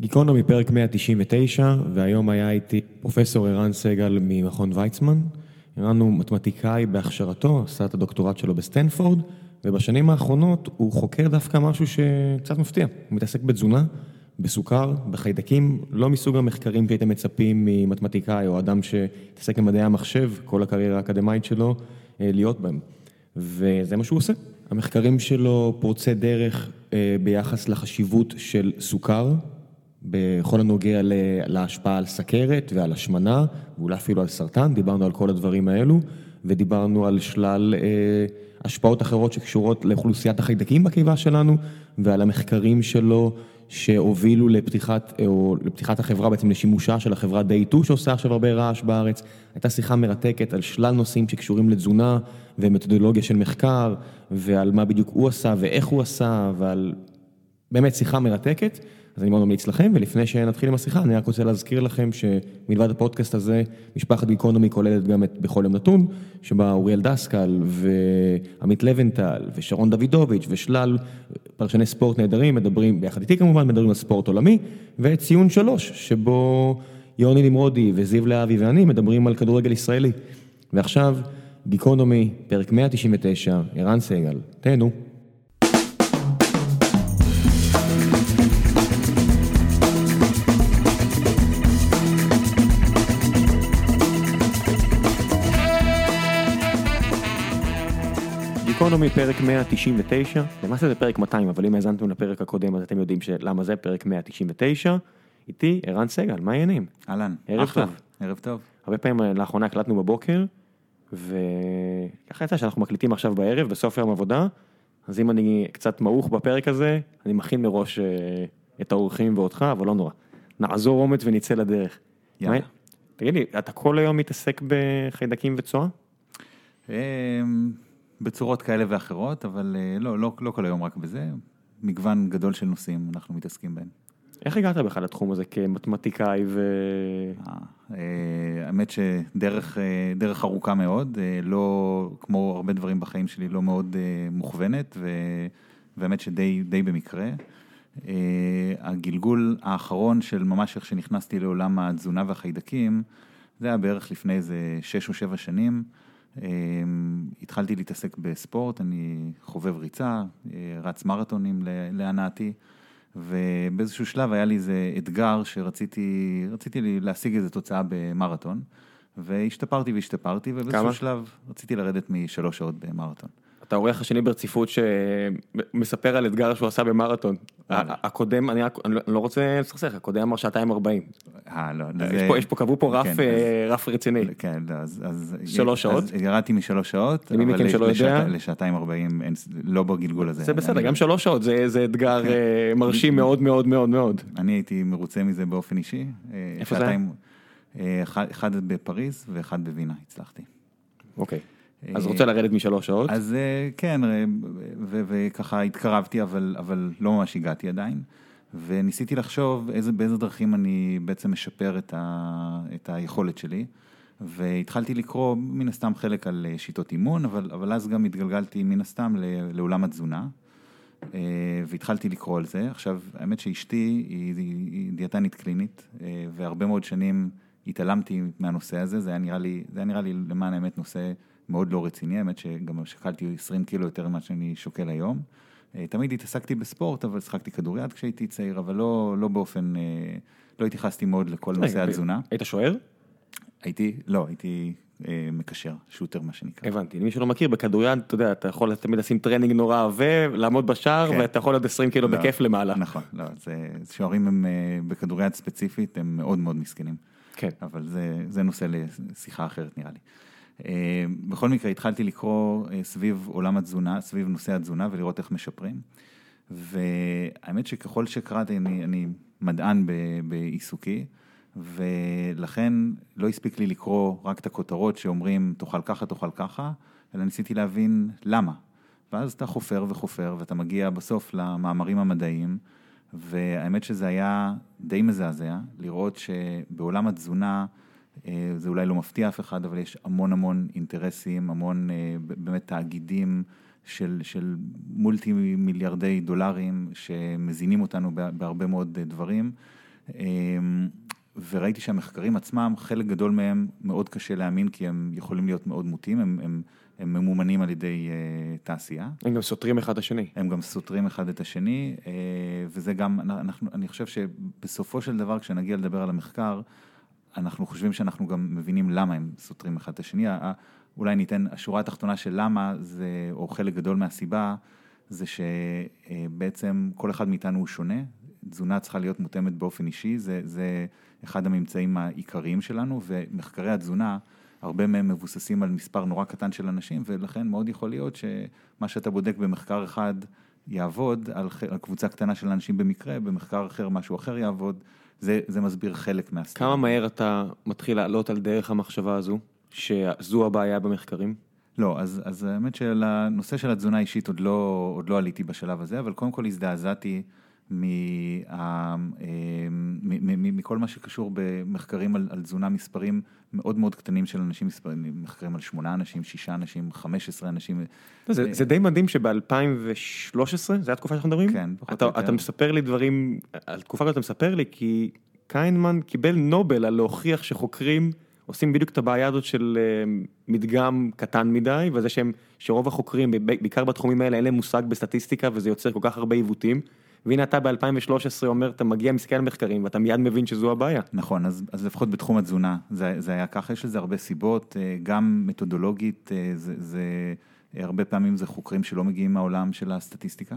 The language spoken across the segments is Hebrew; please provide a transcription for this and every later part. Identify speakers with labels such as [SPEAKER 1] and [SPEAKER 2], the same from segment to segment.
[SPEAKER 1] גיקונומי פרק 199, והיום היה איתי פרופסור ערן סגל ממכון ויצמן. ערן הוא מתמטיקאי בהכשרתו, עשה את הדוקטורט שלו בסטנפורד, ובשנים האחרונות הוא חוקר דווקא משהו שקצת מפתיע. הוא מתעסק בתזונה, בסוכר, בחיידקים, לא מסוג המחקרים שהייתם מצפים ממתמטיקאי או אדם שהתעסק עם מדעי המחשב, כל הקריירה האקדמית שלו, להיות בהם. וזה מה שהוא עושה. המחקרים שלו פורצי דרך ביחס לחשיבות של סוכר, בכל הנוגע להשפעה על סכרת ועל השמנה, ואולי אפילו על סרטן, דיברנו על כל הדברים האלו, ודיברנו על שלל השפעות אחרות שקשורות לאוכלוסיית החיידקים בקיבה שלנו, ועל המחקרים שלו שהובילו לפתיחת, או לפתיחת החברה, בעצם לשימושה של החברה Day2 שעושה עכשיו הרבה רעש בארץ. הייתה שיחה מרתקת על שלל נושאים שקשורים לתזונה ומתודולוגיה של מחקר, ועל מה בדיוק הוא עשה ואיך הוא עשה, ועל באמת שיחה מרתקת. אז אני מאוד ממליץ לכם, ולפני שנתחיל עם השיחה, אני רק רוצה להזכיר לכם שמלבד הפודקאסט הזה, משפחת גיקונומי כוללת גם את בכל יום נתון, שבה אוריאל דסקל ועמית לבנטל ושרון דוידוביץ' ושלל פרשני ספורט נהדרים, מדברים, ביחד איתי כמובן, מדברים על ספורט עולמי, וציון שלוש, שבו יוני נמרודי וזיו להבי ואני מדברים על כדורגל ישראלי. ועכשיו, גיקונומי, פרק 199, ערן סגל, תהנו. גיקונומי פרק 199, למעשה זה פרק 200, אבל אם האזנתם לפרק הקודם אז אתם יודעים למה זה פרק 199. איתי ערן סגל, מה העניינים?
[SPEAKER 2] אהלן,
[SPEAKER 1] ערב
[SPEAKER 2] אחלה,
[SPEAKER 1] טוב.
[SPEAKER 2] ערב טוב.
[SPEAKER 1] הרבה פעמים לאחרונה הקלטנו בבוקר, וככה יצא שאנחנו מקליטים עכשיו בערב, בסוף יום עבודה, אז אם אני קצת מעוך בפרק הזה, אני מכין מראש את האורחים ואותך, אבל לא נורא. נעזור אומץ ונצא לדרך.
[SPEAKER 2] יאללה.
[SPEAKER 1] תגיד לי, אתה כל היום מתעסק בחיידקים וצואה?
[SPEAKER 2] בצורות כאלה ואחרות, אבל אה, לא, לא, לא כל היום רק בזה, מגוון גדול של נושאים אנחנו מתעסקים בהם.
[SPEAKER 1] איך הגעת בכלל לתחום הזה כמתמטיקאי ו...
[SPEAKER 2] אה, אה, האמת שדרך דרך ארוכה מאוד, לא, כמו הרבה דברים בחיים שלי, לא מאוד מוכוונת, והאמת שדי די במקרה. הגלגול האחרון של ממש איך שנכנסתי לעולם התזונה והחיידקים, זה היה בערך לפני איזה שש או שבע שנים. התחלתי להתעסק בספורט, אני חובב ריצה, רץ מרתונים להנאתי, ובאיזשהו שלב היה לי איזה אתגר שרציתי רציתי להשיג איזו תוצאה במרתון, והשתפרתי והשתפרתי, ובאיזשהו שלב רציתי לרדת משלוש שעות במרתון.
[SPEAKER 1] אתה האורח השני ברציפות שמספר על אתגר שהוא עשה במרתון. הקודם, אני לא רוצה לסכסך, הקודם אמר שעתיים ארבעים.
[SPEAKER 2] אה, לא.
[SPEAKER 1] יש פה, קבעו פה רף רציני.
[SPEAKER 2] כן, אז...
[SPEAKER 1] שלוש שעות?
[SPEAKER 2] ירדתי משלוש שעות,
[SPEAKER 1] למי מכם שלא יודע?
[SPEAKER 2] לשעתיים ארבעים, לא בגלגול הזה.
[SPEAKER 1] זה בסדר, גם שלוש שעות זה אתגר מרשים מאוד מאוד מאוד מאוד.
[SPEAKER 2] אני הייתי מרוצה מזה באופן אישי.
[SPEAKER 1] איפה זה היה?
[SPEAKER 2] אחד בפריז ואחד בווינה הצלחתי.
[SPEAKER 1] אוקיי. אז רוצה לרדת משלוש שעות?
[SPEAKER 2] אז כן, וככה התקרבתי, אבל לא ממש הגעתי עדיין. וניסיתי לחשוב באיזה דרכים אני בעצם משפר את היכולת שלי. והתחלתי לקרוא מן הסתם חלק על שיטות אימון, אבל אז גם התגלגלתי מן הסתם לעולם התזונה. והתחלתי לקרוא על זה. עכשיו, האמת שאשתי היא דיאטנית קלינית, והרבה מאוד שנים התעלמתי מהנושא הזה, זה היה נראה לי, זה היה נראה לי למען האמת נושא מאוד לא רציני, האמת שגם שקלתי 20 קילו יותר ממה שאני שוקל היום. תמיד התעסקתי בספורט, אבל שחקתי כדוריד כשהייתי צעיר, אבל לא, לא באופן, לא התייחסתי מאוד לכל נושא התזונה.
[SPEAKER 1] היית שוער?
[SPEAKER 2] הייתי, לא, הייתי מקשר, shooter מה שנקרא.
[SPEAKER 1] הבנתי, למי שלא מכיר, בכדוריד, אתה יודע, אתה יכול תמיד לשים טרנינג נורא עבה, לעמוד בשער, ואתה יכול עוד 20 קילו בכיף למעלה.
[SPEAKER 2] נכון, לא, שוערים הם בכדוריד ספציפית, הם מאוד מאוד מסכנים.
[SPEAKER 1] כן.
[SPEAKER 2] אבל זה נושא לשיחה אחרת נראה לי. בכל מקרה התחלתי לקרוא סביב עולם התזונה, סביב נושא התזונה ולראות איך משפרים. והאמת שככל שקראתי, אני, אני מדען בעיסוקי, ולכן לא הספיק לי לקרוא רק את הכותרות שאומרים תאכל ככה, תאכל ככה, אלא ניסיתי להבין למה. ואז אתה חופר וחופר ואתה מגיע בסוף למאמרים המדעיים, והאמת שזה היה די מזעזע לראות שבעולם התזונה, זה אולי לא מפתיע אף אחד, אבל יש המון המון אינטרסים, המון באמת תאגידים של, של מולטי מיליארדי דולרים שמזינים אותנו בהרבה מאוד דברים, וראיתי שהמחקרים עצמם, חלק גדול מהם מאוד קשה להאמין, כי הם יכולים להיות מאוד מוטים, הם, הם, הם ממומנים על ידי uh, תעשייה.
[SPEAKER 1] הם גם סותרים אחד את השני.
[SPEAKER 2] הם גם סותרים אחד את השני, uh, וזה גם, אנחנו, אני חושב שבסופו של דבר, כשנגיע לדבר על המחקר, אנחנו חושבים שאנחנו גם מבינים למה הם סותרים אחד את השני. אולי ניתן, השורה התחתונה של למה זה, או חלק גדול מהסיבה, זה שבעצם כל אחד מאיתנו הוא שונה, תזונה צריכה להיות מותאמת באופן אישי, זה, זה אחד הממצאים העיקריים שלנו, ומחקרי התזונה, הרבה מהם מבוססים על מספר נורא קטן של אנשים, ולכן מאוד יכול להיות שמה שאתה בודק במחקר אחד יעבוד על, על קבוצה קטנה של אנשים במקרה, במחקר אחר משהו אחר יעבוד, זה, זה מסביר חלק מהסטייל.
[SPEAKER 1] כמה מהר אתה מתחיל לעלות על דרך המחשבה הזו, שזו הבעיה במחקרים?
[SPEAKER 2] לא, אז, אז האמת שלנושא של התזונה האישית עוד לא, עוד לא עליתי בשלב הזה, אבל קודם כל הזדעזעתי. אה, מכל מה שקשור במחקרים על, על תזונה, מספרים מאוד מאוד קטנים של אנשים, מספרים, מחקרים על שמונה אנשים, שישה אנשים, חמש עשרה אנשים.
[SPEAKER 1] זה, זה די מדהים שב-2013, זו התקופה שאנחנו מדברים?
[SPEAKER 2] כן,
[SPEAKER 1] פחות או יותר. אתה מספר לי דברים, על תקופה כזאת אתה מספר לי, כי קיינמן קיבל נובל על להוכיח שחוקרים עושים בדיוק את הבעיה הזאת של אה, מדגם קטן מדי, וזה שהם, שרוב החוקרים, בעיקר בתחומים האלה, אין להם מושג בסטטיסטיקה, וזה יוצר כל כך הרבה עיוותים. והנה אתה ב-2013 אומר, אתה מגיע, מסתכל על מחקרים, ואתה מיד מבין שזו הבעיה.
[SPEAKER 2] נכון, אז, אז לפחות בתחום התזונה, זה, זה היה ככה, יש לזה הרבה סיבות, אה, גם מתודולוגית, אה, זה, זה, הרבה פעמים זה חוקרים שלא מגיעים מהעולם של הסטטיסטיקה.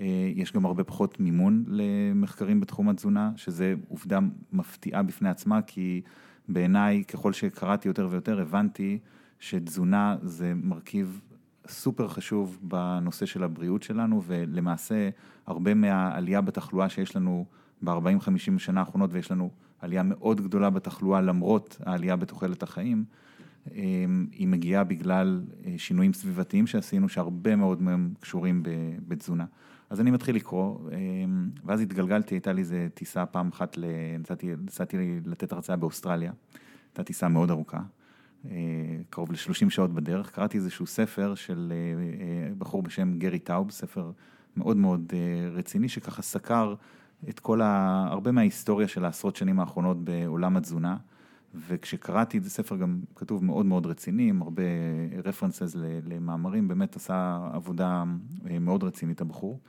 [SPEAKER 2] אה, יש גם הרבה פחות מימון למחקרים בתחום התזונה, שזה עובדה מפתיעה בפני עצמה, כי בעיניי, ככל שקראתי יותר ויותר, הבנתי שתזונה זה מרכיב סופר חשוב בנושא של הבריאות שלנו, ולמעשה הרבה מהעלייה בתחלואה שיש לנו ב-40-50 שנה האחרונות, ויש לנו עלייה מאוד גדולה בתחלואה למרות העלייה בתוחלת החיים, אמ, היא מגיעה בגלל אה, שינויים סביבתיים שעשינו, שהרבה מאוד מהם קשורים בתזונה. אז אני מתחיל לקרוא, אמ, ואז התגלגלתי, הייתה לי איזה טיסה פעם אחת, נסעתי לתת הרצאה באוסטרליה, הייתה טיסה מאוד ארוכה. אה, קרוב ל-30 שעות בדרך, קראתי איזשהו ספר של אה, אה, בחור בשם גרי טאוב, ספר מאוד מאוד רציני, שככה סקר את כל ה... הרבה מההיסטוריה של העשרות שנים האחרונות בעולם התזונה, וכשקראתי את הספר גם כתוב מאוד מאוד רציני, עם הרבה רפרנסס למאמרים, באמת עשה עבודה מאוד רצינית הבחור,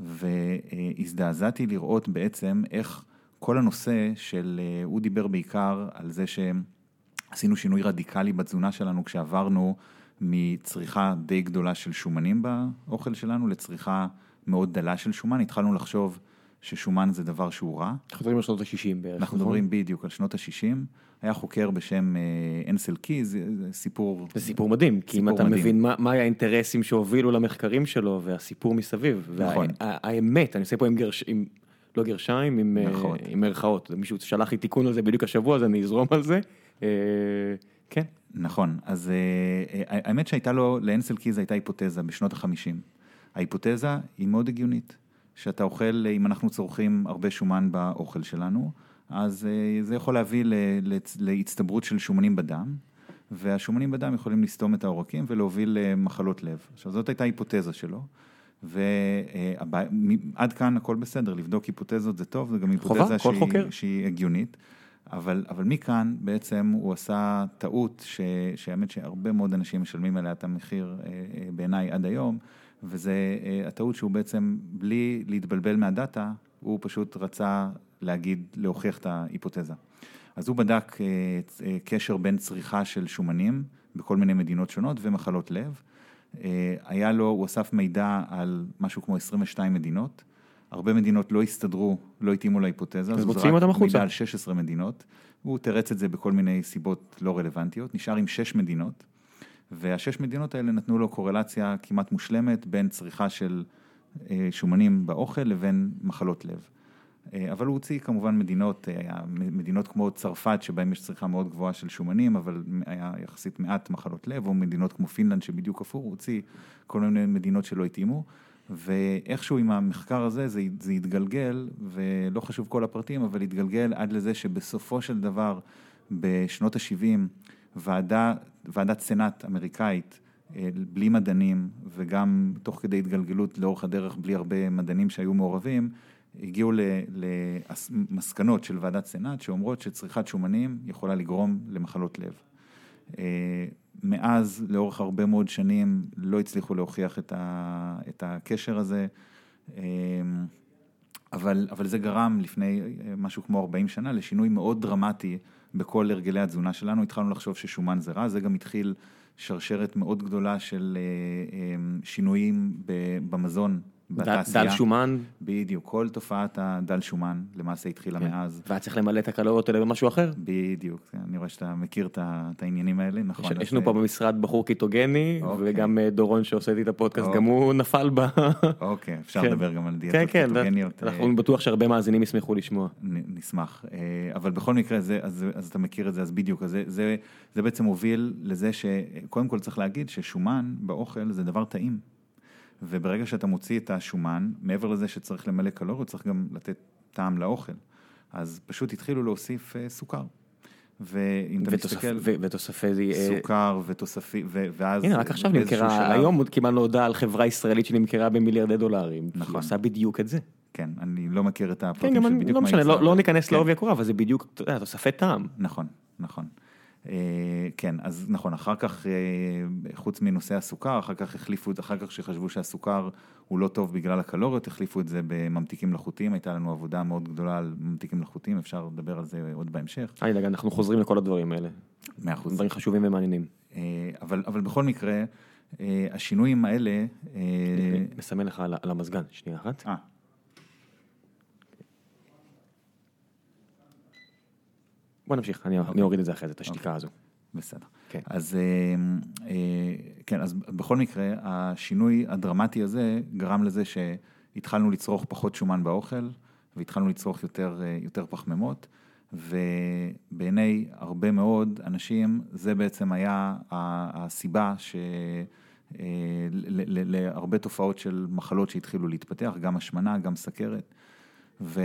[SPEAKER 2] והזדעזעתי לראות בעצם איך כל הנושא של, הוא דיבר בעיקר על זה שהם עשינו שינוי רדיקלי בתזונה שלנו כשעברנו מצריכה די גדולה של שומנים באוכל שלנו לצריכה מאוד דלה של שומן, התחלנו לחשוב ששומן זה דבר שהוא רע.
[SPEAKER 1] אנחנו מדברים על שנות ה-60 בערך.
[SPEAKER 2] אנחנו נכון? מדברים בדיוק על שנות ה-60. היה חוקר בשם אה, אנסל קי, זה סיפור...
[SPEAKER 1] זה סיפור מדהים, כי אם אתה. מבין מה, מה האינטרסים שהובילו למחקרים שלו והסיפור מסביב. נכון. והאמת, אני עושה פה עם. לא גרשיים, עם, אה, מרכאות. מישהו שלח לי תיקון על זה בדיוק השבוע, אז אני אזרום על זה. אה, כן.
[SPEAKER 2] נכון, אז אה, אה, האמת שהייתה לו, לאנסל קיז הייתה היפותזה בשנות החמישים. ההיפותזה היא מאוד הגיונית, שאתה אוכל, אם אנחנו צורכים הרבה שומן באוכל שלנו, אז זה יכול להביא להצטברות של שומנים בדם, והשומנים בדם יכולים לסתום את העורקים ולהוביל למחלות לב. עכשיו זאת הייתה היפותזה שלו. ועד כאן הכל בסדר, לבדוק היפותזות זה טוב, זה גם היפותזה שהיא, שהיא הגיונית. אבל, אבל מכאן בעצם הוא עשה טעות, שהאמת שהרבה מאוד אנשים משלמים עליה את המחיר אה, אה, בעיניי עד היום, וזה אה, הטעות שהוא בעצם, בלי להתבלבל מהדאטה, הוא פשוט רצה להגיד, להוכיח את ההיפותזה. אז הוא בדק קשר בין צריכה של שומנים בכל מיני מדינות שונות ומחלות לב. היה לו, הוא אסף מידע על משהו כמו 22 מדינות. הרבה מדינות לא הסתדרו, לא התאימו להיפותזה,
[SPEAKER 1] אז מוציאים אותם החוצה.
[SPEAKER 2] מידע על 16 מדינות, הוא תרץ את זה בכל מיני סיבות לא רלוונטיות, נשאר עם 6 מדינות, והשש מדינות האלה נתנו לו קורלציה כמעט מושלמת בין צריכה של אה, שומנים באוכל לבין מחלות לב. אה, אבל הוא הוציא כמובן מדינות, אה, מדינות כמו צרפת שבהן יש צריכה מאוד גבוהה של שומנים, אבל היה יחסית מעט מחלות לב, או מדינות כמו פינלנד שבדיוק הפוך, הוא הוציא כל מיני מדינות שלא התאימו. ואיכשהו עם המחקר הזה זה, זה התגלגל, ולא חשוב כל הפרטים, אבל התגלגל עד לזה שבסופו של דבר, בשנות ה-70, ועדה, ועדת סנאט אמריקאית, אה, בלי מדענים, וגם תוך כדי התגלגלות לאורך הדרך, בלי הרבה מדענים שהיו מעורבים, הגיעו למסקנות של ועדת סנאט שאומרות שצריכת שומנים יכולה לגרום למחלות לב. אה, מאז, לאורך הרבה מאוד שנים, לא הצליחו להוכיח את, ה, את הקשר הזה, אה, אבל, אבל זה גרם לפני אה, משהו כמו 40 שנה לשינוי מאוד דרמטי בכל הרגלי התזונה שלנו. התחלנו לחשוב ששומן זה רע, זה גם התחיל שרשרת מאוד גדולה של שינויים במזון
[SPEAKER 1] בתעשייה. דל שומן.
[SPEAKER 2] בדיוק, כל תופעת הדל שומן למעשה התחילה כן. מאז.
[SPEAKER 1] והיה צריך למלא את הקלוריות האלה במשהו אחר.
[SPEAKER 2] בדיוק, אני רואה שאתה מכיר את העניינים האלה, נכון.
[SPEAKER 1] יש לנו פה במשרד בחור קיטוגני, אוקיי. וגם אה, דורון שעושה איתי את הפודקאסט, אוקיי. גם הוא נפל ב...
[SPEAKER 2] אוקיי, אפשר כן. לדבר גם על דיאטות כן, כן, קיטוגניות.
[SPEAKER 1] אנחנו אה, בטוח שהרבה מאזינים ישמחו לשמוע.
[SPEAKER 2] נשמח, אה, אבל בכל מקרה, זה, אז, אז אתה מכיר את זה, אז בדיוק, אז זה, זה, זה בעצם הוביל לזה שקודם כל צריך להגיד ששומן באוכל זה דבר טעים. וברגע שאתה מוציא את השומן, מעבר לזה שצריך למלא קלוריות, צריך גם לתת טעם לאוכל. אז פשוט התחילו להוסיף uh, סוכר. ואם אתה מסתכל...
[SPEAKER 1] ותוספי...
[SPEAKER 2] אה, סוכר ותוספי, ואז...
[SPEAKER 1] הנה, רק עכשיו נמכרה, היום קיבלנו הודעה על חברה ישראלית שנמכרה במיליארדי דולרים.
[SPEAKER 2] נכון. היא
[SPEAKER 1] עושה בדיוק את זה.
[SPEAKER 2] כן, אני לא מכיר את הפרטים
[SPEAKER 1] כן, של בדיוק לא מה עושה. לא משנה, לא ניכנס כן. לעובי הקורה, אבל זה בדיוק, אתה יודע, תוספי טעם.
[SPEAKER 2] נכון, נכון. אה, כן, אז נכון, אחר כך, אה, חוץ מנושא הסוכר, אחר כך החליפו, אחר כך שחשבו שהסוכר הוא לא טוב בגלל הקלוריות, החליפו את זה בממתיקים מלאכותיים, הייתה לנו עבודה מאוד גדולה על ממתיקים מלאכותיים, אפשר לדבר על זה עוד בהמשך.
[SPEAKER 1] אל תדאג, אנחנו חוזרים לכל הדברים האלה.
[SPEAKER 2] מאה אחוז.
[SPEAKER 1] דברים חשובים ומעניינים.
[SPEAKER 2] אה, אבל, אבל בכל מקרה, השינויים האלה...
[SPEAKER 1] מסמן לך על המזגן, שנייה אחת. אה. בוא נמשיך, אני, אוקיי. אוריד את זה אחרי זה, את השתיקה. אוקיי. הזו.
[SPEAKER 2] בסדר. כן. אז אה, אה, כן, אז בכל מקרה, השינוי הדרמטי הזה גרם לזה שהתחלנו לצרוך פחות שומן באוכל, והתחלנו לצרוך יותר, אה, יותר פחמימות, ובעיני הרבה מאוד אנשים, זה בעצם היה הסיבה ש... להרבה תופעות של מחלות שהתחילו להתפתח, גם השמנה, גם סכרת. ו,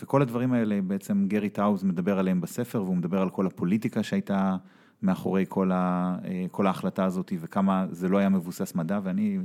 [SPEAKER 2] וכל הדברים האלה בעצם גרי טאוז מדבר עליהם בספר, והוא מדבר על כל הפוליטיקה שהייתה מאחורי כל, ה, כל ההחלטה הזאת, וכמה זה לא היה מבוסס מדע, ואני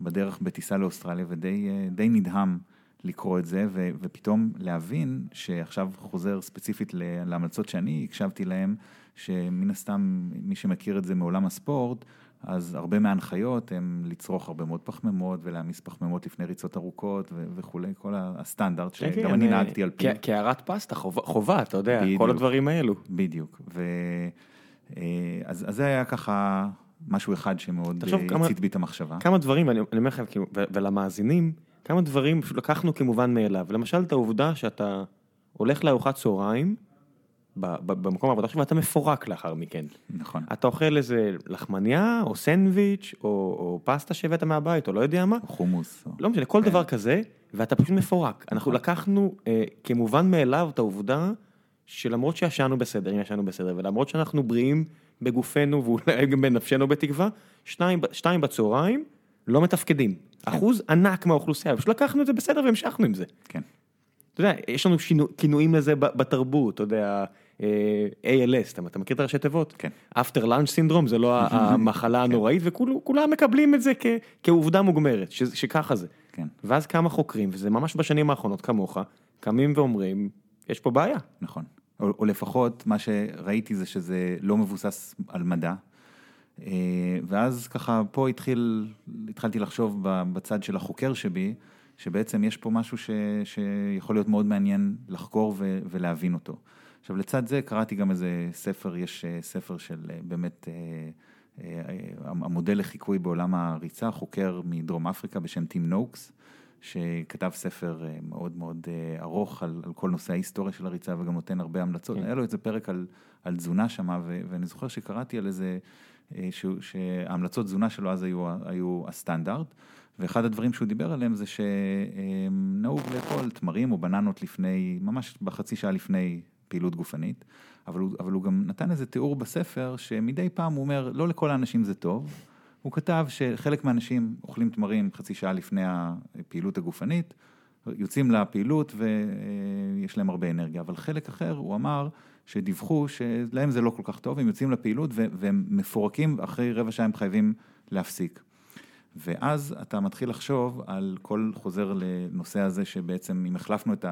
[SPEAKER 2] בדרך בטיסה לאוסטרליה ודי נדהם לקרוא את זה, ו, ופתאום להבין שעכשיו חוזר ספציפית להמלצות שאני הקשבתי להם, שמן הסתם מי שמכיר את זה מעולם הספורט, אז הרבה מההנחיות הם לצרוך הרבה מאוד פחמימות ולהעמיס פחמימות לפני ריצות ארוכות וכולי, כל הסטנדרט כן, שגם כן, אני נהגתי על פי.
[SPEAKER 1] קערת פסטה, חובה, אתה יודע, כל הדברים האלו.
[SPEAKER 2] בדיוק, אה, אז זה היה ככה משהו אחד שמאוד הצית בי את המחשבה.
[SPEAKER 1] כמה דברים, ואני אומר לכם, ולמאזינים, כמה דברים פשוט לקחנו כמובן מאליו, למשל את העובדה שאתה הולך לארוחת צהריים, במקום העבודה שלך ואתה מפורק לאחר מכן.
[SPEAKER 2] נכון.
[SPEAKER 1] אתה אוכל איזה לחמניה או סנדוויץ' או, או פסטה שהבאת מהבית או לא יודע מה.
[SPEAKER 2] חומוס.
[SPEAKER 1] לא משנה, כל כן. דבר כזה ואתה פשוט מפורק. נכון. אנחנו לקחנו אה, כמובן מאליו את העובדה שלמרות שישנו בסדר, אם ישנו בסדר ולמרות שאנחנו בריאים בגופנו ואולי גם בנפשנו בתקווה, שניים, שתיים בצהריים לא מתפקדים. כן. אחוז ענק מהאוכלוסייה, פשוט לקחנו את זה בסדר והמשכנו עם זה.
[SPEAKER 2] כן.
[SPEAKER 1] אתה יודע, יש לנו כינויים לזה בתרבות, אתה יודע, ALS, אתה מכיר את הראשי תיבות?
[SPEAKER 2] כן.
[SPEAKER 1] After Lunch Syndrome זה לא המחלה כן. הנוראית, וכולם מקבלים את זה כעובדה מוגמרת, שככה זה.
[SPEAKER 2] כן.
[SPEAKER 1] ואז כמה חוקרים, וזה ממש בשנים האחרונות כמוך, קמים ואומרים, יש פה בעיה.
[SPEAKER 2] נכון. או, או לפחות מה שראיתי זה שזה לא מבוסס על מדע. אה, ואז ככה פה התחיל, התחלתי לחשוב בצד של החוקר שבי, שבעצם יש פה משהו ש, שיכול להיות מאוד מעניין לחקור ו, ולהבין אותו. עכשיו לצד זה קראתי גם איזה ספר, יש אה, ספר של אה, באמת המודל לחיקוי בעולם הריצה, חוקר מדרום אפריקה בשם טים נוקס. שכתב ספר אה, מאוד מאוד אה, ארוך על, על כל נושא ההיסטוריה של הריצה וגם נותן הרבה המלצות. כן. היה לו איזה פרק על, על תזונה שמה, ואני זוכר שקראתי על איזה, אה, שההמלצות תזונה שלו אז היו, היו הסטנדרט, ואחד הדברים שהוא דיבר עליהם זה שנהוג לאכול תמרים או בננות לפני, ממש בחצי שעה לפני פעילות גופנית, אבל הוא, אבל הוא גם נתן איזה תיאור בספר שמדי פעם הוא אומר, לא לכל האנשים זה טוב. הוא כתב שחלק מהאנשים אוכלים תמרים חצי שעה לפני הפעילות הגופנית, יוצאים לפעילות ויש להם הרבה אנרגיה, אבל חלק אחר, הוא אמר שדיווחו שלהם זה לא כל כך טוב, הם יוצאים לפעילות והם מפורקים, אחרי רבע שעה הם חייבים להפסיק. ואז אתה מתחיל לחשוב על כל חוזר לנושא הזה שבעצם אם החלפנו את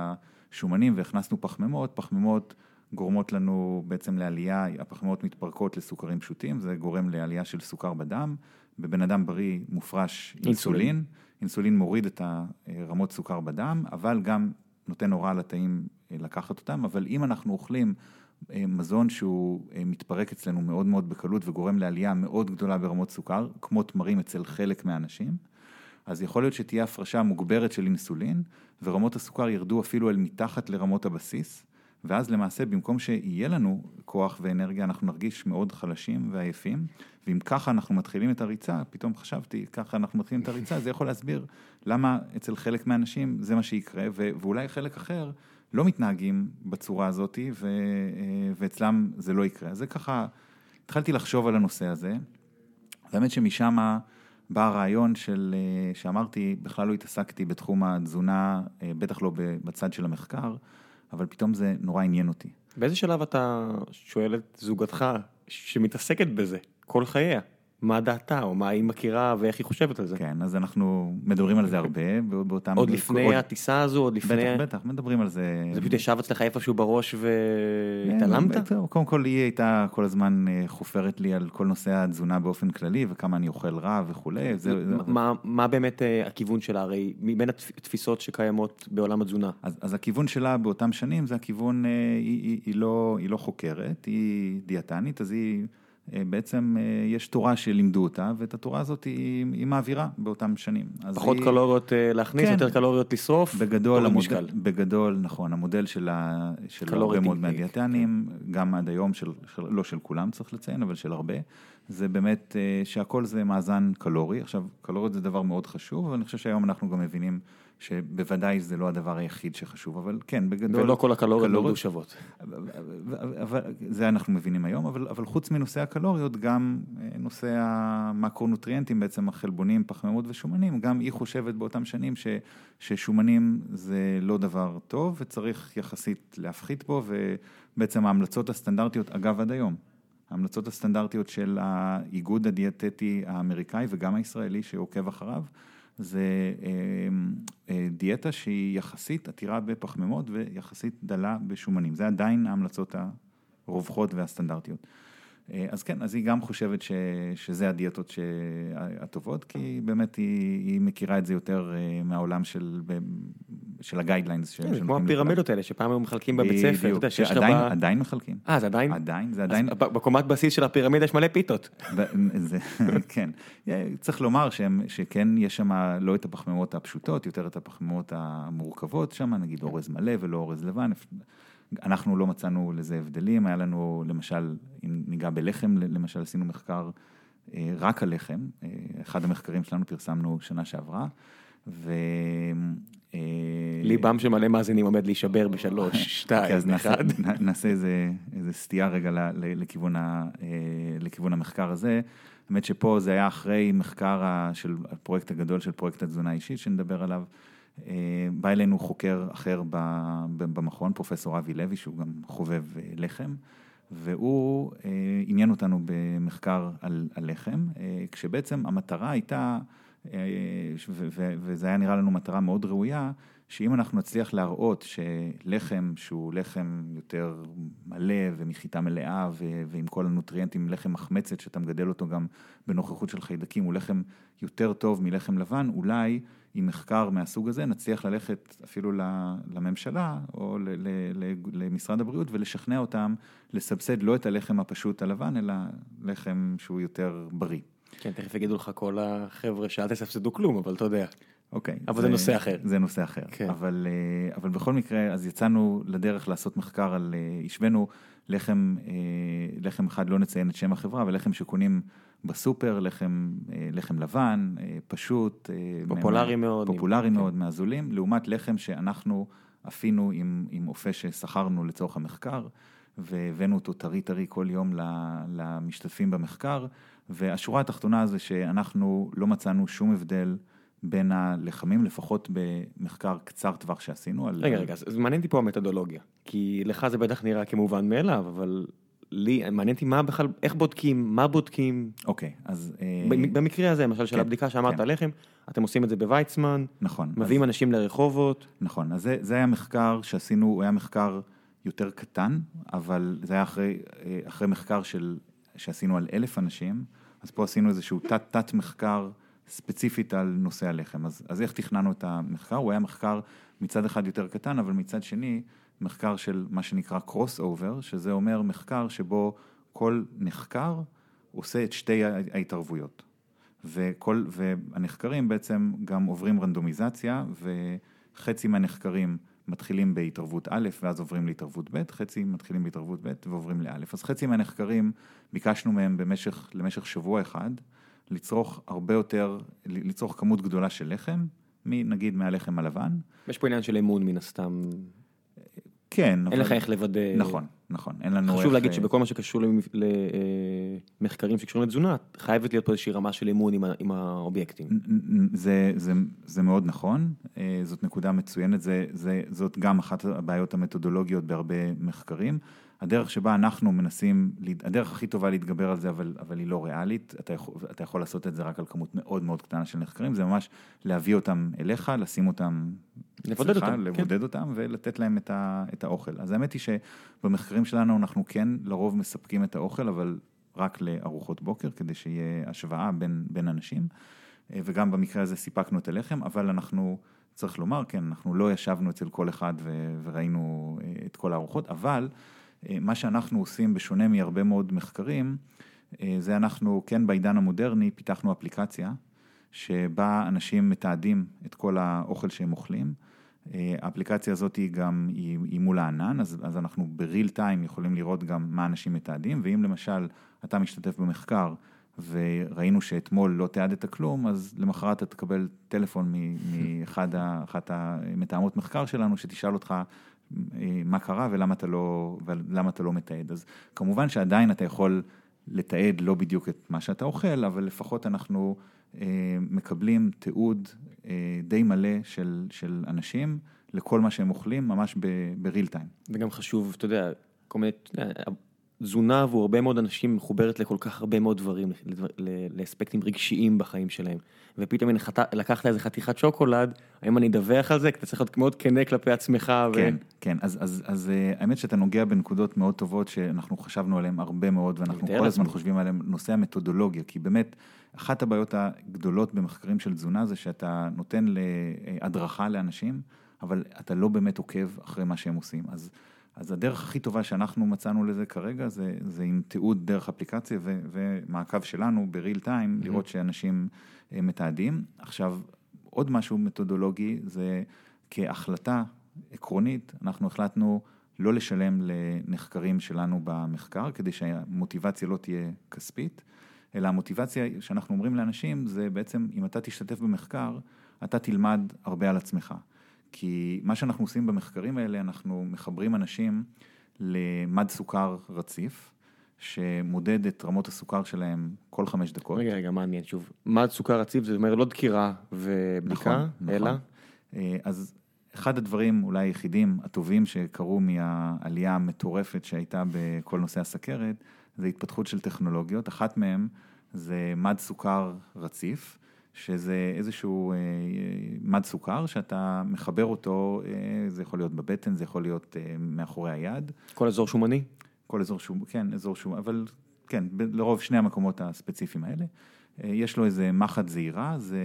[SPEAKER 2] השומנים והכנסנו פחמימות, פחמימות גורמות לנו בעצם לעלייה, הפחמימות מתפרקות לסוכרים פשוטים, זה גורם לעלייה של סוכר בדם, בבן אדם בריא מופרש אינסולין, אינסולין. מוריד את הרמות סוכר בדם, אבל גם נותן הוראה לתאים לקחת אותם, אבל אם אנחנו אוכלים אה, מזון שהוא אה, מתפרק אצלנו מאוד מאוד בקלות וגורם לעלייה מאוד גדולה ברמות סוכר, כמו תמרים אצל חלק מהאנשים, אז יכול להיות שתהיה הפרשה מוגברת של אינסולין, ורמות הסוכר ירדו אפילו אל מתחת לרמות הבסיס, ואז למעשה במקום שיהיה לנו כוח ואנרגיה, אנחנו נרגיש מאוד חלשים ועייפים, ואם ככה אנחנו מתחילים את הריצה, פתאום חשבתי, ככה אנחנו מתחילים את הריצה, זה יכול להסביר למה אצל חלק מהאנשים זה מה שיקרה, ואולי חלק אחר לא מתנהגים בצורה הזאת, ו, ואצלם זה לא יקרה. אז זה ככה, התחלתי לחשוב על הנושא הזה, והאמת שמשם בא הרעיון של, אה, שאמרתי, בכלל לא התעסקתי בתחום התזונה, אה, בטח לא בצד של המחקר, אבל פתאום זה נורא עניין אותי.
[SPEAKER 1] באיזה שלב אתה שואל את זוגתך שמתעסקת בזה כל חייה? מה דעתה, או מה היא מכירה ואיך היא חושבת על זה.
[SPEAKER 2] כן, אז אנחנו מדברים על זה הרבה, באותם...
[SPEAKER 1] עוד לפני. הטיסה הזו, עוד לפני...
[SPEAKER 2] בטח, בטח, מדברים על זה.
[SPEAKER 1] זה פשוט ישב אצלך איפשהו בראש והתעלמת?
[SPEAKER 2] כן, קודם כל היא הייתה כל הזמן אה, חופרת לי על כל נושא התזונה באופן כללי, וכמה אני אוכל רע וכולי. זה,
[SPEAKER 1] מה, באמת אה, הכיוון שלה, הרי מבין התפיסות שקיימות בעולם התזונה?
[SPEAKER 2] אז, הכיוון שלה באותם שנים זה הכיוון, אה, לא, היא לא חוקרת, היא דיאטנית, אז היא... אה, בעצם אה, יש תורה שלימדו אותה, ואת התורה הזאת היא, היא מעבירה באותם שנים.
[SPEAKER 1] פחות היא... קלוריות אה, להכניס, כן, יותר קלוריות לשרוף,
[SPEAKER 2] בגדול, המודל, בגדול, נכון, המודל של, ה, של הרבה מאוד מהדיאטנים, כן. גם עד היום, של, של, לא של כולם צריך לציין, אבל של הרבה, זה באמת שהכל זה מאזן קלורי. עכשיו, קלוריות זה דבר מאוד חשוב, אבל אני חושב שהיום אנחנו גם מבינים שבוודאי זה לא הדבר היחיד שחשוב, אבל כן, בגדול...
[SPEAKER 1] ולא כל הקלוריות נולדו שוות.
[SPEAKER 2] אבל, זה אנחנו מבינים היום, אבל, אבל חוץ מנושא הקלוריות, גם אה, נושא המקרונוטריאנטים, בעצם החלבונים, פחמימות ושומנים, גם היא חושבת באותם שנים ש, ששומנים זה לא דבר טוב, וצריך יחסית להפחית בו, ובעצם ההמלצות הסטנדרטיות, אגב עד היום, ההמלצות הסטנדרטיות של האיגוד הדיאטטי האמריקאי וגם הישראלי שעוקב אחריו, זה אמ, אה, דיאטה שהיא יחסית עתירה בפחמימות ויחסית דלה בשומנים. זה עדיין ההמלצות הרווחות והסטנדרטיות. אה, אז כן, אז היא גם חושבת ש, שזה הדיאטות הטובות, כי באמת היא, היא מכירה את זה יותר אה, מהעולם של, של הגיידליינס.
[SPEAKER 1] כן, זה כמו הפירמידות האלה, שפעם היו מחלקים בבית ספר, אתה יודע
[SPEAKER 2] שיש לך... עדיין, עדיין מחלקים.
[SPEAKER 1] אה, זה עדיין?
[SPEAKER 2] עדיין, זה עדיין.
[SPEAKER 1] בקומת בסיס של הפירמידה יש מלא פיתות.
[SPEAKER 2] זה, כן. צריך לומר שהם, שכן יש שם לא את הפחמימות הפשוטות, יותר את הפחמימות המורכבות שם, נגיד אורז מלא ולא אורז לבן. אנחנו לא מצאנו לזה הבדלים, היה לנו למשל, אם ניגע בלחם, למשל עשינו מחקר אה, רק על לחם, אה, אחד המחקרים שלנו פרסמנו שנה שעברה, ו...
[SPEAKER 1] אה, ליבם של מלא מאזינים עומד להישבר בשלוש, אוקיי, שתיים, אחד.
[SPEAKER 2] נעשה איזה, איזה סטייה רגע לכיוון, ה, לכיוון המחקר הזה. האמת שפה זה היה אחרי מחקר של הפרויקט הגדול של פרויקט התזונה האישית שנדבר עליו. אה, בא אלינו חוקר אחר במכון, פרופסור אבי לוי, שהוא גם חובב אה, לחם, והוא אה, עניין אותנו במחקר על, על לחם, כשבעצם המטרה הייתה, וזה היה נראה לנו מטרה מאוד ראויה, שאם אנחנו נצליח להראות שלחם שהוא לחם יותר מלא ומחיטה מלאה ועם כל הנוטריאנטים, לחם מחמצת שאתה מגדל אותו גם בנוכחות של חיידקים, הוא לחם יותר טוב מלחם לבן, אולי עם מחקר מהסוג הזה נצליח ללכת אפילו לממשלה או למשרד הבריאות ולשכנע אותם לסבסד לא את הלחם הפשוט הלבן, אלא לחם שהוא יותר בריא.
[SPEAKER 1] כן, תכף יגידו לך כל החבר'ה שאל תסבסדו כלום, אבל אתה יודע.
[SPEAKER 2] אוקיי.
[SPEAKER 1] אבל זה, זה נושא אחר.
[SPEAKER 2] זה נושא אחר. כן. אבל, אה, אבל בכל מקרה, אז יצאנו לדרך לעשות מחקר על, אה, השווינו לחם, אה, לחם אחד, לא נציין את שם החברה, אבל לחם שקונים בסופר, לחם, לחם לבן, פשוט.
[SPEAKER 1] פופולרי מה, מאוד.
[SPEAKER 2] פופולרי מאוד, כן. מהזולים, לעומת לחם שאנחנו אפינו עם, עם אופה ששכרנו לצורך המחקר, והבאנו אותו טרי טרי כל יום למשתתפים במחקר, והשורה התחתונה זה שאנחנו לא מצאנו שום הבדל. בין הלחמים, לפחות במחקר קצר טווח שעשינו.
[SPEAKER 1] רגע, על... רגע, אז מעניין אותי פה המתודולוגיה, כי לך זה בטח נראה כמובן מאליו, אבל לי, מעניין אותי מה בכלל, איך בודקים, מה בודקים.
[SPEAKER 2] אוקיי, אז... אה,
[SPEAKER 1] במקרה הזה, למשל, של
[SPEAKER 2] כן,
[SPEAKER 1] הבדיקה שאמרת
[SPEAKER 2] כן.
[SPEAKER 1] עליכם, אתם עושים את זה בוויצמן,
[SPEAKER 2] נכון.
[SPEAKER 1] מביאים
[SPEAKER 2] אז-
[SPEAKER 1] אנשים לרחובות,
[SPEAKER 2] נכון, אז זה, זה היה מחקר שעשינו, הוא היה מחקר יותר קטן, אבל זה היה אחרי, אה, אחרי מחקר של, שעשינו על אלף אנשים, אז פה עשינו איזשהו תת-תת מחקר ספציפית על נושא הלחם. אז, אז איך תכננו את המחקר? הוא היה מחקר מצד אחד יותר קטן, אבל מצד שני, מחקר של מה שנקרא קרוס אובר, שזה אומר מחקר שבו כל נחקר עושה את שתי ההתערבויות. וכל, והנחקרים בעצם גם עוברים רנדומיזציה, וחצי מהנחקרים מתחילים בהתערבות א', ואז עוברים להתערבות ב', חצי מתחילים בהתערבות ב' ועוברים לא'. אז חצי מהנחקרים, ביקשנו מהם במשך, למשך שבוע אחד, לצרוך הרבה יותר, לצרוך כמות גדולה של לחם, נגיד מהלחם הלבן.
[SPEAKER 1] יש פה עניין של אמון מן הסתם,
[SPEAKER 2] כן,
[SPEAKER 1] אין לך איך לוודא.
[SPEAKER 2] נכון, נכון, אין לנו איך...
[SPEAKER 1] חשוב להגיד
[SPEAKER 2] אה,
[SPEAKER 1] שבכל מה שקשור למחקרים שקשורים לתזונה, חייבת להיות פה איזושהי רמה של אמון עם ה- עם האובייקטים.
[SPEAKER 2] זה, זה, זה מאוד נכון, אה, זאת נקודה מצוינת, זה, זה, זאת גם אחת הבעיות המתודולוגיות בהרבה מחקרים. הדרך שבה אנחנו מנסים, הדרך הכי טובה להתגבר על זה, אבל, אבל היא לא ריאלית, אתה יכול, אתה יכול לעשות את זה רק על כמות מאוד מאוד קטנה של נחקרים, זה ממש להביא אותם אליך, לשים אותם
[SPEAKER 1] לבודד
[SPEAKER 2] אצלך,
[SPEAKER 1] אותם, כן.
[SPEAKER 2] לבודד אותם ולתת להם את, ה, את האוכל. אז האמת היא שבמחקרים שלנו אנחנו כן לרוב מספקים את האוכל, אבל רק לארוחות בוקר, כדי שיהיה השוואה בין, בין אנשים, אה, וגם במקרה הזה סיפקנו את הלחם, אבל אנחנו, צריך לומר, כן, אנחנו לא ישבנו אצל כל אחד וראינו אה, את כל הארוחות, אבל מה שאנחנו עושים, בשונה מהרבה מאוד מחקרים, אה, זה אנחנו, כן, בעידן המודרני, פיתחנו אפליקציה, שבה אנשים מתעדים את כל האוכל שהם אוכלים. אה, האפליקציה הזאת היא גם, היא, היא מול הענן, אז, אז אנחנו בריל טיים יכולים לראות גם מה אנשים מתעדים, ואם למשל אתה משתתף במחקר וראינו שאתמול לא תיעדת כלום, אז למחרת אתה תקבל טלפון מאחד ה- אחת המתאמות מחקר שלנו, שתשאל אותך אה, מה קרה ולמה אתה לא, ולמה אתה לא מתעד. אז כמובן שעדיין אתה יכול לתעד לא בדיוק את מה שאתה אוכל, אבל לפחות אנחנו אה, מקבלים תיעוד אה, די מלא של, של אנשים לכל מה שהם אוכלים, ממש בריל טיים.
[SPEAKER 1] וגם חשוב, אתה יודע, כל מיני, תזונה עבור הרבה מאוד אנשים מחוברת לכל כך הרבה מאוד דברים, לאספקטים רגשיים בחיים שלהם. ופתאום הנה, חת- לקחת איזה חתיכת שוקולד, האם אני אדווח על זה? כי אתה צריך להיות מאוד כנה כלפי עצמך. ו-
[SPEAKER 2] כן, כן, אז, אז, אז אה, האמת שאתה נוגע בנקודות מאוד טובות שאנחנו חשבנו עליהן הרבה מאוד, ואנחנו כל הזמן. חושבים עליהן, נושא המתודולוגיה, כי באמת, אחת הבעיות הגדולות במחקרים של תזונה זה שאתה נותן הדרכה לאנשים, אבל אתה לא באמת עוקב אחרי מה שהם עושים. אז, אז הדרך הכי טובה שאנחנו מצאנו לזה כרגע, זה, זה עם תיעוד דרך אפליקציה ו, ומעקב שלנו בריל טיים, לראות שאנשים אה, מתעדים. עכשיו, עוד משהו מתודולוגי, זה כהחלטה עקרונית, אנחנו החלטנו לא לשלם לנחקרים שלנו במחקר, כדי שהמוטיבציה לא תהיה כספית, אלא המוטיבציה שאנחנו אומרים לאנשים זה בעצם, אם אתה תשתתף במחקר, אתה תלמד הרבה על עצמך. כי מה שאנחנו עושים במחקרים האלה, אנחנו מחברים אנשים למד סוכר רציף, שמודד את רמות הסוכר שלהם כל חמש דקות.
[SPEAKER 1] רגע, רגע, מעניין שוב. מד סוכר רציף זה אומר לא דקירה ובדיקה,
[SPEAKER 2] נכון, נכון.
[SPEAKER 1] אלא?
[SPEAKER 2] אה, אז אחד הדברים אולי היחידים הטובים שקרו מהעלייה המטורפת שהייתה בכל נושא הסכרת, זה התפתחות של טכנולוגיות. אחת מהן זה מד סוכר רציף, שזה איזשהו אה, מד סוכר שאתה מחבר אותו, אה, זה יכול להיות בבטן, זה יכול להיות אה, מאחורי היד.
[SPEAKER 1] כל אזור שומני?
[SPEAKER 2] כל אזור שום, כן, אזור שום, אבל כן, לרוב שני המקומות הספציפיים האלה. יש לו איזה מחט זעירה, זה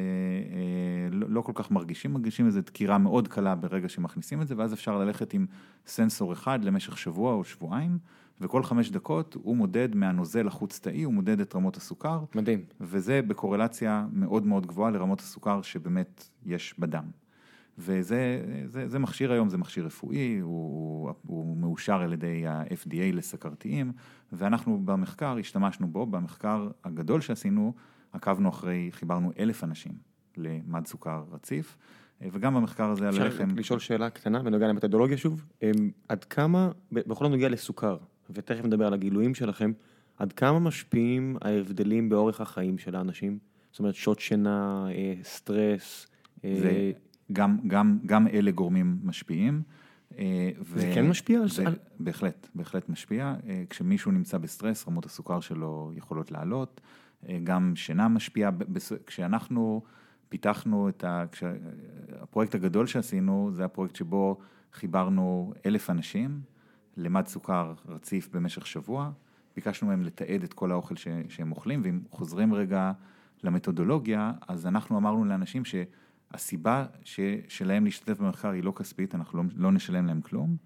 [SPEAKER 2] לא, לא כל כך מרגישים, מרגישים איזו דקירה מאוד קלה ברגע שמכניסים את זה, ואז אפשר ללכת עם סנסור אחד למשך שבוע או שבועיים, וכל חמש דקות הוא מודד מהנוזל החוץ תאי, הוא מודד את רמות הסוכר,
[SPEAKER 1] מדהים.
[SPEAKER 2] וזה בקורלציה מאוד מאוד גבוהה לרמות הסוכר שבאמת יש בדם. וזה זה, זה מכשיר היום, זה מכשיר רפואי, הוא, הוא מאושר על ידי ה-FDA לסכרתיים, ואנחנו במחקר השתמשנו בו, במחקר הגדול שעשינו, עקבנו אחרי, חיברנו אלף אנשים למד סוכר רציף, וגם במחקר הזה על
[SPEAKER 1] אפשר
[SPEAKER 2] הלחם.
[SPEAKER 1] לשאול שאלה קטנה בנוגע למתודולוגיה שוב? אמ, עד כמה, בכל הנוגע לסוכר, ותכף נדבר על הגילויים שלכם, עד כמה משפיעים ההבדלים באורך החיים של האנשים? זאת אומרת, שעות שינה, אה, סטרס, אה,
[SPEAKER 2] זה גם, גם, גם אלה גורמים משפיעים. אה,
[SPEAKER 1] זה כן משפיע על-
[SPEAKER 2] זה
[SPEAKER 1] על-
[SPEAKER 2] בהחלט, בהחלט משפיע. אה, כשמישהו נמצא בסטרס, רמות הסוכר שלו יכולות לעלות. אה, גם שינה משפיעה. בס- כשאנחנו פיתחנו את ה... כש... הפרויקט הגדול שעשינו, זה הפרויקט שבו חיברנו אלף אנשים למד סוכר רציף במשך שבוע. ביקשנו מהם לתעד את כל האוכל ש... שהם אוכלים, ואם חוזרים רגע למתודולוגיה, אז אנחנו אמרנו לאנשים שהסיבה ש... שלהם להשתתף במחקר היא לא כספית, אנחנו לא, לא נשלם להם כלום,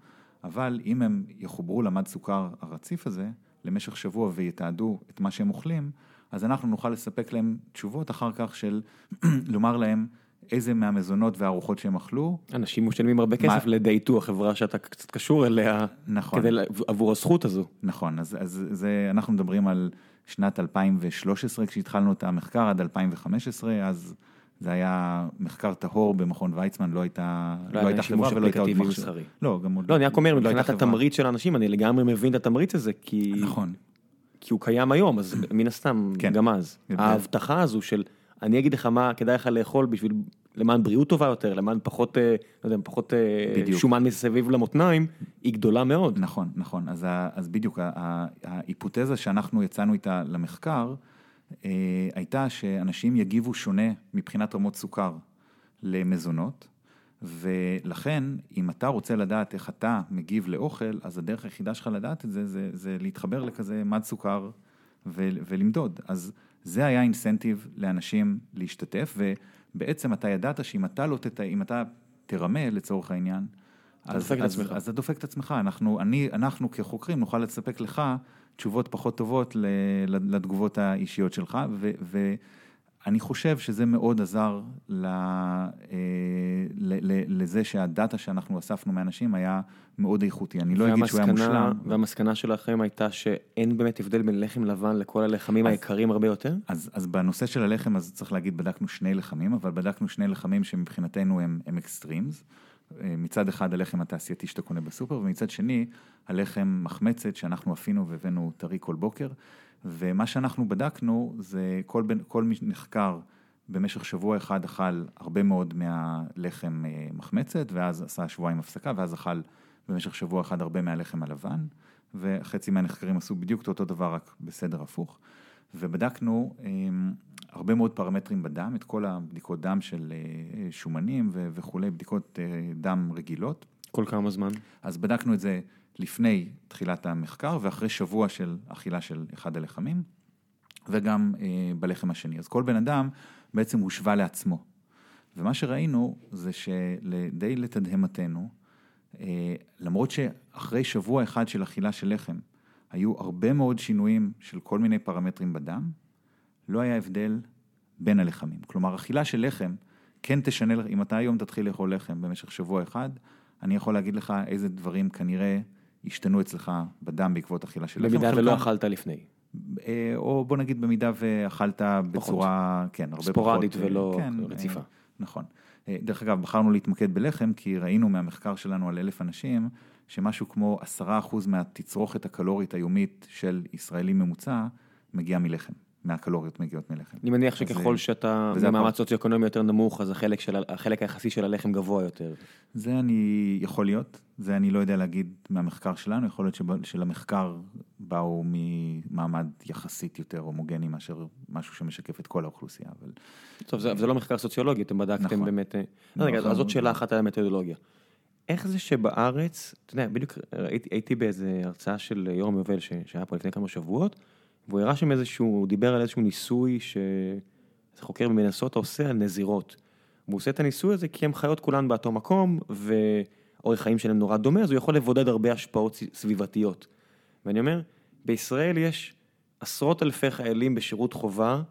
[SPEAKER 2] אבל אם הם יחוברו למד סוכר הרציף הזה למשך שבוע ויתעדו את מה שהם אוכלים, אז אנחנו נוכל לספק להם תשובות אחר כך של לומר להם איזה מהמזונות והארוחות שהם אכלו,
[SPEAKER 1] אנשים משלמים הרבה כסף
[SPEAKER 2] מה-
[SPEAKER 1] לדייטו, החברה שאתה קצת קשור אליה,
[SPEAKER 2] נכון.
[SPEAKER 1] כדי, עבור הזכות הזו.
[SPEAKER 2] נכון, אז, אז זה, אנחנו מדברים על שנת 2013 כשהתחלנו את המחקר עד 2015, אז זה היה מחקר טהור במכון ויצמן, לא הייתה,
[SPEAKER 1] לא
[SPEAKER 2] לא הייתה חברה ולא הייתה עוד.
[SPEAKER 1] מסחרי.
[SPEAKER 2] לא, גם עוד
[SPEAKER 1] לא, אני רק אומר,
[SPEAKER 2] לא
[SPEAKER 1] מבחינת. התמריץ של האנשים, אני לגמרי מבין את התמריץ הזה, כי...
[SPEAKER 2] נכון,
[SPEAKER 1] כי הוא קיים היום, אז מן הסתם,
[SPEAKER 2] כן.
[SPEAKER 1] גם אז.
[SPEAKER 2] כן.
[SPEAKER 1] ההבטחה הזו של, אני אגיד לך מה כדאי לך לאכול בשביל, למען בריאות טובה יותר, למען פחות, אה, לא יודע, פחות אה,
[SPEAKER 2] בדיוק.
[SPEAKER 1] שומן מסביב למותניים, היא גדולה מאוד.
[SPEAKER 2] נכון, נכון, אז, ה, אז בדיוק ההיפותזה שאנחנו יצאנו איתה למחקר, אה, הייתה שאנשים יגיבו שונה מבחינת רמות סוכר למזונות, ולכן אם אתה רוצה לדעת איך אתה מגיב לאוכל, אז הדרך היחידה שלך לדעת את זה, זה, זה להתחבר לכזה מד סוכר ו, ולמדוד. אז זה היה אינסנטיב לאנשים להשתתף, ובעצם אתה ידעת שאם אתה לא תת... אם אתה תרמה לצורך העניין, אז,
[SPEAKER 1] דופק את
[SPEAKER 2] אז. אז אתה דופק את עצמך, אנחנו, אני, אנחנו כחוקרים נוכל לספק לך תשובות פחות טובות לתגובות האישיות שלך, ו, ואני חושב שזה מאוד עזר ל, אה, ל, ל, לזה שה data שאנחנו אספנו מאנשים היה מאוד איכותי, אני לא אגיד שהוא היה מושלם.
[SPEAKER 1] והמסקנה שלכם הייתה שאין באמת הבדל בין לחם לבן לכל הלחמים
[SPEAKER 2] אז-
[SPEAKER 1] היקרים הרבה יותר?
[SPEAKER 2] אז, אז בנושא של הלחם, אז צריך להגיד, בדקנו שני לחמים, אבל בדקנו שני לחמים שמבחינתנו הם, הם extremes. אה, מצד אחד הלחם התעשייתי שאתה קונה בסופר, ומצד שני הלחם מחמצת שאנחנו אפינו והבאנו טרי כל בוקר. ומה שאנחנו בדקנו זה כל, בן- כל מי שנחקר במשך שבוע אחד אכל הרבה מאוד מהלחם אה, מחמצת, ואז עשה שבועיים הפסקה, ואז אכל במשך שבוע אחד הרבה מהלחם הלבן, וחצי מהנחקרים עשו בדיוק את אותו דבר, רק בסדר הפוך. ובדקנו um, הרבה מאוד פרמטרים בדם, את כל הבדיקות דם של uh, שומנים וכולי, בדיקות דם רגילות.
[SPEAKER 1] כל כמה זמן?
[SPEAKER 2] אז בדקנו את זה לפני תחילת המחקר ואחרי שבוע של אכילה של אחד הלחמים, וגם uh, בלחם השני. אז כל בן אדם בעצם הושווה לעצמו. ומה שראינו זה שדי לתדהמתנו, uh, למרות שאחרי שבוע אחד של אכילה של לחם, היו הרבה מאוד שינויים של כל מיני פרמטרים בדם, לא היה הבדל בין הלחמים. כלומר, אכילה של לחם כן תשנה, אם אתה היום תתחיל לאכול לחם במשך שבוע אחד, אני יכול להגיד לך איזה דברים כנראה השתנו אצלך בדם בעקבות אכילה של לחם.
[SPEAKER 1] במידה ולא אכלת לפני.
[SPEAKER 2] אה, או בוא נגיד במידה ואכלת בצורה, כן, הרבה
[SPEAKER 1] ספורדית
[SPEAKER 2] פחות. אה,
[SPEAKER 1] ולא
[SPEAKER 2] כן,
[SPEAKER 1] רציפה.
[SPEAKER 2] אה, נכון. אה, דרך אגב, בחרנו להתמקד בלחם, כי ראינו מהמחקר שלנו על אלף אנשים, שמשהו כמו עשרה אחוז מהתצרוכת הקלורית היומית של ישראלי ממוצע, מגיע מלחם. מהקלוריות מגיעות מלחם.
[SPEAKER 1] אני מניח שככל
[SPEAKER 2] אה,
[SPEAKER 1] שאתה במעמד. סוציו-אקונומי יותר נמוך, אז החלק של החלק היחסי של הלחם גבוה יותר.
[SPEAKER 2] זה אני, יכול להיות, זה אני לא יודע להגיד מהמחקר שלנו, יכול להיות שב- שלמחקר באו ממעמד יחסית יותר הומוגני מאשר משהו שמשקף את כל האוכלוסייה, אבל
[SPEAKER 1] טוב, זה, זה לא מחקר סוציולוגי, אתם בדקתם
[SPEAKER 2] נכון.
[SPEAKER 1] באמת... אה, לא, רגע,
[SPEAKER 2] נכון.
[SPEAKER 1] אז זאת שאלה אחת על המתודולוגיה. איך זה שבארץ, אתה יודע, בדיוק הייתי, באיזה הרצאה של יורם יובל שהיה פה לפני כמה שבועות, והוא הראה שם איזשהו, הוא דיבר על איזשהו ניסוי שאיזה חוקר ממנסוטה עושה על נזירות. הוא עושה את הניסוי הזה כי הם חיות כולן באותו מקום, ואורך חיים שלהם נורא דומה, אז הוא יכול לבודד הרבה השפעות סביבתיות. ואני אומר, בישראל יש עשרות אלפי חיילים בשירות חובה,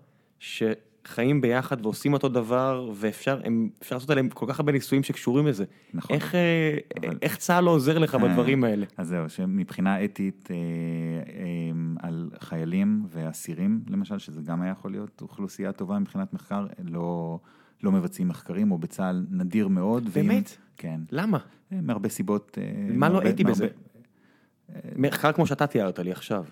[SPEAKER 1] שחיים ביחד ועושים אותו דבר, ואפשר לעשות עליהם כל כך הרבה ניסויים שקשורים לזה.
[SPEAKER 2] נכון.
[SPEAKER 1] איך, אה,
[SPEAKER 2] אבל-
[SPEAKER 1] איך צה"ל לא עוזר לך בדברים האלה?
[SPEAKER 2] אז זהו, שמבחינה אתית אה, אה, על חיילים ואסירים, למשל, שזה גם היה יכול להיות אוכלוסייה טובה מבחינת מחקר, לא, לא מבצעים מחקרים, או בצה"ל נדיר מאוד. ואם-
[SPEAKER 1] באמת?
[SPEAKER 2] כן,
[SPEAKER 1] למה?
[SPEAKER 2] אה, מהרבה סיבות. אה,
[SPEAKER 1] מה לא
[SPEAKER 2] מהרבה-
[SPEAKER 1] הייתי בזה? מחקר כמו שאתה תיארת לי עכשיו.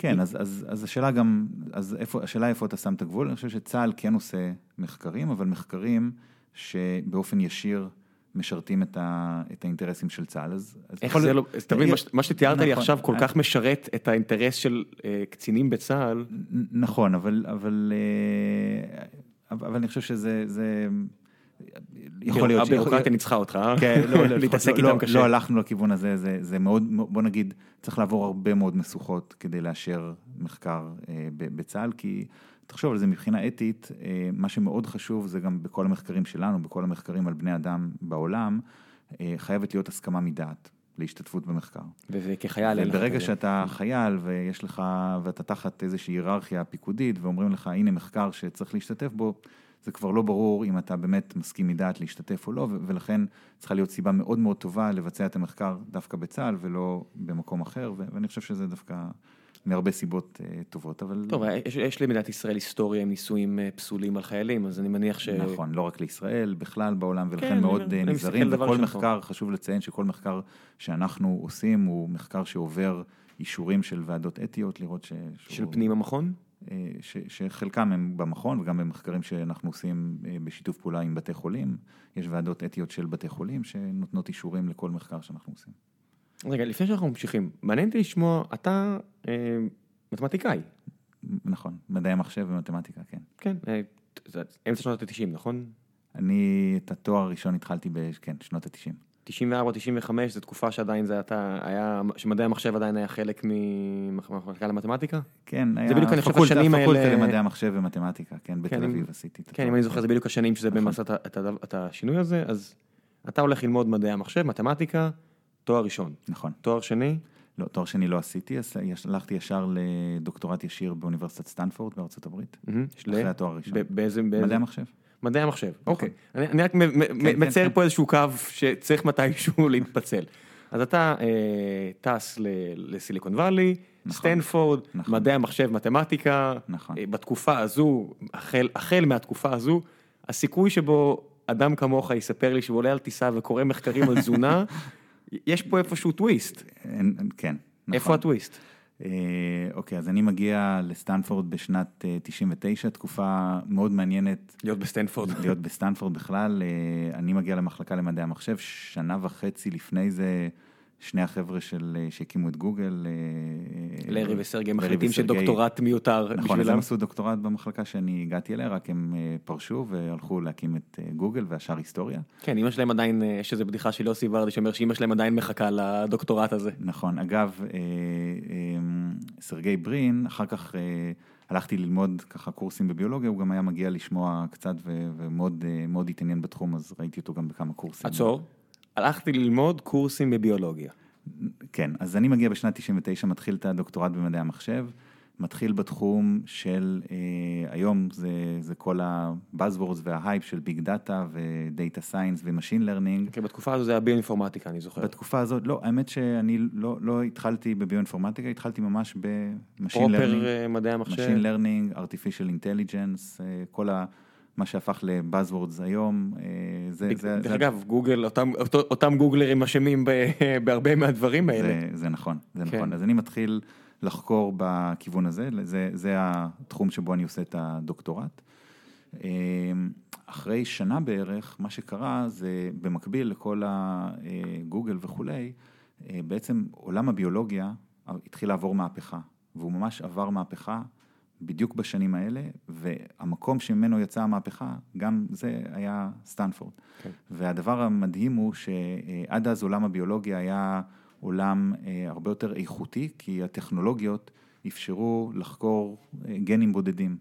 [SPEAKER 2] כן, אז, אז, אז השאלה גם, אז איפה, השאלה איפה אתה שם את הגבול, אני חושב שצה"ל כן עושה מחקרים, אבל מחקרים שבאופן ישיר משרתים את, ה, את האינטרסים של צה"ל. אז, אז
[SPEAKER 1] איך זה לא, אז תבין, מה שתיארת לי
[SPEAKER 2] נכון.
[SPEAKER 1] עכשיו כל
[SPEAKER 2] אה.
[SPEAKER 1] כך משרת את האינטרס של אה, קצינים בצה"ל.
[SPEAKER 2] נ- נכון, אבל, אבל, אה, אבל אבל אני חושב שזה, זה, יכול להיות,
[SPEAKER 1] הבירוקרטיה ניצחה אותך, אה?
[SPEAKER 2] כן, לא, לא,
[SPEAKER 1] להתעסק
[SPEAKER 2] לא,
[SPEAKER 1] איתם
[SPEAKER 2] לא,
[SPEAKER 1] קשה.
[SPEAKER 2] לא הלכנו לכיוון הזה, זה, מאוד, בוא נגיד, צריך לעבור הרבה מאוד משוכות כדי לאשר מחקר אה, בצה"ל, כי תחשוב על זה מבחינה אתית, אה, מה שמאוד חשוב זה גם בכל המחקרים שלנו, בכל המחקרים על בני אדם בעולם, אה, חייבת להיות הסכמה מדעת להשתתפות במחקר.
[SPEAKER 1] וזה כחייל אין לך
[SPEAKER 2] ברגע
[SPEAKER 1] כזה.
[SPEAKER 2] שאתה חייל ויש לך, ואתה תחת איזושהי היררכיה פיקודית ואומרים לך, הנה מחקר שצריך להשתתף בו, זה כבר לא ברור אם אתה באמת מסכים מדעת להשתתף או לא, ולכן צריכה להיות סיבה מאוד מאוד טובה לבצע את המחקר דווקא בצה"ל ולא במקום אחר, ואני חושב שזה דווקא מהרבה סיבות אה, טובות, אבל...
[SPEAKER 1] טוב, יש, יש למדינת ישראל היסטוריה עם ניסויים אה, פסולים על חיילים, אז אני מניח ש...
[SPEAKER 2] נכון, לא רק לישראל, בכלל בעולם, ולכן
[SPEAKER 1] כן,
[SPEAKER 2] מאוד
[SPEAKER 1] אני-
[SPEAKER 2] אה,
[SPEAKER 1] אני
[SPEAKER 2] וכל מחקר, חשוב לציין שכל מחקר שאנחנו עושים הוא מחקר שעובר אישורים של ועדות אתיות, לראות ש...
[SPEAKER 1] של
[SPEAKER 2] שהוא-
[SPEAKER 1] פנים המכון?
[SPEAKER 2] אה, ש, שחלקם הם במכון וגם במחקרים שאנחנו עושים אה, בשיתוף פעולה עם בתי חולים. יש ועדות אתיות של בתי חולים שנותנות אישורים לכל מחקר שאנחנו עושים.
[SPEAKER 1] רגע, לפני שאנחנו ממשיכים, מעניין אותי לשמוע, אתה אה, מתמטיקאי,
[SPEAKER 2] נכון, מדעי המחשב ומתמטיקה, כן.
[SPEAKER 1] כן, אה, אמצע שנות ה-90, נכון?
[SPEAKER 2] אני את התואר הראשון התחלתי ב... כן, שנות ה-90.
[SPEAKER 1] 94, 95, זו תקופה שעדיין זה אתה, היה, שמדעי המחשב עדיין היה חלק ממחלקה למתמטיקה?
[SPEAKER 2] כן, היה
[SPEAKER 1] בדיוק, אני חושב, השנים האלה-
[SPEAKER 2] למדעי המחשב ומתמטיקה, כן, בתל
[SPEAKER 1] כן,
[SPEAKER 2] אביב
[SPEAKER 1] אם-
[SPEAKER 2] עשיתי את
[SPEAKER 1] כן,
[SPEAKER 2] התואר.
[SPEAKER 1] אם אני זוכר, זה בדיוק השנים שזה
[SPEAKER 2] נכון.
[SPEAKER 1] באמת עשה את ה- את השינוי הזה, אז אתה הולך ללמוד מדעי המחשב, מתמטיקה, תואר ראשון.
[SPEAKER 2] נכון.
[SPEAKER 1] תואר שני,
[SPEAKER 2] לא, תואר שני לא עשיתי, אז הלכתי ישר לדוקטורט ישיר באוניברסיטת סטנפורד בארצות הברית,
[SPEAKER 1] של-
[SPEAKER 2] אחרי התואר הראשון.
[SPEAKER 1] באיזה?
[SPEAKER 2] מדעי המחשב.
[SPEAKER 1] מדעי המחשב, אוקיי. אני אני רק מ-
[SPEAKER 2] כן,
[SPEAKER 1] מצייר
[SPEAKER 2] כן.
[SPEAKER 1] פה איזשהו קו שצריך מתישהו להתפצל. אז אתה אה, טס ל- לסיליקון וואלי,
[SPEAKER 2] נכון,
[SPEAKER 1] סטנפורד,
[SPEAKER 2] נכון.
[SPEAKER 1] מדעי המחשב, מתמטיקה,
[SPEAKER 2] נכון.
[SPEAKER 1] אה, בתקופה הזו, החל, החל מהתקופה הזו, הסיכוי שבו אדם כמוך יספר לי שהוא עולה על טיסה וקורא מחקרים על תזונה, יש פה איפשהו טוויסט.
[SPEAKER 2] כן, נכון.
[SPEAKER 1] איפה הטוויסט?
[SPEAKER 2] אה, אוקיי, אז אני מגיע לסטנפורד בשנת אה, 99, תקופה מאוד מעניינת
[SPEAKER 1] להיות בסטנפורד.
[SPEAKER 2] להיות בסטנפורד בכלל. אה, אני מגיע למחלקה למדעי המחשב, שנה וחצי לפני זה, שני החבר'ה של, אה, שהקימו את גוגל. אה,
[SPEAKER 1] לארי וסרגי מחליטים. שדוקטורט מיותר
[SPEAKER 2] נכון, אז
[SPEAKER 1] בשבילם.
[SPEAKER 2] הם עשו דוקטורט במחלקה שאני הגעתי אליה, רק הם אה, פרשו והלכו להקים את אה, גוגל והשאר היסטוריה.
[SPEAKER 1] כן, אמא שלהם עדיין, אה, יש איזו בדיחה של יוסי ורדי שאומר שאמא שלהם עדיין מחכה לדוקטורט הזה.
[SPEAKER 2] נכון, אגב, אה, אה, סרגי ברין, אחר כך אה, הלכתי ללמוד ככה קורסים בביולוגיה, הוא גם היה מגיע לשמוע קצת ומאוד אה, מאוד התעניין בתחום, אז ראיתי אותו גם בכמה קורסים.
[SPEAKER 1] עצור, הלכתי ללמוד קורסים בביולוגיה.
[SPEAKER 2] כן, אז אני מגיע בשנת 99, מתחיל את הדוקטורט במדעי המחשב, מתחיל בתחום של, אה, היום זה, זה כל ה buzzwords וההייפ של big data ו data science ו machine learning.
[SPEAKER 1] כי בתקופה הזו זה היה ביואינפורמטיקה, אני זוכר.
[SPEAKER 2] בתקופה הזאת, לא, האמת שאני לא, לא התחלתי בביואינפורמטיקה, התחלתי ממש ב
[SPEAKER 1] machine
[SPEAKER 2] proper learning.
[SPEAKER 1] אה, מדעי המחשב.
[SPEAKER 2] Learning, Artificial Intelligence, אה, כל ה... מה שהפך לבאזוורדס היום, אה, זה...
[SPEAKER 1] דרך
[SPEAKER 2] זה- זה-
[SPEAKER 1] אגב, גוגל, אותם- אותו- אותם גוגלרים אשמים בהרבה מהדברים האלה.
[SPEAKER 2] זה, זה נכון, זה
[SPEAKER 1] כן.
[SPEAKER 2] נכון. אז אני מתחיל לחקור בכיוון הזה, זה, זה התחום שבו אני עושה את הדוקטורט. אה, אחרי שנה בערך, מה שקרה זה במקביל לכל הגוגל וכולי, אה, בעצם עולם הביולוגיה התחיל לעבור מהפכה, והוא ממש עבר מהפכה בדיוק בשנים האלה, והמקום שממנו יצאה המהפכה, גם זה היה סטנפורד.
[SPEAKER 1] כן.
[SPEAKER 2] והדבר המדהים הוא שעד אז עולם הביולוגיה היה עולם אה, הרבה יותר איכותי, כי הטכנולוגיות אפשרו לחקור אה, גנים בודדים.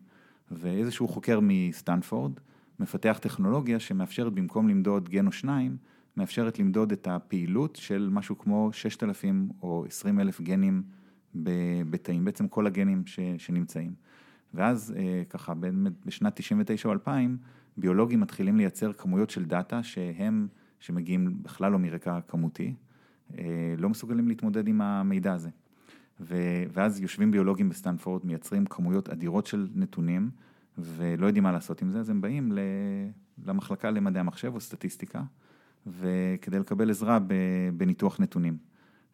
[SPEAKER 2] ואיזשהו חוקר מסטנפורד מפתח טכנולוגיה שמאפשרת במקום למדוד גן או שניים, מאפשרת למדוד את הפעילות של משהו כמו 6,000 או 20 אלף גנים ב- בתאים, בעצם כל הגנים ש, שנמצאים. ואז אה, ככה באמת בשנת 99 או 2000, ביולוגים מתחילים לייצר כמויות של דאטה שהם, שמגיעים בכלל לא מרקע כמותי, אה, לא מסוגלים להתמודד עם המידע הזה. ו- ואז יושבים ביולוגים בסטנפורד, מייצרים כמויות אדירות של נתונים, ולא יודעים מה לעשות עם זה, אז הם באים ל- למחלקה למדעי המחשב או סטטיסטיקה, וכדי לקבל עזרה בניתוח נתונים.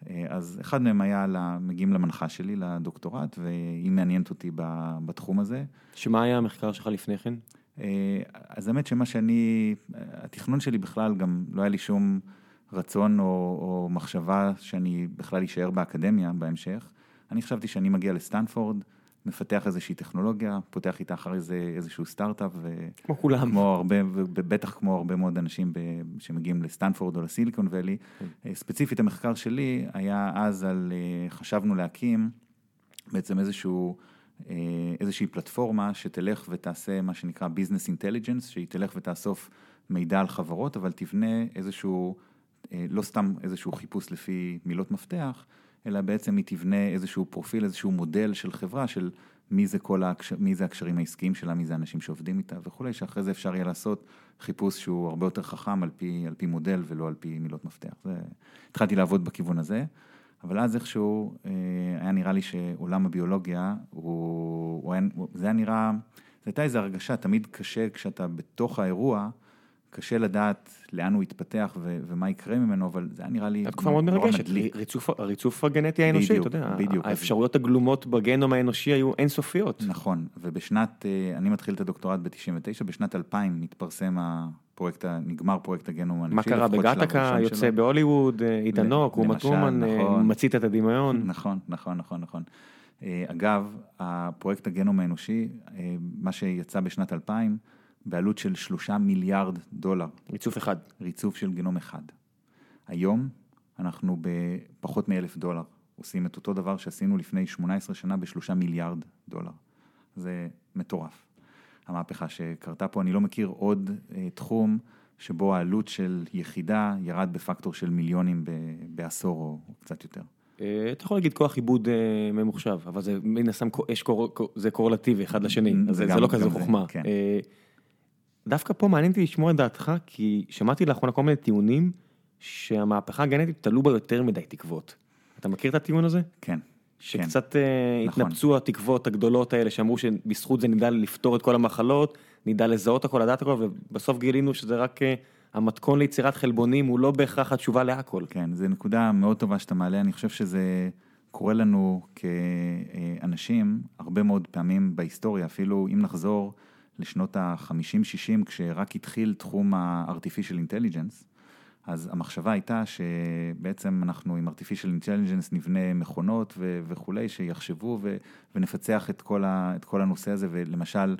[SPEAKER 2] אה, אז אחד מהם היה, ל- מגיעים למנחה שלי, לדוקטורט, והיא מעניינת אותי בתחום הזה.
[SPEAKER 1] שמה היה המחקר שלך לפני כן?
[SPEAKER 2] אה, אז האמת שמה שאני, התכנון שלי בכלל, גם לא היה לי שום רצון או, או מחשבה שאני בכלל אשאר באקדמיה בהמשך. אני חשבתי שאני מגיע לסטנפורד, מפתח איזושהי טכנולוגיה, פותח איתה אחרי זה איזשהו סטארט-אפ. ו...
[SPEAKER 1] כמו כולם.
[SPEAKER 2] כמו הרבה, ובטח כמו הרבה מאוד אנשים ב... שמגיעים לסטנפורד או לסיליקון ואלי. כן. ספציפית המחקר שלי היה אז על, אה, חשבנו להקים בעצם איזשהו... אה, איזושהי פלטפורמה שתלך ותעשה מה שנקרא Business Intelligence, שהיא תלך ותאסוף מידע על חברות, אבל תבנה איזשהו, לא סתם איזשהו חיפוש לפי מילות מפתח, אלא בעצם היא תבנה איזשהו פרופיל, איזשהו מודל של חברה, של מי זה כל הקשר, מי זה הקשרים העסקיים שלה, מי זה האנשים שעובדים איתה וכולי, שאחרי זה אפשר יהיה לעשות חיפוש שהוא הרבה יותר חכם על פי, על פי מודל ולא על פי מילות מפתח. זה, התחלתי לעבוד בכיוון הזה. אבל אז איכשהו אה, היה נראה לי שעולם הביולוגיה, הוא, הוא היה, זה היה נראה, זו הייתה איזו הרגשה, תמיד קשה כשאתה בתוך האירוע, קשה לדעת לאן הוא יתפתח ו- ומה יקרה ממנו, אבל זה היה נראה לי
[SPEAKER 1] תקופה מאוד מרגשת, ריצוף, הריצוף הגנטי האנושי, בדיוק, אתה יודע, בדיוק. האפשרויות הגלומות בגנום האנושי היו אינסופיות.
[SPEAKER 2] נכון, ובשנת, אה, אני מתחיל את הדוקטורט ב-99, בשנת 2000 מתפרסם הפרויקט, נגמר פרויקט הגנום האנושי.
[SPEAKER 1] מה קרה בגטקה, יוצא בהוליווד, אה, עידן הוק, אומה טרומן, אה, נכון, מצית את הדמיון.
[SPEAKER 2] נכון, נכון, נכון, נכון. אגב, הפרויקט הגנום האנושי, מה שיצא בשנת 2000, בעלות של שלושה מיליארד דולר.
[SPEAKER 1] ריצוף אחד.
[SPEAKER 2] ריצוף של גנום אחד. היום אנחנו בפחות מאלף דולר עושים את אותו דבר שעשינו לפני 18 שנה בשלושה מיליארד דולר. זה מטורף. המהפכה שקרתה פה, אני לא מכיר עוד אה, תחום שבו העלות של יחידה ירד בפקטור של מיליונים ב, בעשור או קצת יותר.
[SPEAKER 1] אה, אתה יכול להגיד כוח עיבוד אה, ממוחשב, אבל זה מן הסתם, זה קורלטיבי אחד לשני, אז זה, זה לא כזה חוכמה. כן. אה, דווקא פה מעניין אותי לשמוע את דעתך, כי שמעתי לאחרונה כל מיני טיעונים שהמהפכה הגנטית תלו בה יותר מדי תקוות. אתה מכיר את הטיעון הזה?
[SPEAKER 2] כן.
[SPEAKER 1] שקצת כן. נכון. התנפצו התקוות הגדולות האלה שאמרו שבזכות זה נדע לפתור את כל המחלות, נדע לזהות הכל, לדעת הכל, ובסוף גילינו שזה רק אה, המתכון ליצירת חלבונים, הוא לא בהכרח התשובה להכל.
[SPEAKER 2] כן, זו נקודה מאוד טובה שאתה מעלה, אני חושב שזה קורה לנו כאנשים הרבה מאוד פעמים בהיסטוריה, אפילו אם נחזור לשנות ה-50-60, כשרק התחיל תחום ה-artificial intelligence, אז המחשבה הייתה שבעצם אנחנו עם artificial intelligence נבנה מכונות ו- וכולי, שיחשבו ו- ונפצח את כל, ה- את כל הנושא הזה, ולמשל,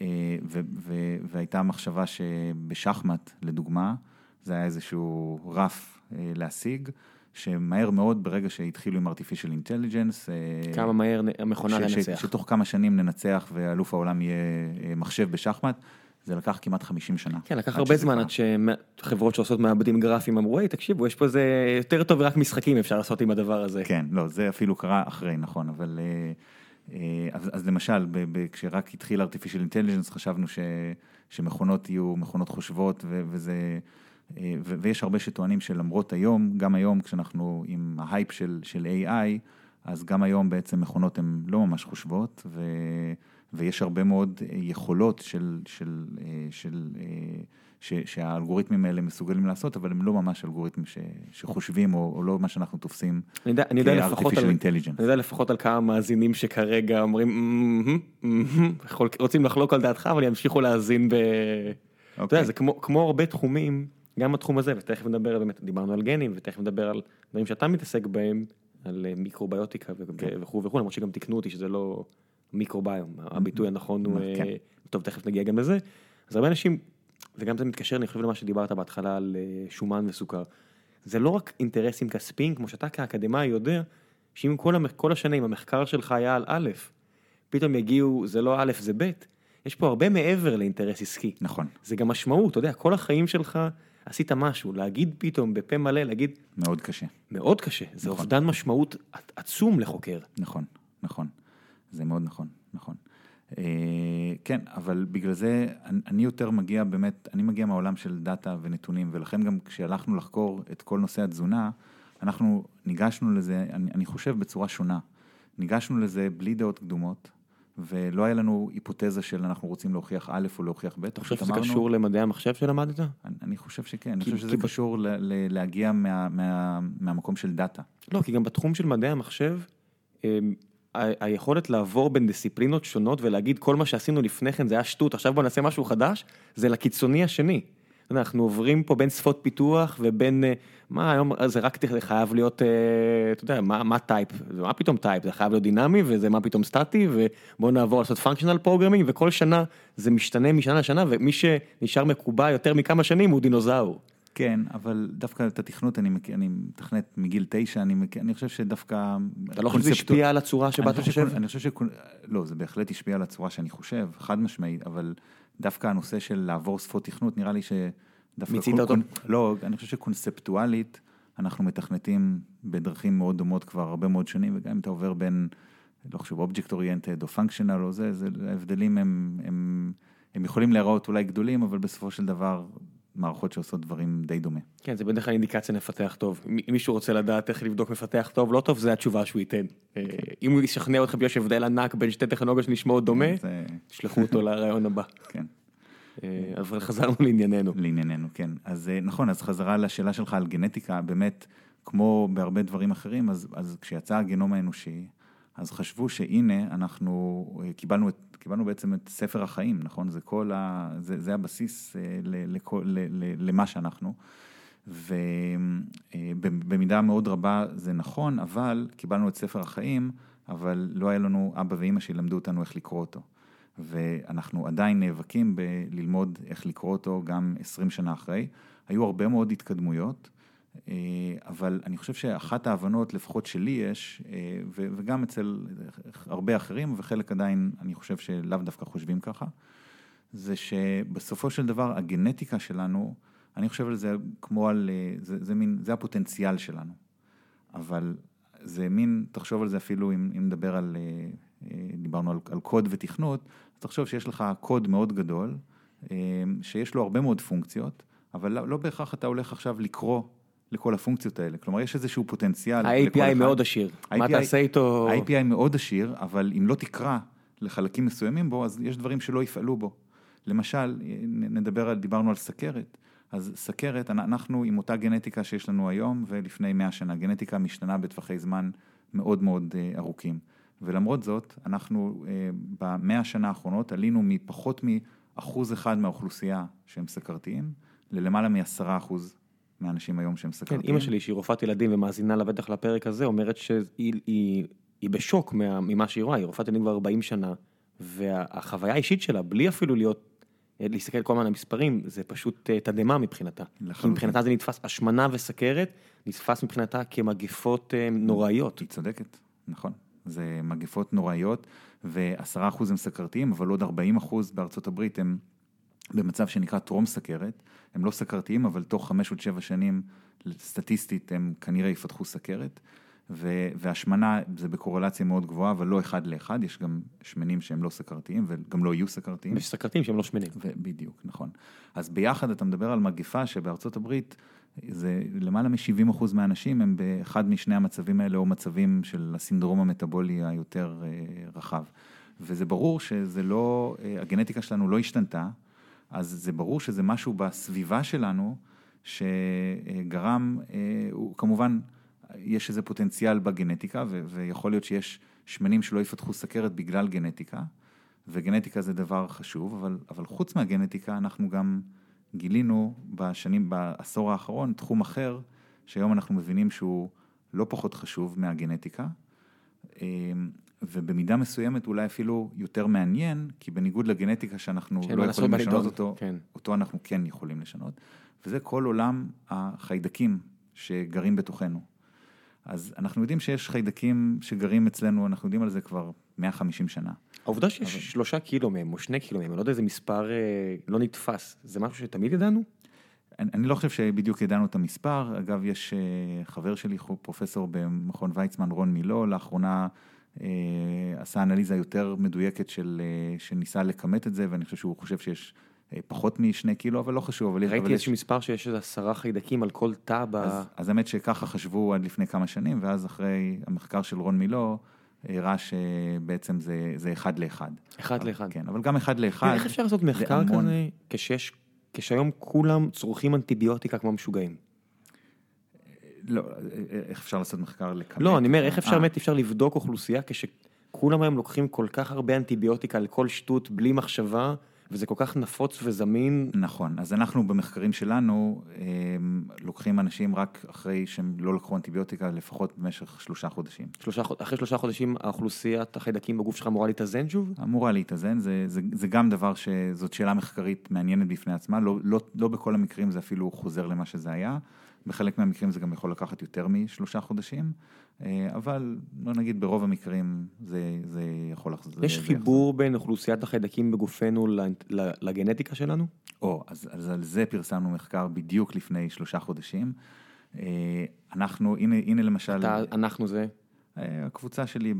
[SPEAKER 2] אה, ו- ו- והייתה מחשבה שבשחמט, לדוגמה, זה היה איזשהו רף אה, להשיג. שמהר מאוד, ברגע שהתחילו עם artificial intelligence,
[SPEAKER 1] אה, כמה מהר המכונה לנצח.
[SPEAKER 2] שתוך כמה שנים ננצח ואלוף העולם יהיה אה, מחשב בשחמט. זה לקח כמעט 50 שנה.
[SPEAKER 1] כן, לקח הרבה זמן עד שחברות שעושות מעבדים גרפיים אמרו, היי, תקשיבו, יש פה איזה יותר טוב ורק משחקים אפשר לעשות עם הדבר הזה.
[SPEAKER 2] כן, לא, זה אפילו קרה אחרי, נכון, אבל... אה, אז, אז למשל, ב, ב, כשרק התחיל artificial intelligence חשבנו ש, שמכונות יהיו מכונות חושבות ו, וזה ויש הרבה שטוענים שלמרות היום, גם היום כשאנחנו עם ההייפ של, של AI, אז גם היום בעצם מכונות הן לא ממש חושבות, ו, ויש הרבה מאוד יכולות של, של, אה, של, אה, ש, שהאלגוריתמים האלה מסוגלים לעשות, אבל הם לא ממש אלגוריתמים ש, שחושבים, או, או לא מה שאנחנו תופסים
[SPEAKER 1] כ-artificial intelligence. אני יודע לפחות על כמה מאזינים שכרגע אומרים, רוצים לחלוק על דעתך, אבל ימשיכו להאזין ב... אתה יודע, אוקיי. זה כמו, כמו הרבה תחומים. גם בתחום הזה, ותכף נדבר, באמת, דיברנו על גנים, ותכף נדבר על דברים שאתה מתעסק בהם, על אה, מיקרוביוטיקה כן. וכו' וכו', למרות שגם תיקנו אותי שזה לא מיקרוביום, הביטוי הנכון הוא, אה, כן. טוב, תכף נגיע גם לזה. אז הרבה אנשים, וגם זה מתקשר, אני חושב למה שדיברת בהתחלה על אה, שומן וסוכר. זה לא רק אינטרסים כספיים, כמו שאתה כאקדמאי יודע, שאם כל, כל השנים המחקר שלך היה על א', פתאום יגיעו, זה לא א', זה ב', יש פה הרבה מעבר לאינטרס עסקי.
[SPEAKER 2] נכון.
[SPEAKER 1] זה גם משמעות, אתה יודע, כל החיים שלך עשית משהו, להגיד פתאום בפה מלא, להגיד...
[SPEAKER 2] מאוד קשה.
[SPEAKER 1] מאוד קשה, זה נכון. אובדן משמעות עצום לחוקר.
[SPEAKER 2] נכון, נכון, זה מאוד נכון, נכון. אה, כן, אבל בגלל זה אני יותר מגיע באמת, אני מגיע מהעולם של דאטה ונתונים, ולכן גם כשהלכנו לחקור את כל נושא התזונה, אנחנו ניגשנו לזה, אני, אני חושב בצורה שונה. ניגשנו לזה בלי דעות קדומות, ולא היה לנו היפותזה של אנחנו רוצים להוכיח א' או להוכיח ב'.
[SPEAKER 1] אתה חושב שזה קשור למדעי המחשב שלמדת?
[SPEAKER 2] אני, אני חושב שכן, אני חושב שזה קשור ל, ל, להגיע מה, מה, מהמקום של דאטה.
[SPEAKER 1] לא, כי גם בתחום של מדעי המחשב, אמ, היכולת לעבור בין דיסציפלינות שונות ולהגיד כל מה שעשינו לפני כן זה היה שטות, עכשיו בוא נעשה משהו חדש, זה לקיצוני השני. אנחנו עוברים פה בין שפות פיתוח ובין, אה, מה היום זה רק חייב להיות, אה, אתה יודע, מה, מה type, מה פתאום type, זה חייב להיות דינמי וזה מה פתאום סטטי ובוא נעבור לעשות functional programming וכל שנה זה משתנה משנה לשנה ומי שנשאר מקובע יותר מכמה שנים הוא דינוזאור.
[SPEAKER 2] כן, אבל דווקא את התכנות אני, אני מתכנת מגיל תשע, אני, אני חושב שדווקא...
[SPEAKER 1] אתה לא חושב שזה השפיע על הצורה שבה אתה חושב?
[SPEAKER 2] אני חושב ש... לא, זה בהחלט השפיע על הצורה שאני חושב, חד משמעית, אבל דווקא הנושא של לעבור שפות תכנות, נראה לי ש...
[SPEAKER 1] מיצית אותו?
[SPEAKER 2] לא, אני חושב שקונספטואלית, אנחנו מתכנתים בדרכים מאוד דומות כבר הרבה מאוד שנים, וגם אם אתה עובר בין, לא חושב, אובייקט אוריינטד או פונקשיונל או זה, זה ההבדלים הם, הם, הם יכולים להיראות אולי גדולים, אבל בסופו של דבר מערכות שעושות דברים די דומה.
[SPEAKER 1] כן, זה בדרך כלל אינדיקציה מפתח טוב. אם מישהו רוצה לדעת איך לבדוק מפתח טוב, לא טוב, זה התשובה שהוא ייתן. אה, אם הוא ישכנע אותך שיש הבדל ענק בין שתי טכנולוגיות שנשמעות דומה, תשלחו אותו לרעיון הבא.
[SPEAKER 2] כן.
[SPEAKER 1] אה, אבל חזרנו לענייננו.
[SPEAKER 2] לענייננו, כן. אז אה, נכון, אז חזרה לשאלה שלך על גנטיקה, באמת, כמו בהרבה דברים אחרים, אז, אז כשיצא הגנום האנושי, אז חשבו שהנה, אנחנו קיבלנו, את, קיבלנו בעצם את ספר החיים, נכון? זה כל ה... זה, זה הבסיס לכל, למה שאנחנו. ובמידה מאוד רבה זה נכון, אבל קיבלנו את ספר החיים, אבל לא היה לנו אבא ואימא שילמדו אותנו איך לקרוא אותו. ואנחנו עדיין נאבקים בללמוד איך לקרוא אותו גם 20 שנה אחרי. היו הרבה מאוד התקדמויות, אה, אבל אני חושב שאחת ההבנות, לפחות שלי יש, אה, וגם אצל הרבה אחרים, וחלק עדיין אני חושב שלאו דווקא חושבים ככה, זה שבסופו של דבר הגנטיקה שלנו, אני חושב על זה כמו על, אה, זה, זה מין, זה הפוטנציאל שלנו. אבל זה מין, תחשוב על זה אפילו אם, אם נדבר על, דיברנו על, על קוד ותכנות, אז תחשוב שיש לך קוד מאוד גדול, שיש לו הרבה מאוד פונקציות, אבל לא, לא בהכרח אתה הולך עכשיו לקרוא לכל הפונקציות האלה. כלומר, יש איזשהו פוטנציאל.
[SPEAKER 1] ה-API מאוד עשיר. מה תעשה איתו?
[SPEAKER 2] ה-API מאוד עשיר, אבל אם לא תקרא לחלקים מסוימים בו, אז יש דברים שלא יפעלו בו. למשל, נדבר על, דיברנו על סכרת. אז סכרת, אנחנו עם אותה גנטיקה שיש לנו היום ולפני 100 שנה, גנטיקה משתנה בטווחי זמן מאוד מאוד אה, ארוכים. ולמרות זאת, אנחנו אה, במאה השנה האחרונות עלינו מפחות מאחוז אחד מהאוכלוסייה שהם סכרתיים, ללמעלה מעשרה אחוז מהאנשים היום שהם סכרתיים.
[SPEAKER 1] כן, אימא שלי שהיא רופאת ילדים ומאזינה לה בטח לפרק הזה, אומרת שהיא היא, היא בשוק ממה שהיא רואה, היא רופאת ילדים כבר 40 שנה, והחוויה האישית שלה, בלי אפילו להיות, להסתכל כל הזמן על המספרים, זה פשוט אה, תדהמה מבחינתה. לחלוטין. מבחינתה זה נתפס, השמנה וסכרת נתפס מבחינתה כמגפות אה, נוראיות.
[SPEAKER 2] היא צודקת, נכון. זה מגפות נוראיות, ועשרה אחוז הם סכרתיים, אבל עוד 40 אחוז בארצות הברית הם במצב שנקרא טרום סכרת, הם לא סכרתיים, אבל תוך חמש עוד שבע שנים, סטטיסטית, הם כנראה יפתחו סכרת. והשמנה זה בקורלציה מאוד גבוהה, אבל לא אחד לאחד, יש גם שמנים שהם לא סכרתיים וגם לא יהיו סכרתיים.
[SPEAKER 1] יש סכרתיים שהם לא שמנים.
[SPEAKER 2] בדיוק, נכון. אז ביחד אתה מדבר על מגפה שבארצות הברית, זה למעלה מ-70% מהאנשים הם באחד משני המצבים האלה, או מצבים של הסינדרום המטאבולי היותר אה, רחב. וזה ברור שזה לא, אה, הגנטיקה שלנו לא השתנתה, אז זה ברור שזה משהו בסביבה שלנו שגרם, אה, כמובן, יש איזה פוטנציאל בגנטיקה, ויכול להיות שיש שמנים שלא יפתחו סכרת בגלל גנטיקה, וגנטיקה זה דבר חשוב, אבל, אבל חוץ מהגנטיקה אנחנו גם גילינו בשנים, בעשור האחרון, תחום אחר, שהיום אנחנו מבינים שהוא לא פחות חשוב מהגנטיקה, אמ, ובמידה מסוימת אולי אפילו יותר מעניין, כי בניגוד לגנטיקה שאנחנו לא יכולים לשנות אותו, כן. אותו אנחנו כן יכולים לשנות, וזה כל עולם החיידקים שגרים בתוכנו. אז אנחנו יודעים שיש חיידקים שגרים אצלנו, אנחנו יודעים על זה כבר 150 שנה.
[SPEAKER 1] העובדה שיש אבל... שלושה קילו מהם או שני קילו מהם, אני לא יודע איזה מספר אה, לא נתפס, זה משהו שתמיד ידענו?
[SPEAKER 2] אני, אני לא חושב שבדיוק ידענו את המספר, אגב יש אה, חבר שלי, פרופסור במכון ויצמן, רון מילו, לאחרונה עשה אנליזה יותר מדויקת של, אה, שניסה לכמת את זה, ואני חושב שהוא חושב שיש אה, פחות משני קילו, אבל לא חשוב. אבל
[SPEAKER 1] ראיתי איזשהו יש... מספר שיש איזה עשרה חיידקים על כל תא ב...
[SPEAKER 2] אז, אז האמת שככה חשבו עד לפני כמה שנים, ואז אחרי המחקר של רון מילו, הראה שבעצם זה, זה אחד לאחד.
[SPEAKER 1] אחד לאחד.
[SPEAKER 2] כן, אבל גם אחד לאחד.
[SPEAKER 1] איך אפשר לעשות מחקר המון... כזה כשיש, כשהיום כולם צורכים אנטיביוטיקה כמו משוגעים?
[SPEAKER 2] לא, איך אפשר לעשות מחקר לכמת?
[SPEAKER 1] לא, אני אומר, איך אפשר באמת אפשר לבדוק אוכלוסייה כש... כולם היום לוקחים כל כך הרבה אנטיביוטיקה על כל שטות בלי מחשבה, וזה כל כך נפוץ וזמין.
[SPEAKER 2] נכון, אז אנחנו במחקרים שלנו לוקחים אנשים רק אחרי שהם לא לקחו אנטיביוטיקה לפחות במשך שלושה חודשים.
[SPEAKER 1] שלושה, אחרי שלושה חודשים האוכלוסיית החיידקים בגוף שלך אמורה להתאזן שוב?
[SPEAKER 2] אמורה להתאזן, זה, זה, זה גם דבר שזאת שאלה מחקרית מעניינת בפני עצמה, לא, לא, לא בכל המקרים זה אפילו חוזר למה שזה היה. בחלק מהמקרים זה גם יכול לקחת יותר משלושה חודשים, אה, אבל לא נגיד ברוב המקרים זה, זה יכול לחזור.
[SPEAKER 1] יש חיבור בין אוכלוסיית החיידקים בגופנו לגנטיקה שלנו?
[SPEAKER 2] או, אז, אז על זה פרסמנו מחקר בדיוק לפני שלושה חודשים. אה, אנחנו, הנה, הנה למשל...
[SPEAKER 1] אתה, אנחנו זה?
[SPEAKER 2] אה, הקבוצה שלי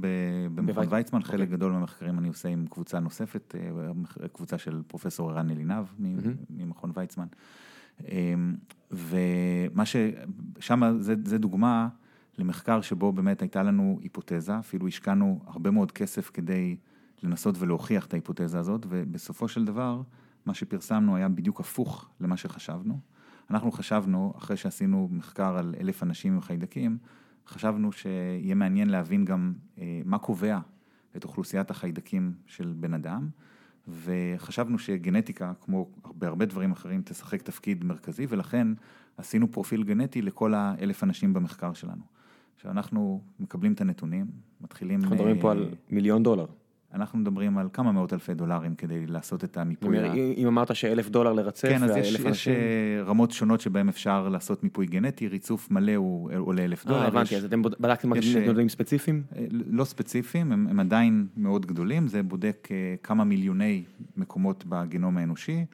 [SPEAKER 2] במכון ויצמן, חלק אוקיי. גדול מהמחקרים אני עושה עם קבוצה נוספת, קבוצה של פרופסור ערן אלינב ממכון ויצמן. אמ, ומה ש... שם זה, זה דוגמה למחקר שבו באמת הייתה לנו היפותזה, אפילו השקענו הרבה מאוד כסף כדי לנסות ולהוכיח את ההיפותזה הזאת, ובסופו של דבר, מה שפרסמנו היה בדיוק הפוך למה שחשבנו. אנחנו חשבנו, אחרי שעשינו מחקר על אלף אנשים עם חיידקים, חשבנו שיהיה מעניין להבין גם אה, מה קובע את אוכלוסיית החיידקים של בן אדם. וחשבנו שגנטיקה, כמו בהרבה דברים אחרים, תשחק תפקיד מרכזי, ולכן עשינו פרופיל גנטי לכל האלף אנשים במחקר שלנו. עכשיו אנחנו מקבלים את הנתונים, מתחילים...
[SPEAKER 1] אנחנו מדברים פה על מיליון דולר.
[SPEAKER 2] אנחנו מדברים על כמה מאות אלפי דולרים כדי לעשות את המיפוי.
[SPEAKER 1] אם אמרת שאלף דולר לרצף,
[SPEAKER 2] כן, אז יש, יש אה, רמות שונות שבהן אפשר לעשות מיפוי גנטי, ריצוף מלא הוא עולה אלף דולר.
[SPEAKER 1] אה, הבנתי, יש, אז אתם בדקתם נתונים ספציפיים?
[SPEAKER 2] אה, לא ספציפיים, הם, הם עדיין מאוד גדולים, זה בודק אה, כמה מיליוני מקומות בגנום האנושי.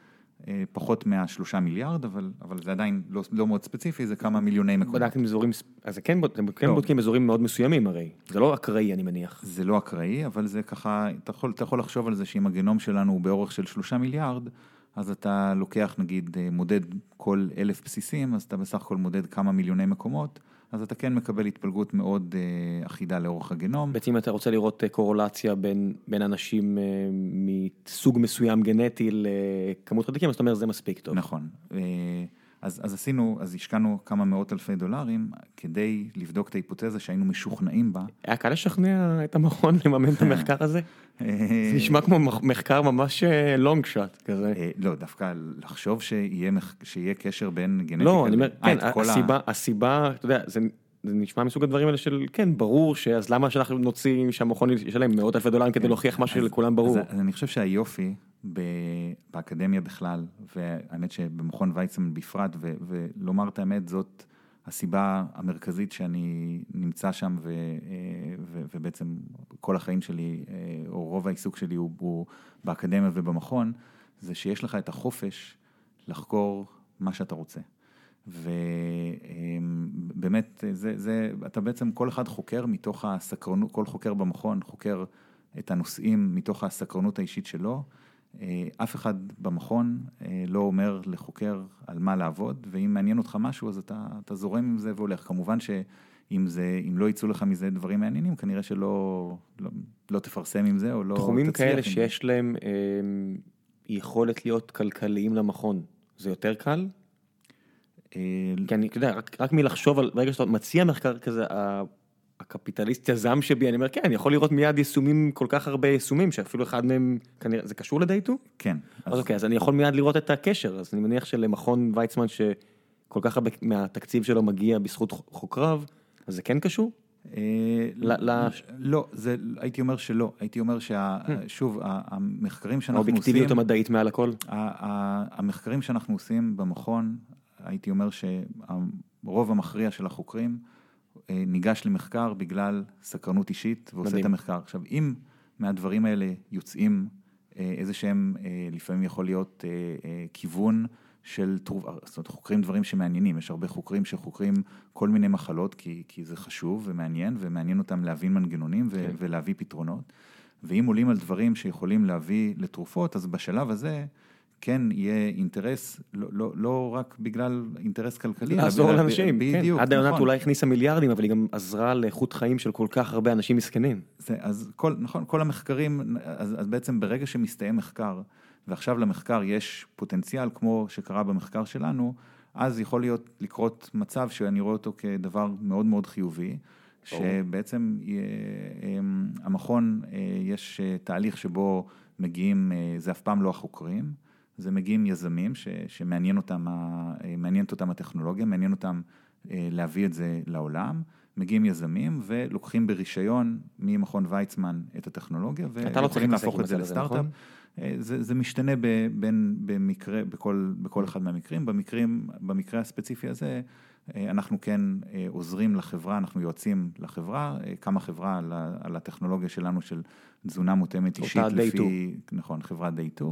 [SPEAKER 2] אה, פחות מהשלושה מיליארד, אבל, אבל זה עדיין לא, לא מאוד ספציפי, זה כמה מיליוני מקומות.
[SPEAKER 1] בדקתם אזורים, אז כן, אתם כן לא. בודקים אזורים מאוד מסוימים הרי, זה לא אקראי אני מניח.
[SPEAKER 2] זה לא אקראי, אבל זה ככה, אתה יכול, אתה יכול לחשוב על זה שאם הגנום שלנו הוא באורך של שלושה מיליארד, אז אתה לוקח נגיד אה, מודד כל אלף בסיסים, אז אתה בסך הכל מודד כמה מיליוני מקומות. אז אתה כן מקבל התפלגות מאוד אה, אחידה לאורך הגנום.
[SPEAKER 1] בעצם אתה רוצה לראות אה, קורולציה בין, בין אנשים אה, מסוג מסוים גנטי לכמות חלקיקים, אז אתה אומר זה מספיק טוב.
[SPEAKER 2] נכון. אז, אז עשינו, אז השקענו כמה מאות אלפי דולרים כדי לבדוק את ההיפותזה שהיינו משוכנעים בה.
[SPEAKER 1] היה קל לשכנע את המכון לממן את המחקר הזה? זה נשמע כמו מחקר ממש לונג שוט כזה.
[SPEAKER 2] לא, דווקא לחשוב שיהיה, שיהיה קשר בין גנטיקה.
[SPEAKER 1] לא, אני אומר, כן, הסיבה, הסיבה, אתה יודע, זה... זה נשמע מסוג הדברים האלה של כן ברור שאז למה שאנחנו נוציא שהמכון ישלם מאות אלפי דולרים כדי להוכיח משהו שלכולם ברור.
[SPEAKER 2] אז אני חושב שהיופי באקדמיה בכלל, והאמת שבמכון ויצמן בפרט, ולומר את האמת, זאת הסיבה המרכזית שאני נמצא שם, ו, ו, ובעצם כל החיים שלי, או רוב העיסוק שלי הוא, הוא באקדמיה ובמכון, זה שיש לך את החופש לחקור מה שאתה רוצה. ובאמת, זה, זה, אתה בעצם, כל אחד חוקר מתוך הסקרנות, כל חוקר במכון חוקר את הנושאים מתוך הסקרנות האישית שלו. אה, אף אחד במכון אה, לא אומר לחוקר על מה לעבוד, ואם מעניין אותך משהו אז אתה, אתה זורם עם זה והולך. כמובן שאם זה, אם לא יצאו לך מזה דברים מעניינים, כנראה שלא לא, לא תפרסם עם זה או לא
[SPEAKER 1] תצליח. תחומים כאלה שיש להם אה, יכולת להיות כלכליים למכון, זה יותר קל? אה, כי אני, אתה יודע, רק, רק מלחשוב על, ברגע שאתה מציע מחקר כזה, הקפיטליסט יזם שבי, אני אומר, כן, אני יכול לראות מיד יישומים, כל כך הרבה יישומים, שאפילו אחד מהם, כנראה, זה קשור לדייטו?
[SPEAKER 2] כן.
[SPEAKER 1] אז אוקיי, אז אני יכול מיד לראות את הקשר, אז אני מניח שלמכון ויצמן, שכל כך הרבה מהתקציב שלו מגיע בזכות חוקריו, אז זה כן קשור?
[SPEAKER 2] אה, לא, הייתי אומר שלא, הייתי אומר ששוב, hmm. המחקרים שאנחנו עושים...
[SPEAKER 1] האובייקטיביות המדעית מעל הכל?
[SPEAKER 2] המחקרים שאנחנו עושים במכון, הייתי אומר שהרוב המכריע של החוקרים ניגש למחקר בגלל סקרנות אישית ועושה מדהים. את המחקר. עכשיו, אם מהדברים האלה יוצאים אה, איזה שהם, אה, לפעמים יכול להיות כיוון של, זאת אומרת, חוקרים דברים שמעניינים, יש הרבה חוקרים שחוקרים כל מיני מחלות, כי, כי זה חשוב ומעניין, ומעניין אותם להבין מנגנונים ו- כן. ולהביא פתרונות. ואם עולים על דברים שיכולים להביא לתרופות, אז בשלב הזה, כן יהיה אינטרס, לא, לא, לא רק בגלל אינטרס כלכלי.
[SPEAKER 1] לעזור לאנשים. בדיוק, כן. עד היום נכון. אולי הכניסה מיליארדים, אבל היא גם עזרה לאיכות חיים של כל כך הרבה אנשים מסכנים.
[SPEAKER 2] זה, אז כל, נכון, כל המחקרים, אז, אז בעצם ברגע שמסתיים מחקר, ועכשיו למחקר יש פוטנציאל, כמו שקרה במחקר שלנו, אז יכול להיות לקרות מצב שאני רואה אותו כדבר מאוד מאוד חיובי. שבעצם המכון, יש תהליך שבו מגיעים, זה אף פעם לא החוקרים, זה מגיעים יזמים שמעניינת אותם, אותם הטכנולוגיה, מעניין אותם להביא את זה לעולם. מגיעים יזמים ולוקחים ברישיון ממכון ויצמן את הטכנולוגיה,
[SPEAKER 1] לא
[SPEAKER 2] ויכולים להפוך את זה לסטארט-אפ.
[SPEAKER 1] נכון?
[SPEAKER 2] זה, זה משתנה בין, במקרה, בכל, בכל אחד מהמקרים, במקרים, במקרה הספציפי הזה, אנחנו כן עוזרים לחברה, אנחנו יועצים לחברה, קמה חברה על, על הטכנולוגיה שלנו של תזונה מותאמת אישית,
[SPEAKER 1] לפי,
[SPEAKER 2] נכון, חברת Day2.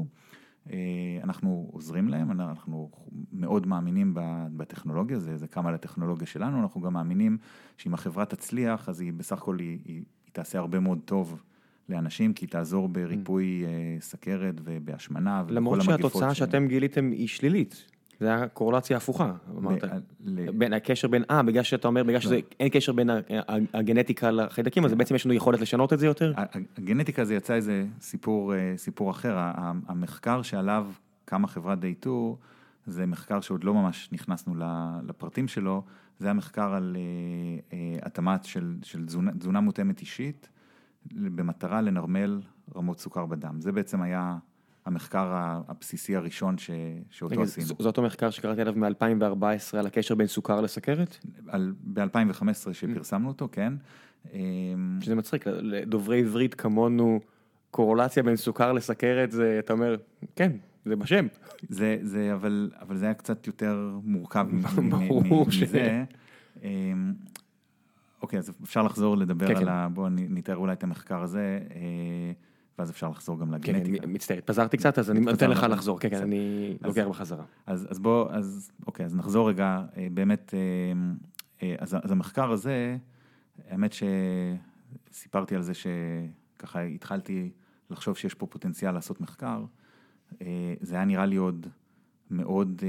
[SPEAKER 2] אנחנו עוזרים להם, אנחנו מאוד מאמינים בטכנולוגיה, זה, זה קם על הטכנולוגיה שלנו, אנחנו גם מאמינים שאם החברה תצליח, אז היא בסך הכל, היא, היא, היא תעשה הרבה מאוד טוב לאנשים, כי היא תעזור בריפוי סכרת ובהשמנה ובכל המגפות.
[SPEAKER 1] למרות שהתוצאה שאתם גיליתם היא שלילית. זה היה קורלציה הפוכה, אמרת, בין הקשר בין, אה, בגלל שאתה אומר, בגלל שאין קשר בין הגנטיקה לחיידקים, אז בעצם יש לנו יכולת לשנות את זה יותר?
[SPEAKER 2] הגנטיקה זה יצא איזה סיפור אחר, המחקר שעליו קמה חברת Day2, זה מחקר שעוד לא ממש נכנסנו לפרטים שלו, זה המחקר על התאמה של תזונה מותאמת אישית, במטרה לנרמל רמות סוכר בדם, זה בעצם היה המחקר הבסיסי הראשון שאותו עשינו.
[SPEAKER 1] זה אותו מחקר שקראתי עליו מ-2014 על הקשר בין סוכר לסכרת?
[SPEAKER 2] ב-2015 שפרסמנו אותו, כן.
[SPEAKER 1] שזה מצחיק, לדוברי עברית כמונו, קורולציה בין סוכר לסכרת, זה, אתה אומר, כן, זה בשם.
[SPEAKER 2] זה, זה, אבל, אבל זה היה קצת יותר מורכב
[SPEAKER 1] מזה.
[SPEAKER 2] אוקיי, אז אפשר לחזור לדבר על ה... בואו נתאר אולי את המחקר הזה. ואז אפשר לחזור גם לגנטיקה.
[SPEAKER 1] כן, מצטער, התפזרתי קצת, אז אני נותן לך לחזור, כן, כן, אני לוקח בחזרה.
[SPEAKER 2] אז בוא, אז אוקיי, אז נחזור רגע, באמת, אז המחקר הזה, האמת שסיפרתי על זה שככה התחלתי לחשוב שיש פה פוטנציאל לעשות מחקר, זה היה נראה לי עוד מאוד,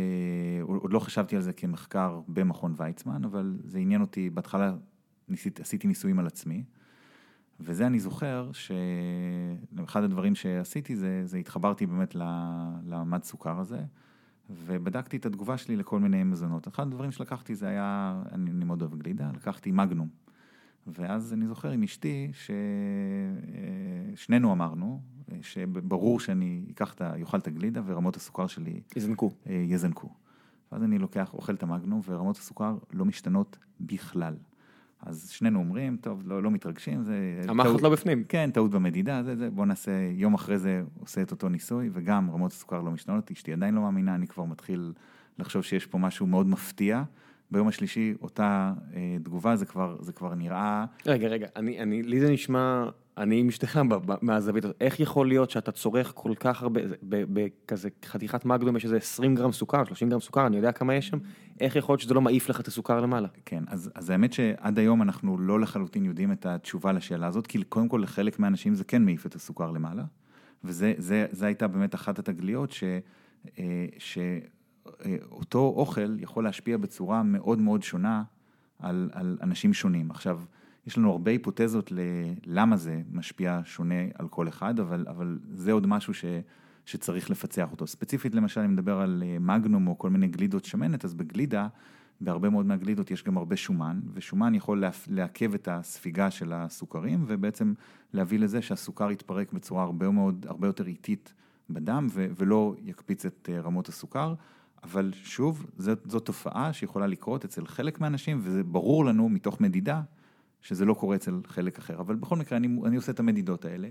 [SPEAKER 2] עוד לא חשבתי על זה כמחקר במכון ויצמן, אבל זה עניין אותי, בהתחלה עשיתי ניסויים על עצמי. וזה אני זוכר שאחד הדברים שעשיתי זה, זה התחברתי באמת למד סוכר הזה, ובדקתי את התגובה שלי לכל מיני מזונות. אחד הדברים שלקחתי זה היה, אני, אני מאוד אוהב גלידה, לקחתי מגנום. ואז אני זוכר עם אשתי, ששנינו אמרנו, שברור שאני אקח את, אוכל את הגלידה ורמות הסוכר שלי...
[SPEAKER 1] יזנקו.
[SPEAKER 2] יזנקו. ואז אני לוקח, אוכל את המגנום ורמות הסוכר לא משתנות בכלל. אז שנינו אומרים, טוב, לא, לא מתרגשים, זה...
[SPEAKER 1] המחט לא בפנים.
[SPEAKER 2] כן, טעות במדידה, זה, זה, בוא נעשה, יום אחרי זה עושה את אותו ניסוי, וגם רמות הסוכר לא משתנות, אשתי עדיין לא מאמינה, אני כבר מתחיל לחשוב שיש פה משהו מאוד מפתיע. ביום השלישי, אותה אה, תגובה, זה כבר, זה כבר נראה...
[SPEAKER 1] רגע, רגע, אני, אני, לי זה נשמע, אני עם אשתך מהזווית הזאת, איך יכול להיות שאתה צורך כל כך הרבה, בכזה חתיכת מגדום יש איזה 20 גרם סוכר, 30 גרם סוכר, אני יודע כמה יש שם, איך יכול להיות שזה לא מעיף לך את הסוכר למעלה?
[SPEAKER 2] כן, אז, אז האמת שעד היום אנחנו לא לחלוטין יודעים את התשובה לשאלה הזאת, כי קודם כל לחלק מהאנשים זה כן מעיף את הסוכר למעלה, וזה זה, זה הייתה באמת אחת התגליות ש... אה, ש אותו אוכל יכול להשפיע בצורה מאוד מאוד שונה על, על אנשים שונים. עכשיו, יש לנו הרבה היפותזות ללמה זה משפיע שונה על כל אחד, אבל, אבל זה עוד משהו ש, שצריך לפצח אותו. ספציפית למשל, אני מדבר על אה, מגנום או כל מיני גלידות שמנת, אז בגלידה, בהרבה מאוד מהגלידות יש גם הרבה שומן, ושומן יכול לעכב את הספיגה של הסוכרים, ובעצם להביא לזה שהסוכר יתפרק בצורה הרבה מאוד, הרבה יותר איטית בדם, ולא יקפיץ את אה, רמות הסוכר. אבל שוב, זאת, זאת תופעה שיכולה לקרות אצל חלק מהאנשים, וזה ברור לנו מתוך מדידה שזה לא קורה אצל חלק אחר. אבל בכל מקרה, אני, אני עושה את המדידות האלה,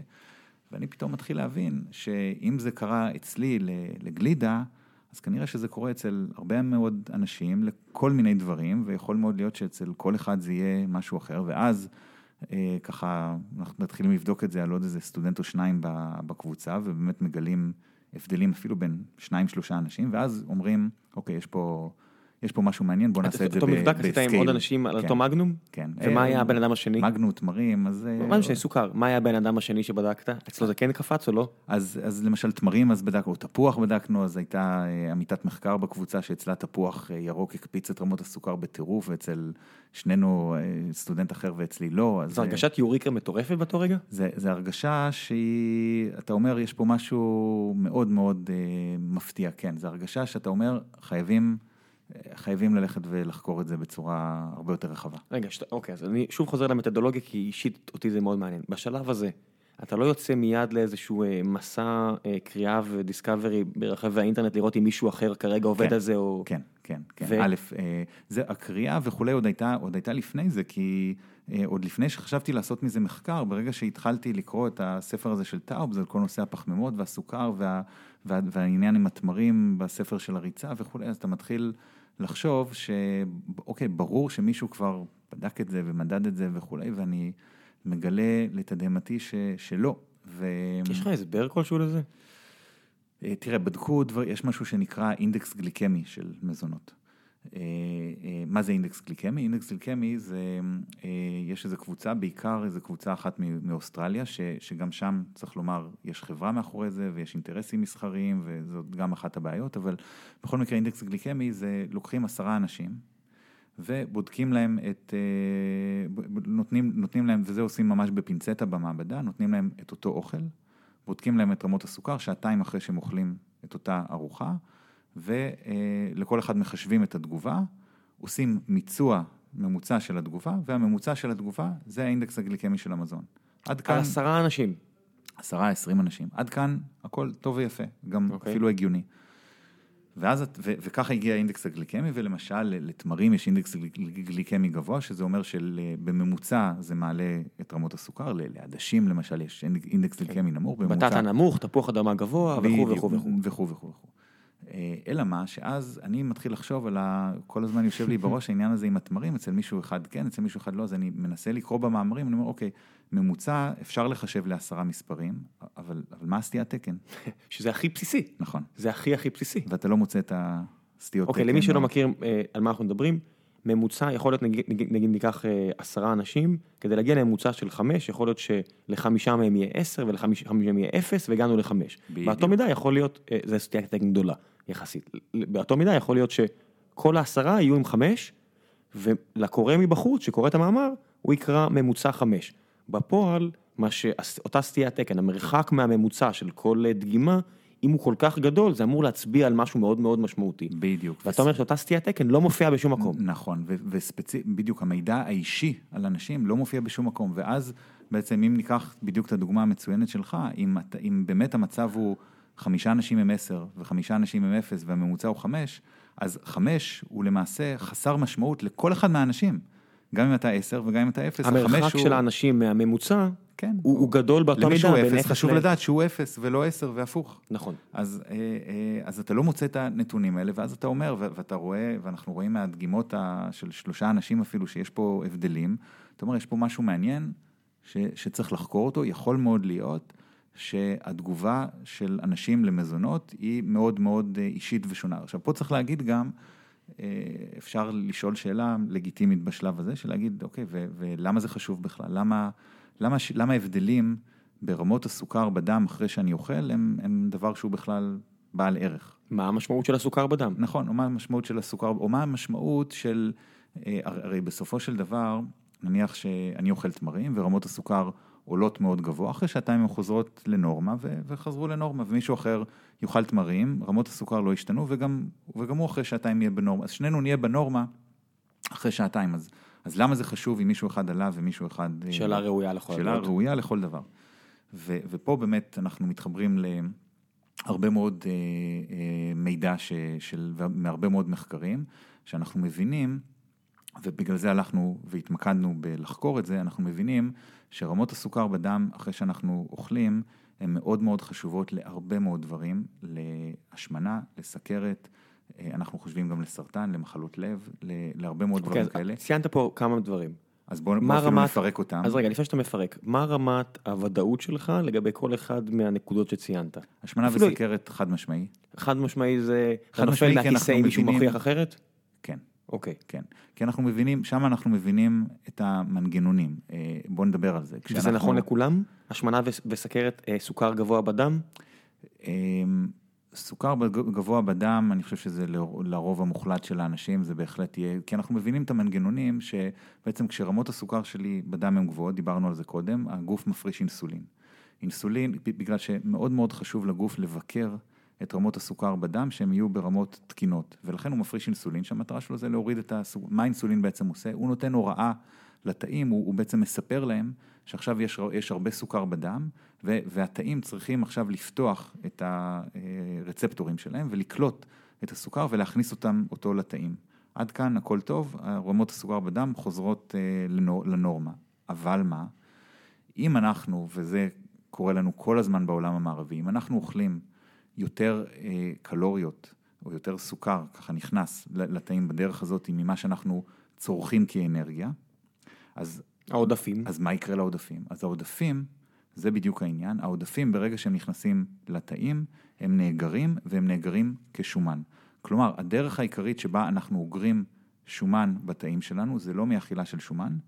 [SPEAKER 2] ואני פתאום מתחיל להבין שאם זה קרה אצלי לגלידה, אז כנראה שזה קורה אצל הרבה מאוד אנשים לכל מיני דברים, ויכול מאוד להיות שאצל כל אחד זה יהיה משהו אחר, ואז אה, ככה אנחנו מתחילים לבדוק את זה על עוד איזה סטודנט או שניים בקבוצה, ובאמת מגלים הבדלים אפילו בין שניים שלושה אנשים, ואז אומרים, אוקיי, יש פה... יש פה משהו מעניין, בוא נעשה את זה
[SPEAKER 1] בסקייל. אותו מבדק עשית עם עוד אנשים על אותו מגנום?
[SPEAKER 2] כן.
[SPEAKER 1] ומה היה הבן אדם השני?
[SPEAKER 2] מגנו, תמרים, אז...
[SPEAKER 1] מה משנה, סוכר, מה היה הבן אדם השני שבדקת? אצלו זה כן קפץ או לא?
[SPEAKER 2] אז למשל תמרים, אז בדקנו, תפוח בדקנו, אז הייתה עמיתת מחקר בקבוצה שאצלה תפוח ירוק הקפיץ את רמות הסוכר בטירוף, ואצל שנינו סטודנט אחר ואצלי לא.
[SPEAKER 1] זו הרגשת יוריקה מטורפת באותו רגע?
[SPEAKER 2] זה הרגשה שהיא, אתה אומר, יש פה משהו מאוד מאוד מפתיע, כן, זו הרגשה שאתה אומר, חייבים... חייבים ללכת ולחקור את זה בצורה הרבה יותר רחבה.
[SPEAKER 1] רגע, שת, אוקיי, אז אני שוב חוזר למתודולוגיה, כי אישית אותי זה מאוד מעניין. בשלב הזה, אתה לא יוצא מיד לאיזשהו אה, מסע אה, קריאה ודיסקאברי ברחבי האינטרנט, לראות אם מישהו אחר כרגע עובד
[SPEAKER 2] כן,
[SPEAKER 1] על זה או...
[SPEAKER 2] כן, כן, כן.
[SPEAKER 1] ו-
[SPEAKER 2] א', אה, זה, הקריאה וכולי עוד הייתה, עוד הייתה לפני זה, כי עוד לפני שחשבתי לעשות מזה מחקר, ברגע שהתחלתי לקרוא את הספר הזה של טאובס על כל נושא הפחמימות והסוכר וה, וה, והעניין עם התמרים בספר של הריצה וכולי, אז אתה מתחיל לחשוב שאוקיי, ברור שמישהו כבר בדק את זה ומדד את זה וכולי, ואני מגלה לתדהמתי ש, שלא. ו...
[SPEAKER 1] יש לך הסבר כלשהו לזה?
[SPEAKER 2] אה, תראה, בדקו דבר, יש משהו שנקרא אינדקס גליקמי של מזונות. אה, אה, מה זה אינדקס גליקמי? אינדקס גליקמי זה, יש איזו קבוצה, בעיקר איזו קבוצה אחת מאוסטרליה, ש, שגם שם, צריך לומר, יש חברה מאחורי זה ויש אינטרסים מסחריים וזאת גם אחת הבעיות, אבל בכל מקרה אינדקס גליקמי זה לוקחים עשרה אנשים ובודקים להם את, נותנים, נותנים להם, וזה עושים ממש בפינצטה במעבדה, נותנים להם את אותו אוכל. בודקים להם את רמות הסוכר שעתיים אחרי שהם אוכלים את אותה ארוחה, ולכל אחד מחשבים את התגובה, עושים מיצוע ממוצע של התגובה, והממוצע של התגובה זה האינדקס הגליקמי של המזון.
[SPEAKER 1] עד כאן... על עשרה אנשים.
[SPEAKER 2] עשרה, עשרים אנשים. עד כאן הכל טוב ויפה, גם okay. אוקיי. אפילו הגיוני. ואז, ו, וככה הגיע האינדקס הגליקמי, ולמשל לתמרים יש אינדקס גליקמי גבוה, שזה אומר שבממוצע זה מעלה את רמות הסוכר, לעדשים למשל יש אינדקס כן. גליקמי נמוך.
[SPEAKER 1] בטטה נמוך, תפוח אדמה גבוה, וכו' וכו' וכו'.
[SPEAKER 2] אה, אלא מה, שאז אני מתחיל לחשוב על ה... כל הזמן יושב לי בראש העניין הזה עם התמרים, אצל מישהו אחד כן, אצל מישהו אחד לא, אז אני מנסה לקרוא במאמרים, אני אומר, אוקיי, ממוצע אפשר לחשב לעשרה מספרים, אבל, אבל מה הסטיית תקן?
[SPEAKER 1] שזה הכי בסיסי.
[SPEAKER 2] נכון.
[SPEAKER 1] זה הכי הכי בסיסי.
[SPEAKER 2] ואתה לא מוצא את הסטיות
[SPEAKER 1] אוקיי, תקן. אוקיי, למי שלא מכיר אה, על מה אנחנו מדברים, ממוצע יכול להיות, נגיד, נגיד ניקח אה, עשרה אנשים, כדי להגיע לממוצע של חמש, יכול להיות שלחמישה מהם יהיה עשר ולחמישה מהם יהיה אפס, והגענו לחמש. באותו מידה יכול להיות, אה, זה סטיית תקן גדולה. יחסית. באותו מידה יכול להיות שכל העשרה יהיו עם חמש, ולקורא מבחוץ שקורא את המאמר, הוא יקרא ממוצע חמש. בפועל, מה שאותה סטיית תקן, המרחק מהממוצע של כל דגימה, אם הוא כל כך גדול, זה אמור להצביע על משהו מאוד מאוד משמעותי.
[SPEAKER 2] בדיוק.
[SPEAKER 1] ואתה אומר שאותה סטיית תקן לא מופיעה בשום מקום.
[SPEAKER 2] נכון, וספציפית, בדיוק, המידע האישי על אנשים לא מופיע בשום מקום, ואז בעצם אם ניקח בדיוק את הדוגמה המצוינת שלך, אם, אם באמת המצב הוא... חמישה אנשים הם עשר וחמישה אנשים הם אפס והממוצע הוא חמש, אז חמש הוא למעשה חסר משמעות לכל אחד מהאנשים. גם אם אתה עשר וגם אם אתה אפס,
[SPEAKER 1] המרחק של הוא... האנשים מהממוצע,
[SPEAKER 2] כן,
[SPEAKER 1] הוא, הוא גדול באותה מידה.
[SPEAKER 2] למישהו אפס, חשוב. לדעת שהוא אפס ולא עשר והפוך.
[SPEAKER 1] נכון.
[SPEAKER 2] אז, אה, אה, אז אתה לא מוצא את הנתונים האלה, ואז אתה אומר, ואתה רואה, ואנחנו רואים מהדגימות של שלושה אנשים אפילו, שיש פה הבדלים, אתה אומר, יש פה משהו מעניין ש, שצריך לחקור אותו, יכול מאוד להיות. שהתגובה של אנשים למזונות היא מאוד מאוד אה, אישית ושונה. עכשיו, פה צריך להגיד גם, אה, אפשר לשאול שאלה לגיטימית בשלב הזה, של להגיד, אוקיי, ו- ולמה זה חשוב בכלל? למה, למה, למה ההבדלים ברמות הסוכר בדם אחרי שאני אוכל, הם, הם דבר שהוא בכלל בעל ערך?
[SPEAKER 1] מה המשמעות של הסוכר בדם?
[SPEAKER 2] נכון, או מה המשמעות של הסוכר, או מה המשמעות של, אה, הרי בסופו של דבר, נניח שאני אוכל תמרים ורמות הסוכר עולות מאוד גבוה, אחרי שעתיים הן חוזרות לנורמה ו- וחזרו לנורמה, ומישהו אחר יאכל תמרים, רמות הסוכר לא ישתנו, וגם, וגם הוא אחרי שעתיים יהיה בנורמה, אז שנינו נהיה בנורמה אחרי שעתיים, אז, אז למה זה חשוב אם מישהו אחד עלה ומישהו אחד...
[SPEAKER 1] אה, שאלה ראויה לכל
[SPEAKER 2] דבר. שאלה ראויה לכל דבר. ו- ופה באמת אנחנו מתחברים להרבה מאוד אה, אה, מידע ש- של, מהרבה מאוד מחקרים, שאנחנו מבינים, ובגלל זה הלכנו והתמקדנו בלחקור את זה, אנחנו מבינים שרמות הסוכר בדם אחרי שאנחנו אוכלים, הן מאוד מאוד חשובות להרבה מאוד דברים, להשמנה, לסכרת, אה, אנחנו חושבים גם לסרטן, למחלות לב, להרבה מאוד okay, דברים
[SPEAKER 1] אוקיי,
[SPEAKER 2] כאלה.
[SPEAKER 1] ציינת פה כמה דברים.
[SPEAKER 2] אז בואו בוא אפילו רמת, נפרק אותם.
[SPEAKER 1] אז רגע, לפני שאתה מפרק, מה רמת הוודאות שלך לגבי כל אחד מהנקודות שציינת?
[SPEAKER 2] השמנה וסכרת חד משמעי.
[SPEAKER 1] חד משמעי זה, חד אתה נופל מהכיסא אם מישהו מוכיח אחרת? אוקיי.
[SPEAKER 2] כן, כי אנחנו מבינים, שם אנחנו מבינים את המנגנונים, אה, בואו נדבר על זה.
[SPEAKER 1] וזה כשאנחנו... נכון לכולם? השמנה וסכרת, אה, סוכר גבוה בדם?
[SPEAKER 2] אמ, סוכר גבוה בדם, אני חושב שזה לרוב המוחלט של האנשים, זה בהחלט יהיה, כי אנחנו מבינים את המנגנונים שבעצם כשרמות הסוכר שלי בדם הן גבוהות, דיברנו על זה קודם, הגוף מפריש אינסולין. אינסולין, בגלל שמאוד מאוד חשוב לגוף לבקר את רמות הסוכר בדם, שהן יהיו ברמות תקינות. ולכן הוא מפריש אינסולין, שהמטרה שלו זה להוריד את הסוכר, מה האינסולין בעצם עושה? הוא נותן הוראה לתאים, הוא, הוא בעצם מספר להם שעכשיו יש, יש הרבה סוכר בדם, ו, והתאים צריכים עכשיו לפתוח את הרצפטורים שלהם ולקלוט את הסוכר ולהכניס אותם, אותו לתאים. עד כאן הכל טוב, רמות הסוכר בדם חוזרות אה, לנור, לנורמה. אבל מה? אם אנחנו, וזה קורה לנו כל הזמן בעולם המערבי, אם אנחנו אוכלים יותר אה, קלוריות או יותר סוכר, ככה נכנס לתאים בדרך הזאת ממה שאנחנו צורכים כאנרגיה, אז...
[SPEAKER 1] העודפים.
[SPEAKER 2] אז מה יקרה לעודפים? אז העודפים, זה בדיוק העניין, העודפים ברגע שהם נכנסים לתאים, הם נאגרים והם נאגרים כשומן. כלומר, הדרך העיקרית שבה אנחנו אוגרים שומן בתאים שלנו, זה לא מאכילה של שומן,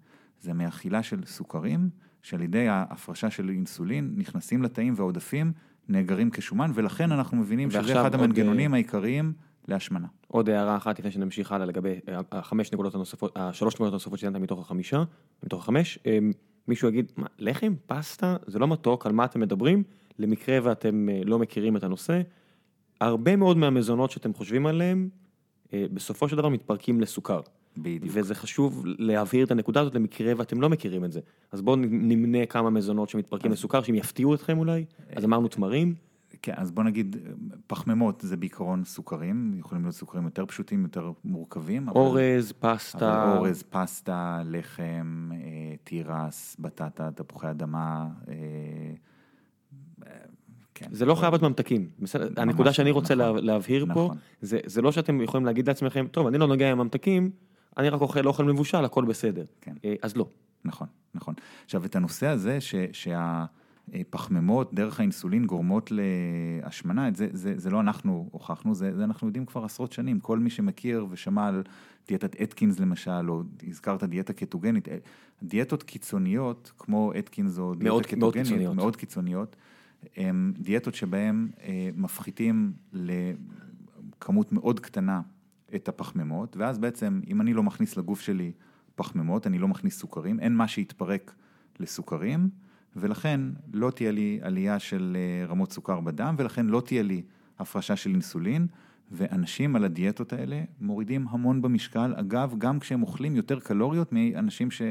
[SPEAKER 2] זה מאכילה של סוכרים, שעל ידי ההפרשה של אינסולין נכנסים לתאים והעודפים נאגרים כשומן, ולכן אנחנו מבינים שזה אחד המנגנונים עוד... אה, העיקריים להשמנה.
[SPEAKER 1] עוד הערה אחת לפני שנמשיך הלאה לגבי אה, החמש נקודות הנוספות, השלוש נקודות הנוספות שציינת מתוך החמישה, מתוך החמש. אה, מישהו יגיד, מה, לחם, פסטה, זה לא מתוק, על מה אתם מדברים? למקרה ואתם לא מכירים את הנושא. הרבה מאוד מהמזונות שאתם חושבים עליהם, בסופו של דבר מתפרקים לסוכר.
[SPEAKER 2] בדיוק.
[SPEAKER 1] וזה חשוב להבהיר את הנקודה הזאת למקרה ואתם לא מכירים את זה. אז בואו נמנה כמה מזונות שמתפרקים אז... לסוכר, שהם יפתיעו אתכם אולי. אז אמרנו תמרים.
[SPEAKER 2] כן, אז בוא נגיד, פחמימות זה בעיקרון סוכרים, יכולים להיות סוכרים יותר פשוטים, יותר מורכבים.
[SPEAKER 1] אורז, אבל, פסטה.
[SPEAKER 2] אבל אורז, פסטה, לחם, אה, תירס, בטטה, תפוחי אדמה. אה,
[SPEAKER 1] כן. זה לא חייב להיות ממתקים, בסדר, הנקודה שאני רוצה נכון, להבהיר נכון. פה, זה, זה לא שאתם יכולים להגיד לעצמכם, טוב, אני לא נוגע עם ממתקים, אני רק אוכל אוכל מבושל, הכל בסדר. כן. אה, אז לא.
[SPEAKER 2] נכון, נכון. עכשיו, את הנושא הזה, ש, שהפחמימות דרך האינסולין גורמות להשמנה, זה, זה, זה לא אנחנו הוכחנו, זה, זה אנחנו יודעים כבר עשרות שנים. כל מי שמכיר ושמע על דיאטת אתקינס למשל, או הזכרת דיאטה קטוגנית, אה, דיאטות קיצוניות, כמו אתקינס או דיאטה מאוד, קטוגנית, מאוד קיצוניות. מאוד קיצוניות, הם דיאטות שבהם אה, מפחיתים לכמות מאוד קטנה את הפחמימות, ואז בעצם אם אני לא מכניס לגוף שלי פחמימות, אני לא מכניס סוכרים, אין מה שיתפרק לסוכרים, ולכן לא תהיה לי עלייה של אה, רמות סוכר בדם, ולכן לא תהיה לי הפרשה של אינסולין, ואנשים על הדיאטות האלה מורידים המון במשקל, אגב, גם כשהם אוכלים יותר קלוריות מאנשים ש...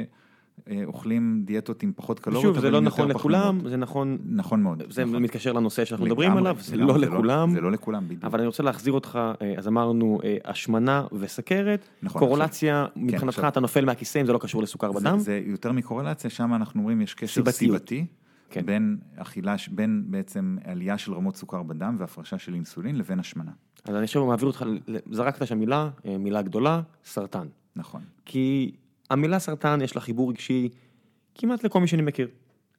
[SPEAKER 2] אה, אוכלים דיאטות עם פחות קלוריות,
[SPEAKER 1] שוב, זה לא נכון לכולם, זה נכון,
[SPEAKER 2] נכון מאוד,
[SPEAKER 1] זה נכון. מתקשר לנושא שאנחנו מדברים עליו, זה לא לכולם,
[SPEAKER 2] זה לא לכולם, בדיוק.
[SPEAKER 1] אבל אני רוצה להחזיר אותך, אה, אז אמרנו אה, השמנה וסכרת, נכון, קורולציה, כן, מבחינתך אתה נופל מהכיסא אם זה לא קשור לסוכר בדם?
[SPEAKER 2] זה יותר מקורלציה, שם אנחנו אומרים יש קשר סיבתי. כן. בין אכילה, בין בעצם עלייה של רמות סוכר בדם והפרשה של אינסולין לבין השמנה.
[SPEAKER 1] אז אני עכשיו מעביר אותך, זרקת שם מילה, מילה גדולה, סרטן.
[SPEAKER 2] נכון.
[SPEAKER 1] כי המילה סרטן יש לה חיבור רגשי כמעט לכל מי שאני מכיר.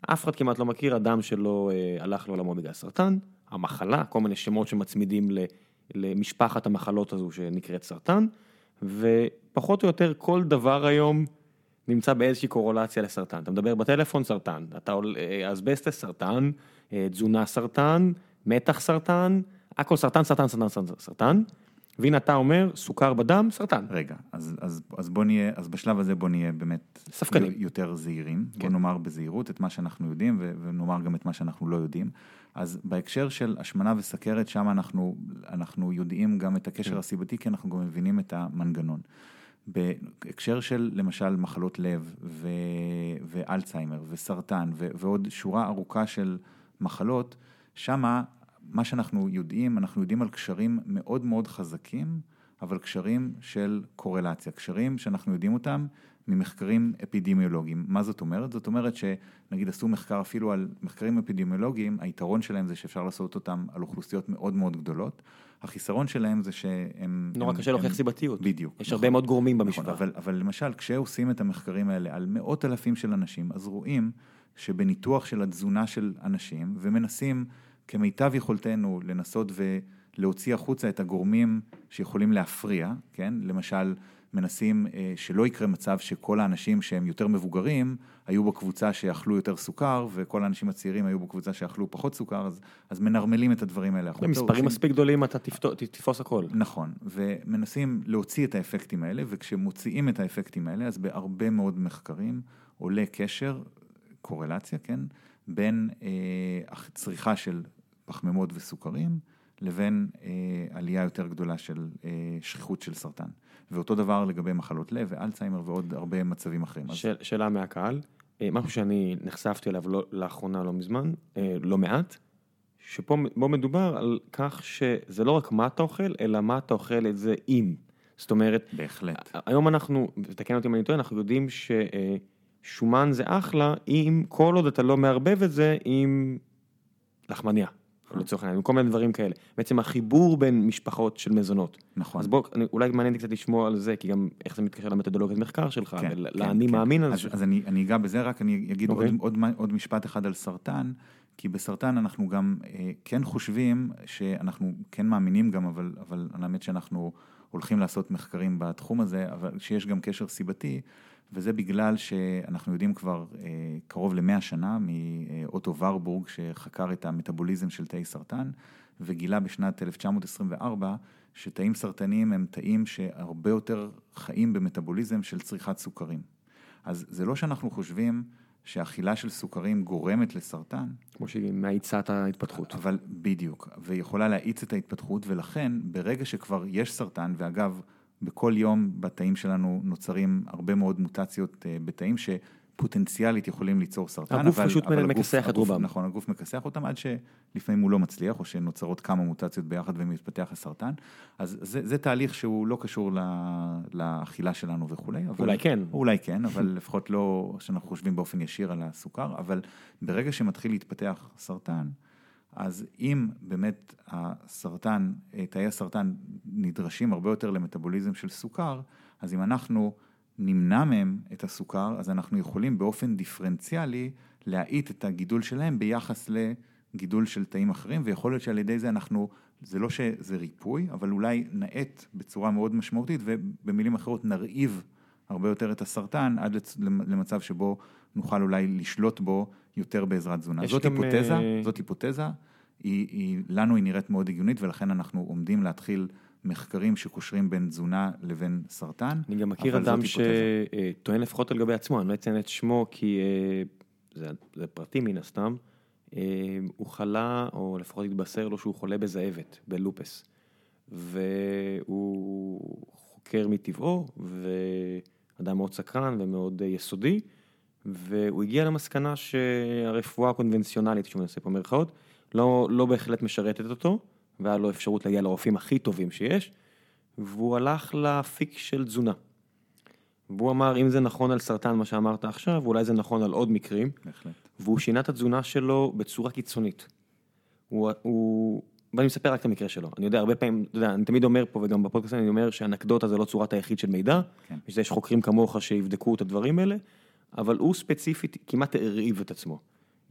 [SPEAKER 1] אף אחד כמעט לא מכיר אדם שלא אה, הלך לעולמו בגלל סרטן, המחלה, כל מיני שמות שמצמידים למשפחת המחלות הזו שנקראת סרטן, ופחות או יותר כל דבר היום נמצא באיזושהי קורולציה לסרטן. אתה מדבר בטלפון, סרטן, אתה אה, אסבסטס, סרטן, אה, תזונה סרטן, מתח סרטן, הכל סרטן, סרטן, סרטן, סרטן. סרטן. והנה אתה אומר, סוכר בדם, סרטן.
[SPEAKER 2] רגע, אז, אז, אז בוא נהיה, אז בשלב הזה בוא נהיה באמת...
[SPEAKER 1] ספקנים.
[SPEAKER 2] יותר זהירים. כן. בוא נאמר בזהירות את מה שאנחנו יודעים, ונאמר גם את מה שאנחנו לא יודעים. אז בהקשר של השמנה וסכרת, שם אנחנו, אנחנו יודעים גם את הקשר כן. הסיבתי, כי אנחנו גם מבינים את המנגנון. בהקשר של למשל מחלות לב ו... ואלצהיימר וסרטן ו... ועוד שורה ארוכה של מחלות, שמה מה שאנחנו יודעים, אנחנו יודעים על קשרים מאוד מאוד חזקים, אבל קשרים של קורלציה, קשרים שאנחנו יודעים אותם ממחקרים אפידמיולוגיים. מה זאת אומרת? זאת אומרת שנגיד עשו מחקר אפילו על מחקרים אפידמיולוגיים, היתרון שלהם זה שאפשר לעשות אותם על אוכלוסיות מאוד מאוד גדולות. החיסרון שלהם זה שהם...
[SPEAKER 1] נורא קשה להוכיח סיבתיות.
[SPEAKER 2] בדיוק.
[SPEAKER 1] יש נכון, הרבה מאוד גורמים במשוואה.
[SPEAKER 2] נכון, אבל, אבל למשל, כשעושים את המחקרים האלה על מאות אלפים של אנשים, אז רואים שבניתוח של התזונה של אנשים, ומנסים כמיטב יכולתנו לנסות ולהוציא החוצה את הגורמים שיכולים להפריע, כן? למשל, מנסים אה, שלא יקרה מצב שכל האנשים שהם יותר מבוגרים היו בקבוצה שאכלו יותר סוכר וכל האנשים הצעירים היו בקבוצה שאכלו פחות סוכר, אז, אז מנרמלים את הדברים האלה.
[SPEAKER 1] במספרים מספיק גדולים אתה תתפוס הכל.
[SPEAKER 2] נכון, ומנסים להוציא את האפקטים האלה, וכשמוציאים את האפקטים האלה, אז בהרבה מאוד מחקרים עולה קשר, קורלציה, כן, בין אה, צריכה של פחמימות וסוכרים לבין אה, עלייה יותר גדולה של אה, שכיחות של סרטן. ואותו דבר לגבי מחלות לב ואלצהיימר ועוד הרבה מצבים אחרים.
[SPEAKER 1] ש... שאלה מהקהל, אה, משהו שאני נחשפתי אליו לא, לאחרונה לא מזמן, אה, לא מעט, שפה מדובר על כך שזה לא רק מה אתה אוכל, אלא מה אתה אוכל את זה עם. זאת אומרת,
[SPEAKER 2] בהחלט.
[SPEAKER 1] היום אנחנו, ותקן אותי אם אני טועה, אנחנו יודעים ששומן זה אחלה, אם כל עוד אתה לא מערבב את זה עם לחמניה. לצורך העניין, כל מיני דברים כאלה. בעצם החיבור בין משפחות של מזונות.
[SPEAKER 2] נכון.
[SPEAKER 1] אז בוא, אולי מעניין קצת לשמוע על זה, כי גם איך זה מתקשר למתודולוגיית מחקר שלך,
[SPEAKER 2] כן,
[SPEAKER 1] ולאני
[SPEAKER 2] כן,
[SPEAKER 1] מאמין
[SPEAKER 2] כן.
[SPEAKER 1] על
[SPEAKER 2] אז,
[SPEAKER 1] זה.
[SPEAKER 2] אז אני, אני אגע בזה, רק אני אגיד
[SPEAKER 1] אוקיי.
[SPEAKER 2] עוד, עוד, עוד משפט אחד על סרטן, כי בסרטן אנחנו גם אה, כן חושבים, שאנחנו כן מאמינים גם, אבל, אבל האמת שאנחנו הולכים לעשות מחקרים בתחום הזה, אבל שיש גם קשר סיבתי, וזה בגלל שאנחנו יודעים כבר אה, קרוב למאה שנה מאוטו ורבורג, שחקר את המטאבוליזם של תאי סרטן, וגילה בשנת 1924 שתאים סרטניים הם תאים שהרבה יותר חיים במטאבוליזם של צריכת סוכרים. אז זה לא שאנחנו חושבים שאכילה של סוכרים גורמת לסרטן.
[SPEAKER 1] כמו שהיא מאיצה את ההתפתחות.
[SPEAKER 2] אבל בדיוק, ויכולה להאיץ את ההתפתחות, ולכן ברגע שכבר יש סרטן, ואגב, בכל יום בתאים שלנו נוצרים הרבה מאוד מוטציות אה, בתאים שפוטנציאלית יכולים ליצור סרטן.
[SPEAKER 1] הגוף
[SPEAKER 2] אבל,
[SPEAKER 1] פשוט
[SPEAKER 2] אבל
[SPEAKER 1] מכסח את רובם.
[SPEAKER 2] נכון, הגוף מכסח אותם עד שלפעמים הוא לא מצליח, או שנוצרות כמה מוטציות ביחד ומתפתח הסרטן. אז זה, זה תהליך שהוא לא קשור לה, לאכילה שלנו וכולי. אבל,
[SPEAKER 1] אולי כן.
[SPEAKER 2] אולי כן, אבל לפחות לא שאנחנו חושבים באופן ישיר על הסוכר, אבל ברגע שמתחיל להתפתח סרטן, אז אם באמת הסרטן, תאי הסרטן נדרשים הרבה יותר למטאבוליזם של סוכר, אז אם אנחנו נמנע מהם את הסוכר, אז אנחנו יכולים באופן דיפרנציאלי להאיט את הגידול שלהם ביחס לגידול של תאים אחרים, ויכול להיות שעל ידי זה אנחנו, זה לא שזה ריפוי, אבל אולי נאט בצורה מאוד משמעותית, ובמילים אחרות נרעיב הרבה יותר את הסרטן, עד למצב שבו נוכל אולי לשלוט בו יותר בעזרת תזונה. זאת היפותזה,
[SPEAKER 1] אה,
[SPEAKER 2] זאת היפותזה, היא, היא, לנו היא נראית מאוד הגיונית, ולכן אנחנו עומדים להתחיל מחקרים שקושרים בין תזונה לבין סרטן.
[SPEAKER 1] אני גם מכיר אדם. שטוען לפחות על גבי עצמו, אני לא אציין את שמו כי אה, זה, זה פרטי מן הסתם, אה, הוא חלה, או לפחות התבשר לו שהוא חולה בזאבת, בלופס. והוא חוקר מטבעו, ואדם מאוד סקרן ומאוד אה, יסודי, והוא הגיע למסקנה שהרפואה הקונבנציונלית, שהוא מנסה פה מירכאות, לא, לא בהחלט משרתת אותו, והיה לו אפשרות להגיע לרופאים הכי טובים שיש, והוא הלך לאפיק של תזונה. והוא אמר, אם זה נכון על סרטן, מה שאמרת עכשיו, אולי זה נכון על עוד מקרים,
[SPEAKER 2] בהחלט.
[SPEAKER 1] והוא שינה את התזונה שלו בצורה קיצונית. הוא, הוא, ואני מספר רק את המקרה שלו, אני יודע, הרבה פעמים, אתה יודע, אני תמיד אומר פה, וגם בפודקאסט אני אומר שאנקדוטה זה לא צורת היחיד של מידע,
[SPEAKER 2] כן.
[SPEAKER 1] יש חוקרים כמוך שיבדקו את הדברים האלה, אבל הוא ספציפית כמעט הרעיב את עצמו.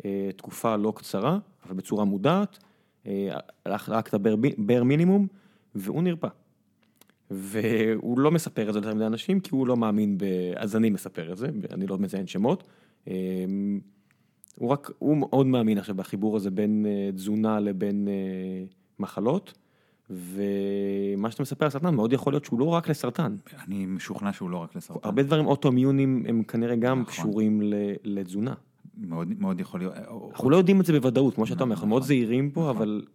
[SPEAKER 1] אה, תקופה לא קצרה, אבל בצורה מודעת, אה, הלך רק את הבר מינימום, והוא נרפא. והוא לא מספר את זה יותר מדי אנשים, כי הוא לא מאמין ב... אז אני מספר את זה, אני לא מציין שמות. אה, הוא רק, הוא מאוד מאמין עכשיו בחיבור הזה בין תזונה לבין מחלות, ומה שאתה מספר על סרטן מאוד יכול להיות שהוא לא רק לסרטן.
[SPEAKER 2] אני משוכנע שהוא לא רק לסרטן.
[SPEAKER 1] הרבה דברים אוטואימיוניים הם כנראה גם
[SPEAKER 2] נכון.
[SPEAKER 1] קשורים לתזונה.
[SPEAKER 2] מאוד, מאוד יכול להיות.
[SPEAKER 1] אנחנו לא יודעים את זה בוודאות, כמו שאתה אומר, אנחנו
[SPEAKER 2] נכון.
[SPEAKER 1] מאוד זהירים פה,
[SPEAKER 2] נכון.
[SPEAKER 1] אבל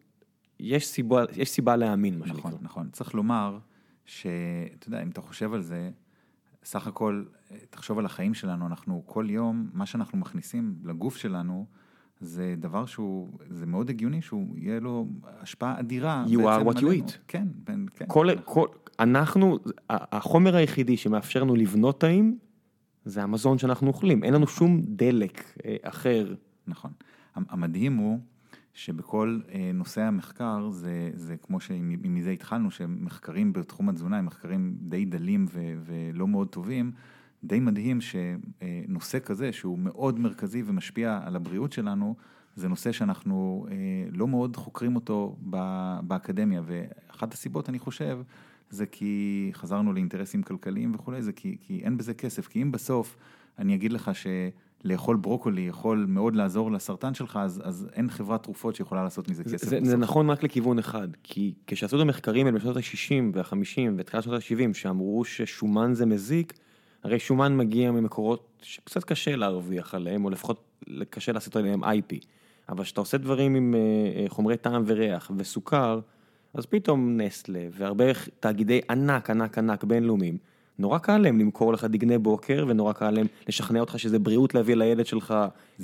[SPEAKER 1] יש סיבה, יש סיבה להאמין, מה שנקרא.
[SPEAKER 2] נכון, נכון. צריך לומר שאתה יודע, אם אתה חושב על זה, סך הכל, תחשוב על החיים שלנו, אנחנו כל יום, מה שאנחנו מכניסים לגוף שלנו, זה דבר שהוא, זה מאוד הגיוני שהוא יהיה לו השפעה אדירה.
[SPEAKER 1] You are what you
[SPEAKER 2] עלינו.
[SPEAKER 1] eat.
[SPEAKER 2] כן, בין, כן.
[SPEAKER 1] כל, כל, אנחנו, החומר היחידי שמאפשר לנו לבנות תאים, זה המזון שאנחנו אוכלים, אין לנו שום דלק אה, אחר.
[SPEAKER 2] נכון. המ- המדהים הוא שבכל אה, נושא המחקר, זה, זה כמו שמזה התחלנו, שמחקרים בתחום התזונה הם מחקרים די דלים ו, ולא מאוד טובים, די מדהים שנושא כזה, שהוא מאוד מרכזי ומשפיע על הבריאות שלנו, זה נושא שאנחנו אה, לא מאוד חוקרים אותו באקדמיה, ואחת הסיבות, אני חושב, זה כי חזרנו לאינטרסים כלכליים וכולי, זה כי, כי אין בזה כסף, כי אם בסוף אני אגיד לך שלאכול ברוקולי יכול מאוד לעזור לסרטן שלך, אז, אז אין חברת תרופות שיכולה לעשות מזה
[SPEAKER 1] זה,
[SPEAKER 2] כסף.
[SPEAKER 1] זה,
[SPEAKER 2] בסוף.
[SPEAKER 1] זה נכון רק לכיוון אחד, כי כשעשו את המחקרים האלה בשנות ה-60 וה-50 ותחילת שנות ה-70, שאמרו ששומן זה מזיק, הרי שומן מגיע ממקורות שקצת קשה להרוויח עליהם, או לפחות קשה לעשות עליהם IP. אבל כשאתה עושה דברים עם אה, אה, חומרי טעם וריח וסוכר, אז פתאום נסטלה והרבה תאגידי ענק, ענק, ענק בינלאומיים, נורא קל להם למכור לך דגני בוקר, ונורא קל להם לשכנע אותך שזה בריאות להביא לילד שלך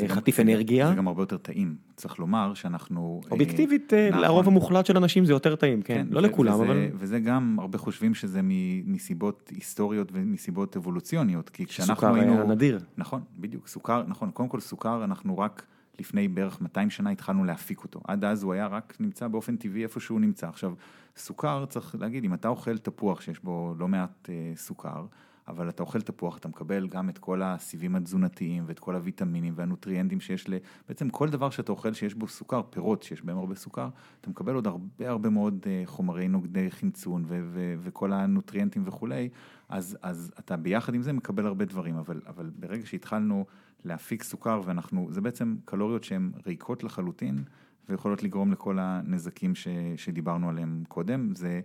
[SPEAKER 1] חטיף
[SPEAKER 2] גם,
[SPEAKER 1] אנרגיה.
[SPEAKER 2] זה גם הרבה יותר טעים. צריך לומר שאנחנו...
[SPEAKER 1] אובייקטיבית, נכון. לרוב המוחלט של אנשים זה יותר טעים, כן, כן לא לכולם,
[SPEAKER 2] וזה,
[SPEAKER 1] אבל...
[SPEAKER 2] וזה גם, הרבה חושבים שזה מסיבות היסטוריות ומסיבות אבולוציוניות, כי
[SPEAKER 1] כשאנחנו סוכר היינו... סוכר היה נדיר.
[SPEAKER 2] נכון, בדיוק, סוכר, נכון, קודם כל סוכר, אנחנו רק... לפני בערך 200 שנה התחלנו להפיק אותו. עד אז הוא היה רק נמצא באופן טבעי איפה שהוא נמצא. עכשיו, סוכר, צריך להגיד, אם אתה אוכל תפוח שיש בו לא מעט אה, סוכר, אבל אתה אוכל תפוח, אתה מקבל גם את כל הסיבים התזונתיים ואת כל הוויטמינים והנוטריאנטים שיש ל... בעצם כל דבר שאתה אוכל שיש בו סוכר, פירות שיש בהם הרבה סוכר, אתה מקבל עוד הרבה הרבה מאוד אה, חומרי נוגדי חמצון ו- ו- וכל הנוטריאנטים וכולי, אז, אז אתה ביחד עם זה מקבל הרבה דברים, אבל, אבל ברגע שהתחלנו להפיק סוכר ואנחנו, זה בעצם קלוריות שהן ריקות לחלוטין. ויכולות לגרום לכל הנזקים ש, שדיברנו עליהם קודם, זה,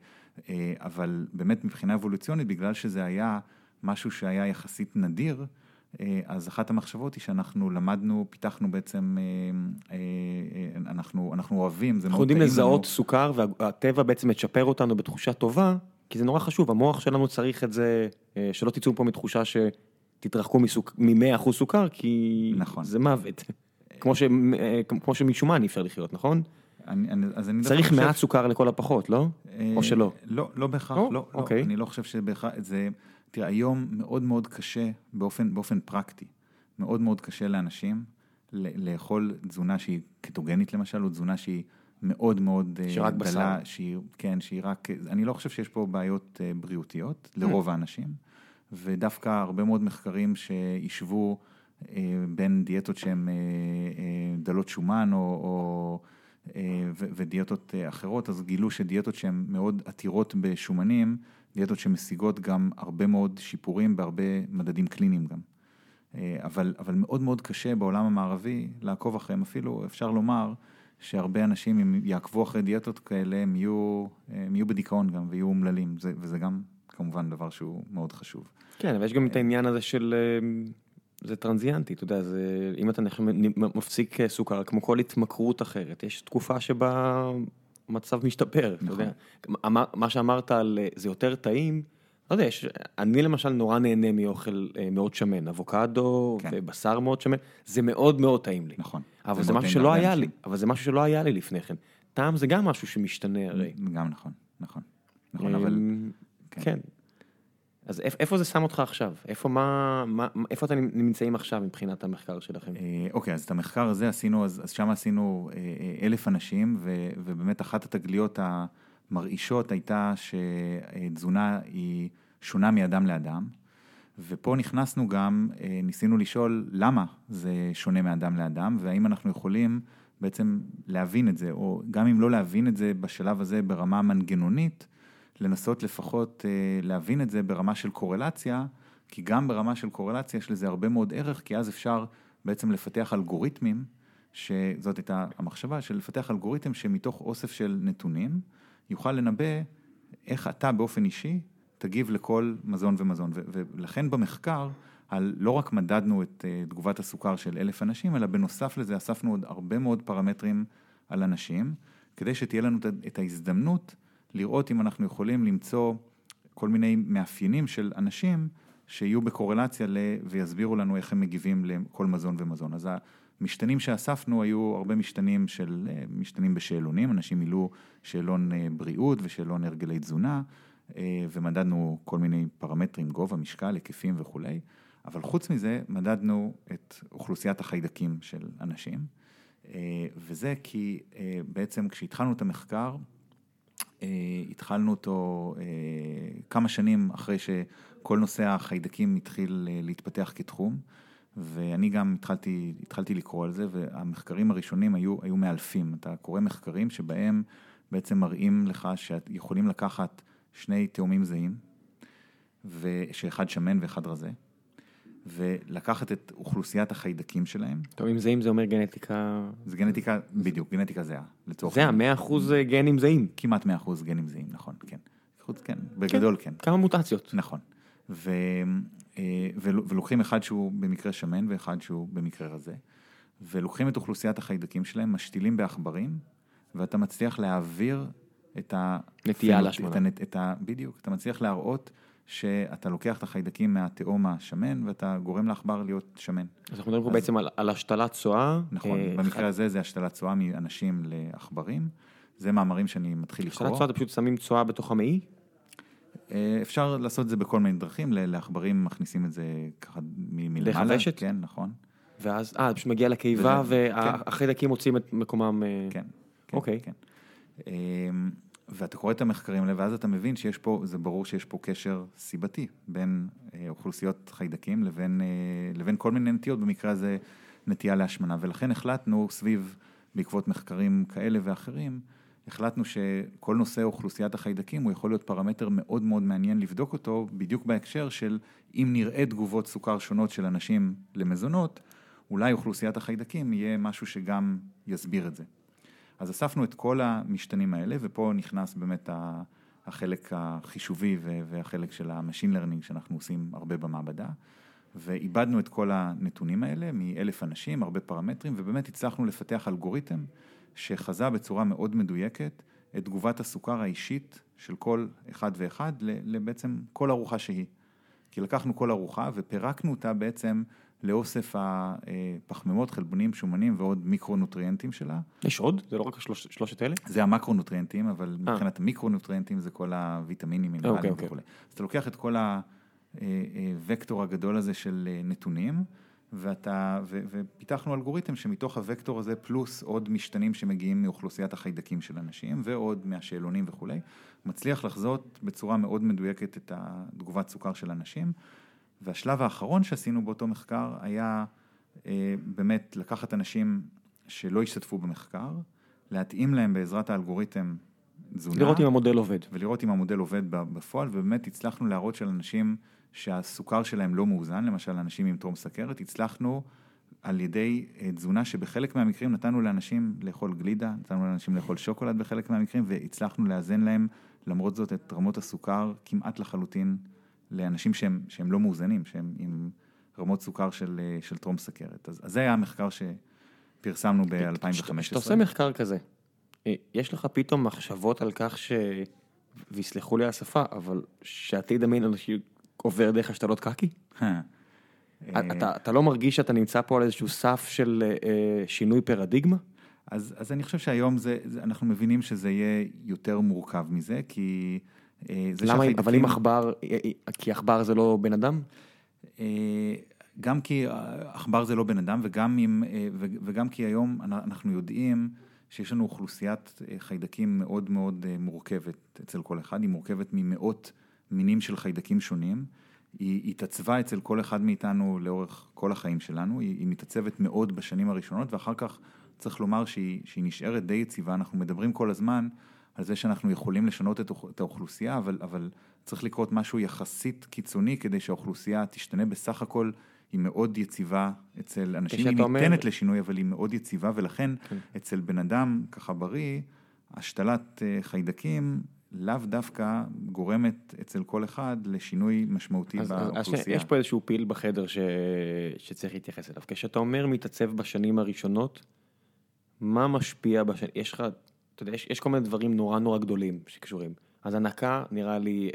[SPEAKER 2] אה, אבל באמת מבחינה אבולוציונית, בגלל שזה היה משהו שהיה יחסית נדיר, אה, אז אחת המחשבות היא שאנחנו למדנו, פיתחנו בעצם, אה, אנחנו, אנחנו אוהבים, זה
[SPEAKER 1] מאוד טעים לנו. אנחנו יודעים לזהות סוכר והטבע בעצם מצ'פר אותנו בתחושה טובה, כי זה נורא חשוב, המוח שלנו צריך את זה, שלא תצאו פה מתחושה שתתרחקו מ-100% סוכר, כי נכון. זה מוות. כמו, ש, כמו שמשומן אי אפשר לחיות, נכון? צריך מעט. סוכר לכל הפחות, לא? אה, או שלא?
[SPEAKER 2] לא, לא בהכרח, או, לא, אוקיי. לא, אני לא חושב שבהכרח, זה, תראה, היום מאוד מאוד קשה באופן, פרקטי, מאוד מאוד קשה לאנשים לאכול תזונה שהיא קטוגנית למשל, או תזונה שהיא מאוד מאוד
[SPEAKER 1] אה, שרק דלה, בשר.
[SPEAKER 2] שהיא, כן, שהיא רק, אני לא חושב שיש פה בעיות אה, בריאותיות לרוב mm. האנשים, ודווקא הרבה מאוד מחקרים שישבו אה, בין דיאטות שהן אה, אה, דלות שומן או, או, ודיאטות אחרות, אז גילו שדיאטות שהן מאוד עתירות בשומנים, דיאטות שמשיגות גם הרבה מאוד שיפורים בהרבה מדדים קליניים גם. אבל, אבל מאוד מאוד קשה בעולם המערבי לעקוב אחריהם, אפילו אפשר לומר שהרבה אנשים, אם יעקבו אחרי דיאטות כאלה, הם יהיו, הם יהיו בדיכאון גם ויהיו אומללים, זה, וזה גם כמובן דבר שהוא מאוד חשוב.
[SPEAKER 1] כן, אבל יש גם את העניין הזה של... זה טרנזיאנטי, אתה יודע, זה, אם אתה מפסיק סוכר, כמו כל התמכרות אחרת, יש תקופה שבה המצב משתפר, נכון. אתה יודע. מה שאמרת על זה יותר טעים, לא יודע, יש, אני למשל נורא נהנה מאוכל אה, מאוד שמן, אבוקדו כן. ובשר מאוד שמן, זה מאוד מאוד טעים לי.
[SPEAKER 2] נכון.
[SPEAKER 1] אבל זה, זה משהו שלא היה לי, אבל זה משהו שלא היה לי לפני כן. טעם זה גם משהו שמשתנה הרי.
[SPEAKER 2] גם נכון, נכון. נכון, אבל...
[SPEAKER 1] אמ, כן. אז איפה זה שם אותך עכשיו? איפה, מה, מה, איפה אתם נמצאים עכשיו מבחינת המחקר שלכם?
[SPEAKER 2] אה, אוקיי, אז את המחקר הזה עשינו, אז, אז שם עשינו אה, אה, אלף אנשים, ו, ובאמת אחת התגליות המרעישות הייתה שתזונה היא שונה מאדם לאדם, ופה נכנסנו גם, ניסינו לשאול למה זה שונה מאדם לאדם, והאם אנחנו יכולים בעצם להבין את זה, או גם אם לא להבין את זה בשלב הזה ברמה מנגנונית, לנסות לפחות אה, להבין את זה ברמה של קורלציה, כי גם ברמה של קורלציה יש לזה הרבה מאוד ערך, כי אז אפשר בעצם לפתח אלגוריתמים, שזאת הייתה המחשבה, של לפתח אלגוריתם שמתוך אוסף של נתונים, יוכל לנבא איך אתה באופן אישי תגיב לכל מזון ומזון. ולכן במחקר, על, לא רק מדדנו את uh, תגובת הסוכר של אלף אנשים, אלא בנוסף לזה אספנו עוד הרבה מאוד פרמטרים על אנשים, כדי שתהיה לנו את ההזדמנות לראות אם אנחנו יכולים למצוא כל מיני מאפיינים של אנשים שיהיו בקורלציה ל... ויסבירו לנו איך הם מגיבים לכל מזון ומזון. אז המשתנים שאספנו היו הרבה משתנים של, משתנים בשאלונים, אנשים מילאו שאלון אה, בריאות ושאלון הרגלי תזונה, אה, ומדדנו כל מיני פרמטרים, גובה, משקל, היקפים וכולי, אבל חוץ מזה מדדנו את אוכלוסיית החיידקים של אנשים, אה, וזה כי בעצם כשהתחלנו את המחקר, אה, התחלנו אותו אה, כמה שנים אחרי שכל נושא החיידקים התחיל אה, להתפתח כתחום, ואני גם התחלתי, התחלתי לקרוא על זה, והמחקרים הראשונים היו, היו מאלפים. אתה קורא מחקרים שבהם בעצם מראים לך שיכולים לקחת שני תאומים זהים, ושאחד שמן ואחד רזה. ולקחת את אוכלוסיית החיידקים שלהם.
[SPEAKER 1] טוב, אם זהים זה אומר גנטיקה...
[SPEAKER 2] זה גנטיקה, בדיוק, גנטיקה זהה,
[SPEAKER 1] לצורך זה המאה אחוז גנים זהים.
[SPEAKER 2] כמעט מאה אחוז גנים זהים, נכון, כן. חוץ, כן, בגדול כן.
[SPEAKER 1] כמה מוטציות.
[SPEAKER 2] נכון. ו, אה, ולוקחים אחד שהוא במקרה שמן ואחד שהוא במקרה רזה, ולוקחים את אוכלוסיית החיידקים שלהם, משתילים בעכברים, ואתה מצליח להעביר את ה...
[SPEAKER 1] נטייה להשמנה.
[SPEAKER 2] את ה... בדיוק, אתה מצליח להראות שאתה לוקח את החיידקים מהתהום השמן ואתה גורם לעכבר להיות שמן.
[SPEAKER 1] אז אנחנו מדברים פה בעצם על, על השתלת צואה.
[SPEAKER 2] נכון,
[SPEAKER 1] אה,
[SPEAKER 2] במקרה הזה זה השתלת צואה מאנשים לעכברים. זה מאמרים שאני מתחיל
[SPEAKER 1] השתלת
[SPEAKER 2] לקרוא.
[SPEAKER 1] צואה, אתם פשוט שמים צואה בתוך המעי?
[SPEAKER 2] אה, אפשר לעשות את זה בכל מיני דרכים, לעכברים מכניסים את זה ככה מלמעלה.
[SPEAKER 1] דרך הוושט?
[SPEAKER 2] כן, נכון.
[SPEAKER 1] ואז, אה, פשוט מגיע לקיבה והחיידקים מוצאים את מקומם. אה,
[SPEAKER 2] כן. כן,
[SPEAKER 1] אוקיי.
[SPEAKER 2] ואתה קורא את המחקרים האלה, ואז אתה מבין שיש פה, זה ברור שיש פה קשר סיבתי בין אה, אוכלוסיות חיידקים לבין, אה, לבין כל מיני נטיות, במקרה הזה נטייה להשמנה. ולכן החלטנו סביב, בעקבות מחקרים כאלה ואחרים, החלטנו שכל נושא אוכלוסיית החיידקים הוא יכול להיות פרמטר מאוד מאוד מעניין לבדוק אותו, בדיוק בהקשר של אם נראה תגובות סוכר שונות של אנשים למזונות, אולי אוכלוסיית החיידקים יהיה משהו שגם יסביר את זה. אז אספנו את כל המשתנים האלה, ופה נכנס באמת החלק החישובי והחלק של ה-machine learning שאנחנו עושים הרבה במעבדה, ואיבדנו את כל הנתונים האלה מאלף אנשים, הרבה פרמטרים, ובאמת הצלחנו לפתח אלגוריתם שחזה בצורה מאוד מדויקת את תגובת הסוכר האישית של כל אחד ואחד לבעצם כל ארוחה שהיא. כי לקחנו כל ארוחה ופירקנו אותה בעצם לאוסף הפחמימות, חלבונים, שומנים ועוד מיקרונוטריאנטים שלה.
[SPEAKER 1] יש עוד? זה לא רק השלוש- שלושת אלה?
[SPEAKER 2] זה המקרונוטריאנטים, אבל
[SPEAKER 1] אה.
[SPEAKER 2] מבחינת המיקרונוטריאנטים זה כל הוויטמינים,
[SPEAKER 1] אוקיי,
[SPEAKER 2] מינרלים
[SPEAKER 1] אוקיי.
[SPEAKER 2] וכולי. אז אתה לוקח את כל הוקטור הגדול הזה של אה, נתונים, ואתה, ו, ופיתחנו אלגוריתם שמתוך הוקטור הזה, פלוס עוד משתנים שמגיעים מאוכלוסיית החיידקים של אנשים, ועוד מהשאלונים וכולי, מצליח לחזות בצורה מאוד מדויקת את התגובת סוכר של אנשים. והשלב האחרון שעשינו באותו מחקר היה אה, באמת לקחת אנשים שלא השתתפו במחקר, להתאים להם בעזרת האלגוריתם תזונה.
[SPEAKER 1] לראות אם המודל עובד.
[SPEAKER 2] ולראות אם המודל עובד בפועל, ובאמת הצלחנו להראות של אנשים שהסוכר שלהם לא מאוזן, למשל אנשים עם טרום סכרת, הצלחנו על ידי אה, תזונה שבחלק מהמקרים נתנו לאנשים לאכול גלידה, נתנו לאנשים לאכול שוקולד בחלק מהמקרים, והצלחנו לאזן להם למרות זאת את רמות הסוכר כמעט לחלוטין לאנשים שהם, שהם לא מאוזנים, שהם עם רמות סוכר של, אה, של טרום סכרת. אז, אז זה היה המחקר שפרסמנו ב-2015.
[SPEAKER 1] כשאתה עושה מחקר כזה, אה, יש לך פתאום מחשבות על כך ש... ויסלחו לי על השפה, אבל שעתיד המין האנושי עובר דרך השתלות קקי?
[SPEAKER 2] אה,
[SPEAKER 1] אתה, אתה לא מרגיש שאתה נמצא פה על איזשהו סף של אה, שינוי פרדיגמה?
[SPEAKER 2] אז, אז אני חושב שהיום זה, זה, אנחנו מבינים שזה יהיה יותר מורכב מזה, כי אה,
[SPEAKER 1] למה,
[SPEAKER 2] שהחיידקים-
[SPEAKER 1] אבל אם עכבר, אה, אה, כי עכבר זה לא בן אדם?
[SPEAKER 2] אה, גם כי עכבר זה לא בן אדם, וגם, אם, אה, וגם כי היום אנ- אנחנו יודעים שיש לנו אוכלוסיית אה, חיידקים מאוד מאוד אה, מורכבת אצל כל אחד, היא מורכבת ממאות מינים של חיידקים שונים. היא התעצבה אצל כל אחד מאיתנו לאורך כל החיים שלנו, היא, היא מתעצבת מאוד בשנים הראשונות, ואחר כך צריך לומר שהיא, שהיא נשארת די יציבה. אנחנו מדברים כל הזמן על זה שאנחנו יכולים לשנות את, האוכ- את האוכלוסייה, אבל, אבל צריך לקרות משהו יחסית קיצוני כדי שהאוכלוסייה תשתנה. בסך הכל היא מאוד יציבה אצל אנשים, היא
[SPEAKER 1] אומר-
[SPEAKER 2] ניתנת לשינוי, אבל היא מאוד יציבה, ולכן
[SPEAKER 1] כן.
[SPEAKER 2] אצל בן אדם ככה בריא, השתלת אה, חיידקים לאו דווקא גורמת אצל כל אחד לשינוי משמעותי
[SPEAKER 1] אז, אז, אז
[SPEAKER 2] באוכלוסייה.
[SPEAKER 1] יש פה איזשהו פיל בחדר ש... שצריך להתייחס אליו. כשאתה אומר מתעצב בשנים הראשונות, מה משפיע בשנים, יש לך, אתה יודע, יש, יש כל מיני דברים נורא נורא גדולים שקשורים. אז הנקה נראה לי,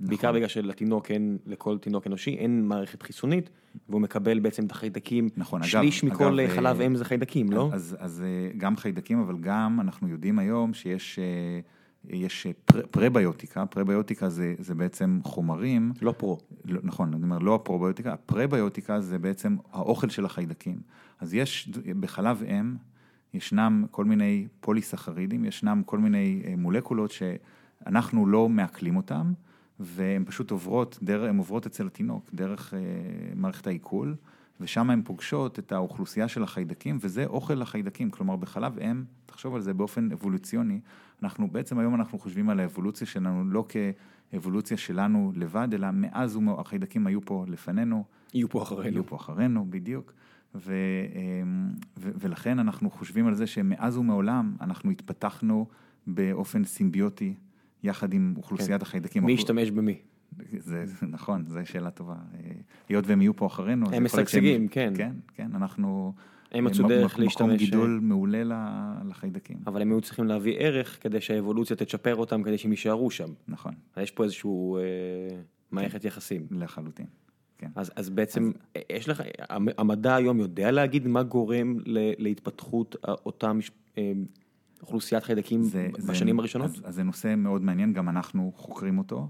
[SPEAKER 1] בעיקר
[SPEAKER 2] נכון.
[SPEAKER 1] בגלל שלתינוק אין, לכל תינוק אנושי אין מערכת חיסונית, והוא מקבל בעצם את החיידקים,
[SPEAKER 2] נכון, אגב-
[SPEAKER 1] שליש מכל
[SPEAKER 2] אגב,
[SPEAKER 1] חלב
[SPEAKER 2] אה,
[SPEAKER 1] אם זה חיידקים, לא?
[SPEAKER 2] אז, אז אה, גם חיידקים, אבל גם אנחנו יודעים היום שיש אה, יש פר, פרביוטיקה, פרביוטיקה זה, זה בעצם חומרים,
[SPEAKER 1] לא פרו.
[SPEAKER 2] לא, נכון, אני אומר לא הפרוביוטיקה, הפרביוטיקה זה בעצם האוכל של החיידקים. אז יש בחלב אם, ישנם כל מיני פוליסחרידים, ישנם כל מיני אה, מולקולות שאנחנו לא מעכלים אותם, והן פשוט עוברות, דרך, הן עוברות אצל התינוק, דרך אה, מערכת העיכול, ושם הן פוגשות את האוכלוסייה של החיידקים, וזה אוכל לחיידקים. כלומר, בחלב אם, תחשוב על זה באופן אבולוציוני, אנחנו בעצם היום אנחנו חושבים על האבולוציה שלנו לא כאבולוציה שלנו לבד, אלא מאז החיידקים היו פה לפנינו,
[SPEAKER 1] יהיו פה אחרינו.
[SPEAKER 2] היו פה אחרינו, בדיוק. ו, אמ, ו, ולכן אנחנו חושבים על זה שמאז ומעולם אנחנו התפתחנו באופן סימביוטי יחד עם אוכלוסיית החיידקים.
[SPEAKER 1] כן. מי
[SPEAKER 2] אוכלו-
[SPEAKER 1] ישתמש במי?
[SPEAKER 2] זה, זה נכון, זו שאלה טובה. אה, היות והם יהיו פה אחרינו,
[SPEAKER 1] הם משגשגים, כן.
[SPEAKER 2] כן, כן, אנחנו,
[SPEAKER 1] הם מצאו דרך
[SPEAKER 2] מקום
[SPEAKER 1] להשתמש-
[SPEAKER 2] גידול מעולה ל- לחיידקים.
[SPEAKER 1] אבל הם היו צריכים להביא ערך כדי שהאבולוציה תצ'פר אותם כדי שהם יישארו שם.
[SPEAKER 2] נכון,
[SPEAKER 1] יש פה איזשהו אה, מערכת יחסים.
[SPEAKER 2] לחלוטין. כן.
[SPEAKER 1] אז, אז בעצם יש לך, המ- המדע היום יודע להגיד מה גורם להתפתחות אותה מש- אה, אוכלוסיית חיידקים
[SPEAKER 2] זה-
[SPEAKER 1] בשנים
[SPEAKER 2] זה-
[SPEAKER 1] הראשונות?
[SPEAKER 2] אז, אז זה נושא מאוד מעניין, גם אנחנו חוקרים אותו.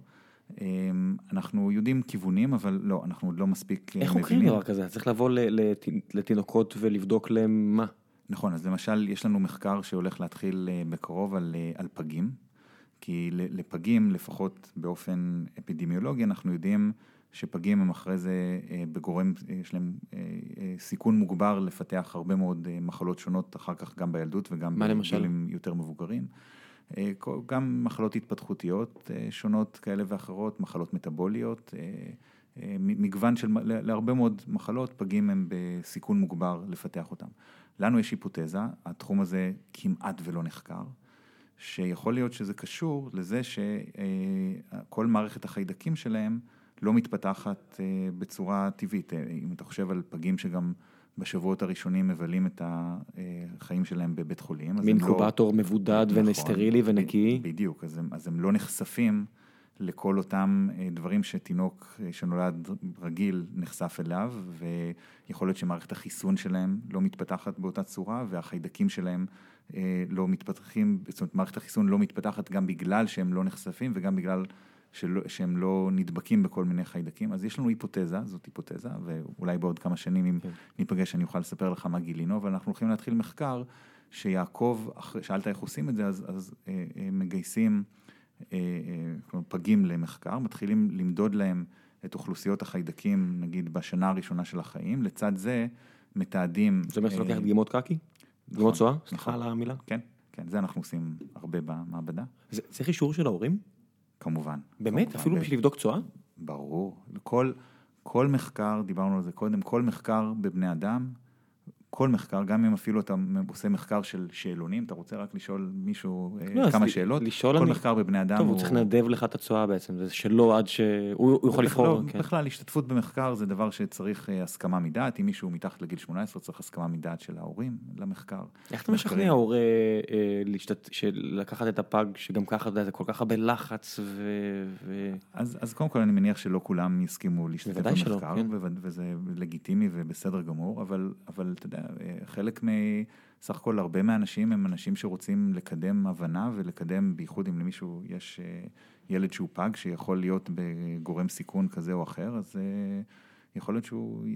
[SPEAKER 2] אמ, אנחנו יודעים כיוונים, אבל לא, אנחנו עוד לא מספיק אה,
[SPEAKER 1] איך חוקרים דבר כזה? צריך לבוא לתינוקות ולבדוק להם מה?
[SPEAKER 2] נכון, אז למשל, יש לנו מחקר שהולך להתחיל אה, בקרוב על, אה, על פגים, כי לפגים, לפחות באופן אפידמיולוגי, אנחנו יודעים שפגים הם אחרי זה אה, בגורם, אה, יש להם אה, סיכון מוגבר לפתח הרבה מאוד מחלות שונות, אחר כך גם בילדות וגם? בגילים יותר מבוגרים. גם מחלות התפתחותיות שונות כאלה ואחרות, מחלות מטבוליות, אה, אה, מ- מגוון של, להרבה מאוד מחלות, פגים הם בסיכון מוגבר לפתח אותם. לנו יש היפותזה, התחום הזה כמעט ולא נחקר, שיכול להיות שזה קשור לזה שכל מערכת החיידקים שלהם לא מתפתחת אה, בצורה טבעית. אה, אם אתה חושב על פגים שגם בשבועות הראשונים מבלים את החיים שלהם בבית חולים, הם לא-
[SPEAKER 1] מבודד
[SPEAKER 2] נכון,
[SPEAKER 1] וסטרילי ונקי.
[SPEAKER 2] בדיוק, אז הם, אז הם לא נחשפים לכל אותם אה, דברים שתינוק אה, שנולד רגיל נחשף אליו, ויכול להיות שמערכת החיסון שלהם לא מתפתחת באותה צורה, והחיידקים שלהם אה, לא מתפתחים, זאת אומרת, מערכת החיסון לא מתפתחת גם בגלל שהם לא נחשפים וגם בגלל שלא, שהם לא נדבקים בכל מיני חיידקים. אז יש לנו היפותזה, זאת היפותזה, ואולי בעוד כמה שנים אם
[SPEAKER 1] כן.
[SPEAKER 2] ניפגש אני אוכל לספר לך מה גילינו, אבל אנחנו הולכים להתחיל מחקר שיעקוב, אחרי- שאלת איך עושים את זה, אז, אז אה, אה, מגייסים אה, אה, פגים למחקר, מתחילים למדוד להם את אוכלוסיות החיידקים, נגיד בשנה הראשונה של החיים, לצד זה מתעדים...
[SPEAKER 1] זאת אומרת שאתה לוקח
[SPEAKER 2] אה,
[SPEAKER 1] דגימות קקי? דגימות צואה? סליחה
[SPEAKER 2] נכון.
[SPEAKER 1] על המילה.
[SPEAKER 2] כן, כן, זה אנחנו עושים הרבה במעבדה,
[SPEAKER 1] זה- צריך אישור של ההורים?
[SPEAKER 2] כמובן.
[SPEAKER 1] באמת?
[SPEAKER 2] כמובן,
[SPEAKER 1] אפילו
[SPEAKER 2] ב-
[SPEAKER 1] בשביל לבדוק צואה?
[SPEAKER 2] ברור. כל, כל מחקר, דיברנו על זה קודם, כל מחקר בבני אדם, כל מחקר, גם אם אפילו אתה עושה מחקר של שאלונים, אתה רוצה רק לשאול מישהו אה,
[SPEAKER 1] לא,
[SPEAKER 2] כמה שאלות,
[SPEAKER 1] לשאול
[SPEAKER 2] כל
[SPEAKER 1] אני-
[SPEAKER 2] מחקר בבני אדם
[SPEAKER 1] טוב, הוא צריך לנדב לך את הצואה בעצם, זה שלו עד שהוא הוא יכול לבחור.
[SPEAKER 2] לא,
[SPEAKER 1] כן.
[SPEAKER 2] בכלל, השתתפות במחקר זה דבר שצריך אה, הסכמה מדעת, אם מישהו מתחת לגיל 18 צריך הסכמה מדעת של ההורים למחקר.
[SPEAKER 1] איך אתה משכנע. הורה אה, להשתת- לקחת את הפג שגם ככה אתה יודע, זה כל כך הרבה לחץ ו... ו-
[SPEAKER 2] אז, אז קודם כל אני מניח שלא כולם יסכימו להשתתף
[SPEAKER 1] בוודאי שלא,
[SPEAKER 2] במחקר,
[SPEAKER 1] כן.
[SPEAKER 2] וזה לגיטימי ובסדר גמור, אבל, אבל אתה יודע, חלק מ... סך הכל הרבה מהאנשים הם אנשים שרוצים לקדם הבנה ולקדם, בייחוד אם למישהו יש אה, ילד שהוא פג שיכול להיות בגורם סיכון כזה או אחר, אז אה, יכול להיות שהוא,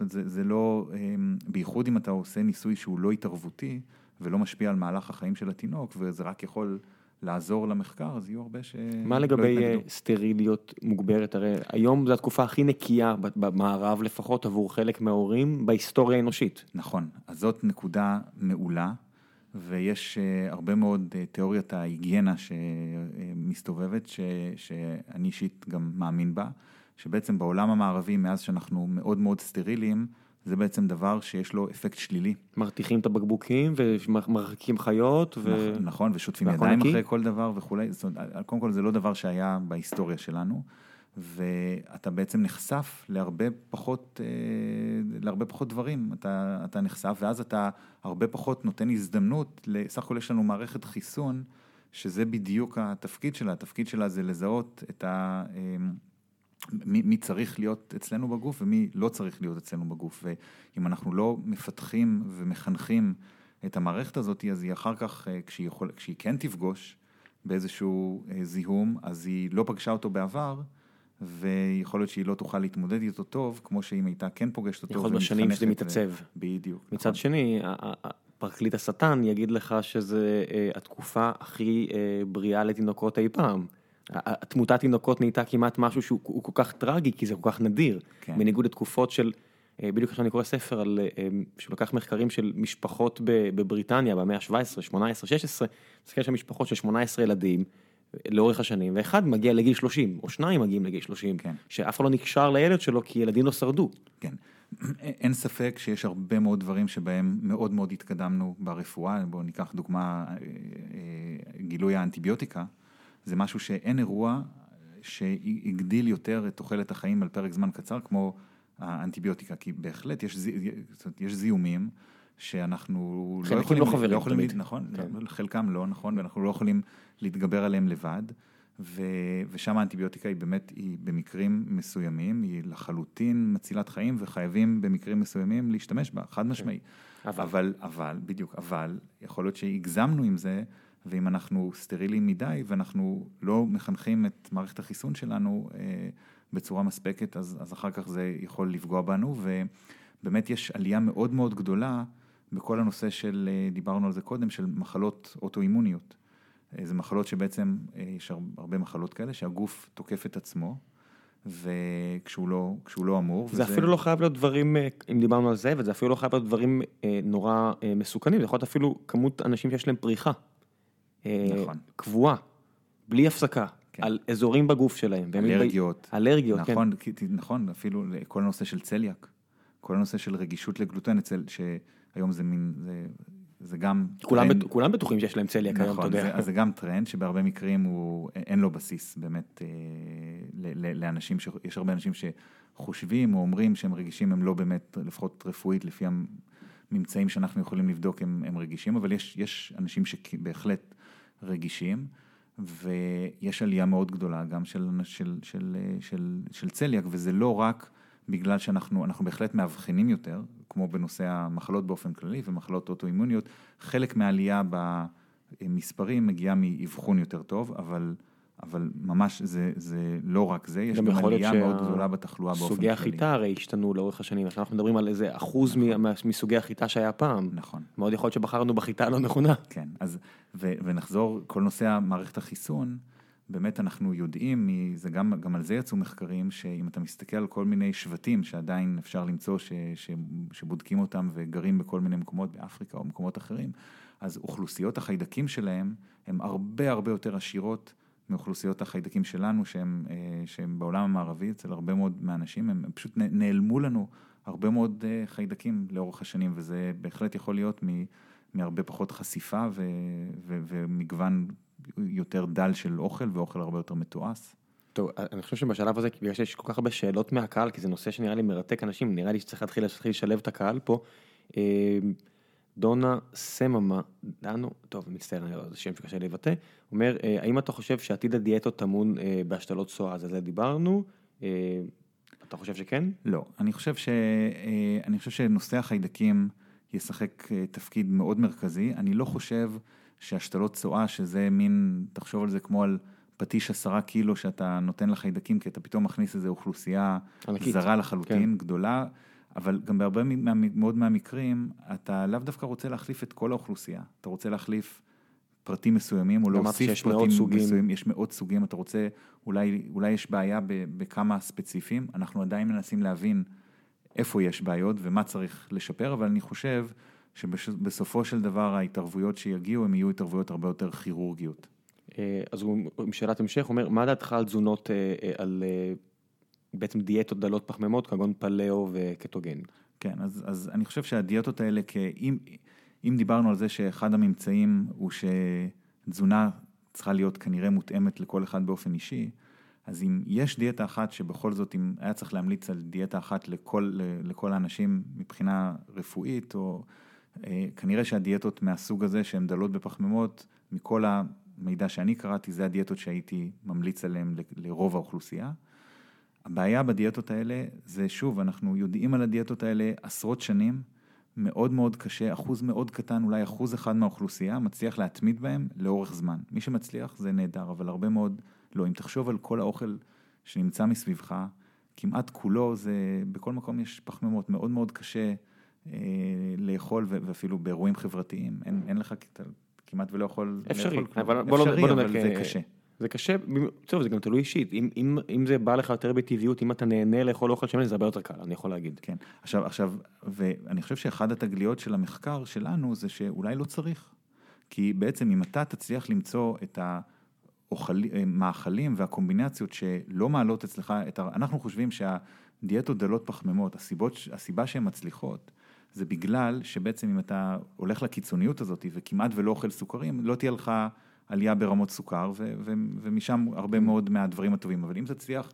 [SPEAKER 2] אומרת, זה, זה לא, אה, בייחוד אם אתה עושה ניסוי שהוא לא התערבותי ולא משפיע על מהלך החיים של התינוק, וזה רק יכול לעזור למחקר, אז יהיו הרבה ש...
[SPEAKER 1] מה
[SPEAKER 2] לא
[SPEAKER 1] לגבי
[SPEAKER 2] יתנגדו.
[SPEAKER 1] סטריליות מוגברת? הרי היום זו התקופה הכי נקייה במערב לפחות עבור חלק מההורים בהיסטוריה האנושית.
[SPEAKER 2] נכון, אז זאת נקודה מעולה, ויש אה, הרבה מאוד אה, תיאוריית ההיגיינה שמסתובבת, ש, שאני אישית גם מאמין בה, שבעצם בעולם המערבי, מאז שאנחנו מאוד מאוד סטריליים, זה בעצם דבר שיש לו אפקט שלילי.
[SPEAKER 1] מרתיחים את הבקבוקים ומרחיקים חיות ו...
[SPEAKER 2] נכ- נכון, ושוטפים ידיים
[SPEAKER 1] נקי?
[SPEAKER 2] אחרי כל דבר וכולי, זאת אומרת, קודם כל זה לא דבר שהיה בהיסטוריה שלנו, ואתה בעצם נחשף להרבה פחות, אה, להרבה פחות דברים, אתה, אתה נחשף, ואז אתה הרבה פחות נותן הזדמנות, סך הכל יש לנו מערכת חיסון, שזה בדיוק התפקיד שלה, התפקיד שלה זה לזהות את ה... מי, מי צריך להיות אצלנו בגוף ומי לא צריך להיות אצלנו בגוף. ואם אנחנו לא מפתחים ומחנכים את המערכת הזאת, אז היא אחר כך, אה, כשהיא, יכול, כשהיא כן תפגוש באיזשהו אה, זיהום, אז היא לא פגשה אותו בעבר, ויכול להיות שהיא לא תוכל להתמודד איתו טוב, כמו שאם הייתה כן פוגשת אותו.
[SPEAKER 1] יכול להיות בשנים שזה מתעצב.
[SPEAKER 2] ו... בדיוק.
[SPEAKER 1] מצד
[SPEAKER 2] נכון.
[SPEAKER 1] שני, פרקליט השטן יגיד לך שזה אה, התקופה הכי אה, בריאה לתינוקות אי פעם. ה- ה- תמותת תינוקות נהייתה כמעט משהו שהוא הוא כל כך טרגי, כי זה כל כך נדיר.
[SPEAKER 2] כן.
[SPEAKER 1] בניגוד לתקופות של, אה, בדיוק עכשיו אני קורא ספר על, אה, שהוא לקח מחקרים של משפחות בבריטניה במאה ה-17, 18, 16, מסתכל שם משפחות של 18 ילדים. אה, לאורך השנים, ואחד מגיע לגיל 30, או שניים מגיעים לגיל 30,
[SPEAKER 2] כן.
[SPEAKER 1] שאף אחד לא נקשר לילד שלו כי ילדים לא שרדו.
[SPEAKER 2] כן. אין ספק שיש הרבה מאוד דברים שבהם מאוד מאוד התקדמנו ברפואה, בואו ניקח דוגמה, אה, אה, גילוי האנטיביוטיקה, זה משהו שאין אירוע שהגדיל יותר את תוחלת החיים על פרק זמן קצר כמו האנטיביוטיקה, כי בהחלט יש, זי- יש זיהומים שאנחנו
[SPEAKER 1] חלק לא חברים
[SPEAKER 2] לא יכולים,
[SPEAKER 1] תמיד.
[SPEAKER 2] נכון,
[SPEAKER 1] כן.
[SPEAKER 2] חלקם לא, נכון, ואנחנו לא יכולים להתגבר עליהם לבד, ו, ושם האנטיביוטיקה היא באמת, היא במקרים מסוימים, היא לחלוטין מצילת חיים, וחייבים במקרים מסוימים להשתמש בה, חד משמעי.
[SPEAKER 1] אבל.
[SPEAKER 2] אבל, אבל, בדיוק, אבל, יכול להיות שהגזמנו עם זה, ואם אנחנו סטרילים מדי, ואנחנו לא מחנכים את מערכת החיסון שלנו אה, בצורה מספקת, אז, אז אחר כך זה יכול לפגוע בנו, ובאמת יש עלייה מאוד מאוד גדולה בכל הנושא של, אה, דיברנו על זה קודם, של מחלות אוטואימוניות. אה, זה מחלות שבעצם, אה, יש הרבה מחלות כאלה, שהגוף תוקף את עצמו, וכשהוא לא, לא אמור.
[SPEAKER 1] זה
[SPEAKER 2] וזה-
[SPEAKER 1] אפילו לא חייב להיות דברים, אה, אם דיברנו על זה, וזה אפילו לא חייב להיות דברים אה, נורא אה, מסוכנים, זה יכול להיות אפילו כמות אנשים שיש להם פריחה. אה,
[SPEAKER 2] נכון.
[SPEAKER 1] קבועה, בלי הפסקה,
[SPEAKER 2] כן.
[SPEAKER 1] על אזורים בגוף שלהם.
[SPEAKER 2] אלרגיות.
[SPEAKER 1] אלרגיות, כן.
[SPEAKER 2] נכון, כי- נכון, אפילו כל הנושא של צליאק, כל הנושא של רגישות לגלוטן, אצל, שהיום זה מין, זה, זה גם...
[SPEAKER 1] כולם,
[SPEAKER 2] טרנד-
[SPEAKER 1] בט- כולם בטוחים שיש להם צליאק היום, אתה
[SPEAKER 2] נכון,
[SPEAKER 1] יודע.
[SPEAKER 2] זה, אז זה גם טרנד שבהרבה מקרים הוא, אין לו בסיס באמת אה, ל- ל- לאנשים, ש- יש הרבה אנשים שחושבים או אומרים שהם רגישים, הם לא באמת, לפחות רפואית, לפי הממצאים שאנחנו יכולים לבדוק, הם, הם רגישים, אבל יש, יש אנשים שבהחלט רגישים, ויש עלייה מאוד גדולה גם של, של, של, של, של צליאק, וזה לא רק בגלל שאנחנו, אנחנו בהחלט מאבחנים יותר, כמו בנושא המחלות באופן כללי ומחלות אוטואימוניות, חלק מהעלייה במספרים מגיעה מאבחון יותר טוב, אבל, אבל ממש זה, זה לא רק זה, יש
[SPEAKER 1] גם
[SPEAKER 2] עלייה מאוד
[SPEAKER 1] שה-
[SPEAKER 2] גדולה בתחלואה באופן כללי.
[SPEAKER 1] סוגי החיטה הרי השתנו לאורך השנים, אנחנו מדברים על איזה אחוז מ- מה- מסוגי החיטה שהיה פעם.
[SPEAKER 2] נכון.
[SPEAKER 1] מאוד יכול להיות שבחרנו בחיטה הלא נכונה.
[SPEAKER 2] כן, אז, ו, ונחזור, כל נושא מערכת החיסון, באמת אנחנו יודעים, מ- זה גם, גם על זה יצאו מחקרים, שאם אתה מסתכל על כל מיני שבטים שעדיין אפשר למצוא, ש, ש, שבודקים אותם וגרים בכל מיני מקומות באפריקה או מקומות אחרים, אז אוכלוסיות החיידקים שלהם הן הרבה הרבה יותר עשירות מאוכלוסיות החיידקים שלנו, שהם, אה, שהם בעולם המערבי, אצל הרבה מאוד מהאנשים, הם, פשוט נעלמו לנו הרבה מאוד אה, חיידקים לאורך השנים, וזה בהחלט יכול להיות מ... מהרבה פחות חשיפה ו, ו, ומגוון יותר דל של אוכל ואוכל הרבה יותר מתועש.
[SPEAKER 1] טוב, אני חושב שבשלב הזה, בגלל שיש כל כך הרבה שאלות מהקהל, כי זה נושא שנראה לי מרתק אנשים, נראה לי שצריך להתחיל לשלב את הקהל פה. דונה סממה, דנו, טוב, מצטער, לא זה שם שקשה לבטא, אומר, אה, האם אתה חושב שעתיד הדיאטות טמון אה, בהשתלות צואה, אז על זה דיברנו, אה, אתה חושב שכן?
[SPEAKER 2] לא, אני חושב, ש, אני חושב שנושא החיידקים ישחק תפקיד מאוד מרכזי. אני לא חושב שהשתלות צואה, שזה מין, תחשוב על זה כמו על פטיש עשרה קילו שאתה נותן לחיידקים, כי אתה פתאום מכניס איזו אוכלוסייה
[SPEAKER 1] ענקית.
[SPEAKER 2] זרה לחלוטין,
[SPEAKER 1] כן.
[SPEAKER 2] גדולה, אבל גם בהרבה מה- מאוד מהמקרים, אתה לאו דווקא רוצה להחליף את כל האוכלוסייה, אתה רוצה להחליף פרטים מסוימים, או להוסיף פרטים
[SPEAKER 1] סוגים.
[SPEAKER 2] מסוימים, יש מאות סוגים, אתה רוצה, אולי, אולי יש בעיה ב, בכמה ספציפיים, אנחנו עדיין מנסים להבין איפה יש בעיות ומה צריך לשפר, אבל אני חושב שבסופו של דבר ההתערבויות שיגיעו, הן יהיו התערבויות הרבה יותר כירורגיות.
[SPEAKER 1] אה, אז הוא עם שאלת המשך, אומר, מה דעתך על תזונות, אה, אה, על בעצם דיאטות דלות פחמימות, כגון פלאו וקטוגן?
[SPEAKER 2] כן, אז, אז אני חושב שהדיאטות האלה, אם, אם דיברנו על זה שאחד הממצאים הוא שתזונה צריכה להיות כנראה מותאמת לכל אחד באופן אישי, אז אם יש דיאטה אחת שבכל זאת, אם היה צריך להמליץ על דיאטה אחת לכל, לכל האנשים מבחינה רפואית, או אה, כנראה שהדיאטות מהסוג הזה שהן דלות בפחמימות, מכל המידע שאני קראתי, זה הדיאטות שהייתי ממליץ עליהן לרוב האוכלוסייה. הבעיה בדיאטות האלה זה שוב, אנחנו יודעים על הדיאטות האלה עשרות שנים, מאוד מאוד קשה, אחוז מאוד קטן, אולי אחוז אחד מהאוכלוסייה, מצליח להתמיד בהם לאורך זמן. מי שמצליח זה נהדר, אבל הרבה מאוד לא. אם תחשוב על כל האוכל שנמצא מסביבך, כמעט כולו זה, בכל מקום יש פחמימות, מאוד מאוד קשה אה, לאכול, ואפילו באירועים חברתיים, אין, אין לך, כמעט ולא יכול
[SPEAKER 1] אפשרי,
[SPEAKER 2] לאכול כלום.
[SPEAKER 1] אבל בוא לא-
[SPEAKER 2] אפשרי,
[SPEAKER 1] בוא לא
[SPEAKER 2] אבל
[SPEAKER 1] נדע
[SPEAKER 2] זה קשה.
[SPEAKER 1] זה קשה, טוב זה גם תלוי אישית, אם, אם, אם זה בא לך יותר בטבעיות, אם אתה נהנה לאכול אוכל שמן זה הרבה יותר קל, אני יכול להגיד.
[SPEAKER 2] כן, עכשיו, עכשיו, ואני חושב שאחד התגליות של המחקר שלנו זה שאולי לא צריך. כי בעצם אם אתה תצליח למצוא את המאכלים והקומבינציות שלא מעלות אצלך, את ה... אנחנו חושבים שהדיאטות דלות פחמימות, הסיבות, הסיבה שהן מצליחות, זה בגלל שבעצם אם אתה הולך לקיצוניות הזאת וכמעט ולא אוכל סוכרים, לא תהיה לך עלייה ברמות סוכר, ו- ו- ומשם הרבה מאוד מהדברים הטובים. אבל אם תצליח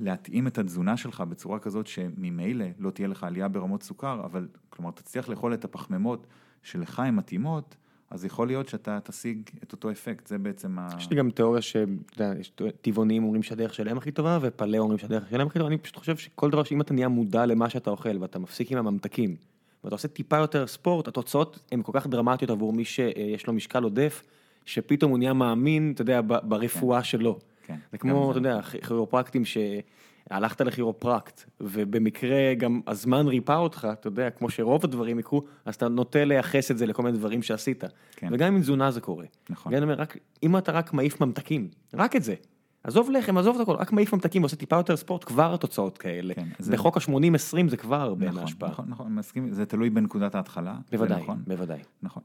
[SPEAKER 2] להתאים את התזונה שלך בצורה כזאת שממילא לא תהיה לך עלייה ברמות סוכר, אבל כלומר תצליח לאכול את הפחמימות שלך הן מתאימות, אז יכול להיות שאתה תשיג את אותו אפקט, זה בעצם ה...
[SPEAKER 1] יש לי גם תיאוריה שאתה יודע, יש טבעונים אומרים שהדרך שלהם הכי טובה ופלא אומרים שהדרך שלהם הכי טובה, אני פשוט חושב שכל דבר שאם אתה נהיה מודע למה שאתה אוכל ואתה מפסיק עם הממתקים ואתה עושה טיפה יותר ספורט, התוצאות הן כל כך דרמטיות עבור מי שיש לו משקל עודף, שפתאום הוא נהיה מאמין, אתה יודע, ברפואה שלו.
[SPEAKER 2] כן,
[SPEAKER 1] זה כמו. אתה יודע, כירופרקטים שהלכת לכירופרקט, ובמקרה גם הזמן ריפא אותך, אתה יודע, כמו שרוב הדברים יקרו, אז אתה נוטה לייחס את זה לכל מיני דברים שעשית.
[SPEAKER 2] כן.
[SPEAKER 1] וגם עם תזונה זה קורה.
[SPEAKER 2] נכון.
[SPEAKER 1] ואני אומר, רק, אם אתה רק מעיף ממתקים, רק את זה. עזוב לחם, עזוב את הכל, רק מעיף ממתקים ועושה טיפה יותר ספורט, כבר התוצאות כאלה.
[SPEAKER 2] כן, זה-
[SPEAKER 1] בחוק ה-80-20 זה כבר הרבה
[SPEAKER 2] נכון,
[SPEAKER 1] מההשפעה.
[SPEAKER 2] נכון, נכון, מסכים, זה תלוי בנקודת ההתחלה.
[SPEAKER 1] בוודאי,
[SPEAKER 2] נכון,
[SPEAKER 1] בוודאי.
[SPEAKER 2] נכון.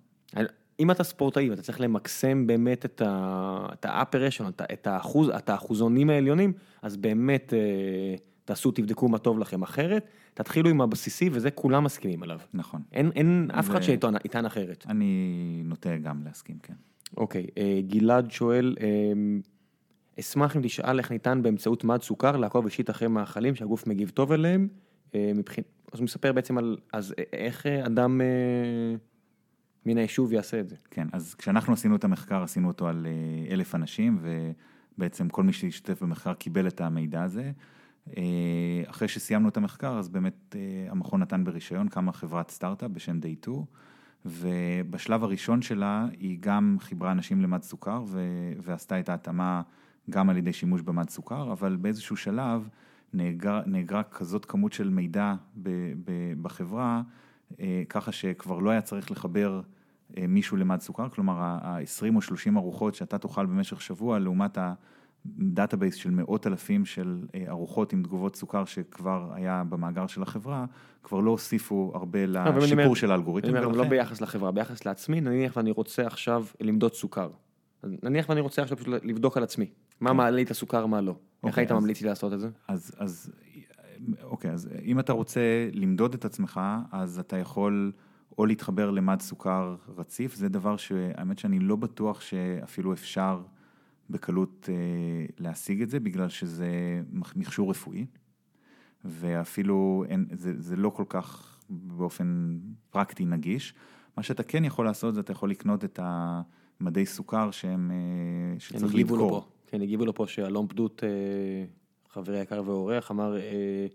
[SPEAKER 1] אם אתה ספורטאי ואתה צריך למקסם באמת את ה- את ה-upper echelon, את את האחוז, את האחוזונים העליונים, אז באמת אה, תעשו, תבדקו מה טוב לכם אחרת, תתחילו עם הבסיסי וזה כולם מסכימים עליו.
[SPEAKER 2] נכון.
[SPEAKER 1] אין, אין אף אחד שיטען יטען אחרת.
[SPEAKER 2] אני נוטה גם להסכים, כן.
[SPEAKER 1] אוקיי, אה, גלעד שואל, אה, אשמח אם תשאל איך ניתן באמצעות מד סוכר לעקוב אישית אחרי מאכלים שהגוף מגיב טוב אליהם, אה, מבחין... אז הוא מספר בעצם על, אז איך אדם מן היישוב יעשה את זה.
[SPEAKER 2] כן, אז כשאנחנו עשינו את המחקר, עשינו אותו על אה, אלף אנשים, ובעצם כל מי שהשתתף במחקר קיבל את המידע הזה. אה, אחרי שסיימנו את המחקר, אז באמת אה, המכון נתן ברישיון, קמה חברת סטארט-אפ בשם Day2, ובשלב הראשון שלה היא גם חיברה אנשים למד סוכר, ו- ועשתה את ההתאמה גם על ידי שימוש במד סוכר, אבל באיזשהו שלב נאגר, נאגרה כזאת כמות של מידע ב- ב- בחברה, ככה שכבר לא היה צריך לחבר אה, מישהו למד סוכר, כלומר ה-20 או 30 ארוחות שאתה תאכל במשך שבוע, לעומת ה database של מאות אלפים של אה, ארוחות עם תגובות סוכר שכבר היה במאגר של החברה, כבר לא הוסיפו הרבה לשיפור של האלגוריתם.
[SPEAKER 1] אני אומר, לא ביחס לחברה, ביחס לעצמי, נניח ואני רוצה עכשיו למדוד סוכר. נניח ואני רוצה עכשיו פשוט לבדוק על עצמי, מה מעלה לי את הסוכר, מה לא. איך
[SPEAKER 2] אוקיי,
[SPEAKER 1] היית ממליץ לי לעשות את זה?
[SPEAKER 2] אז, אוקיי, אז אם אתה רוצה למדוד את עצמך, אז אתה יכול או להתחבר למד סוכר רציף, זה דבר שהאמת שאני לא בטוח שאפילו אפשר בקלות אה, להשיג את זה, בגלל שזה מכשור רפואי, ואפילו אין, זה, זה לא כל כך באופן פרקטי נגיש. מה שאתה כן יכול לעשות, זה אתה יכול לקנות את המדי סוכר שהם, אה, שצריך
[SPEAKER 1] לו
[SPEAKER 2] לדקור.
[SPEAKER 1] כן, הגיבו לו פה שאלון פדות, אה, חברי יקר ואורח, אמר, אה,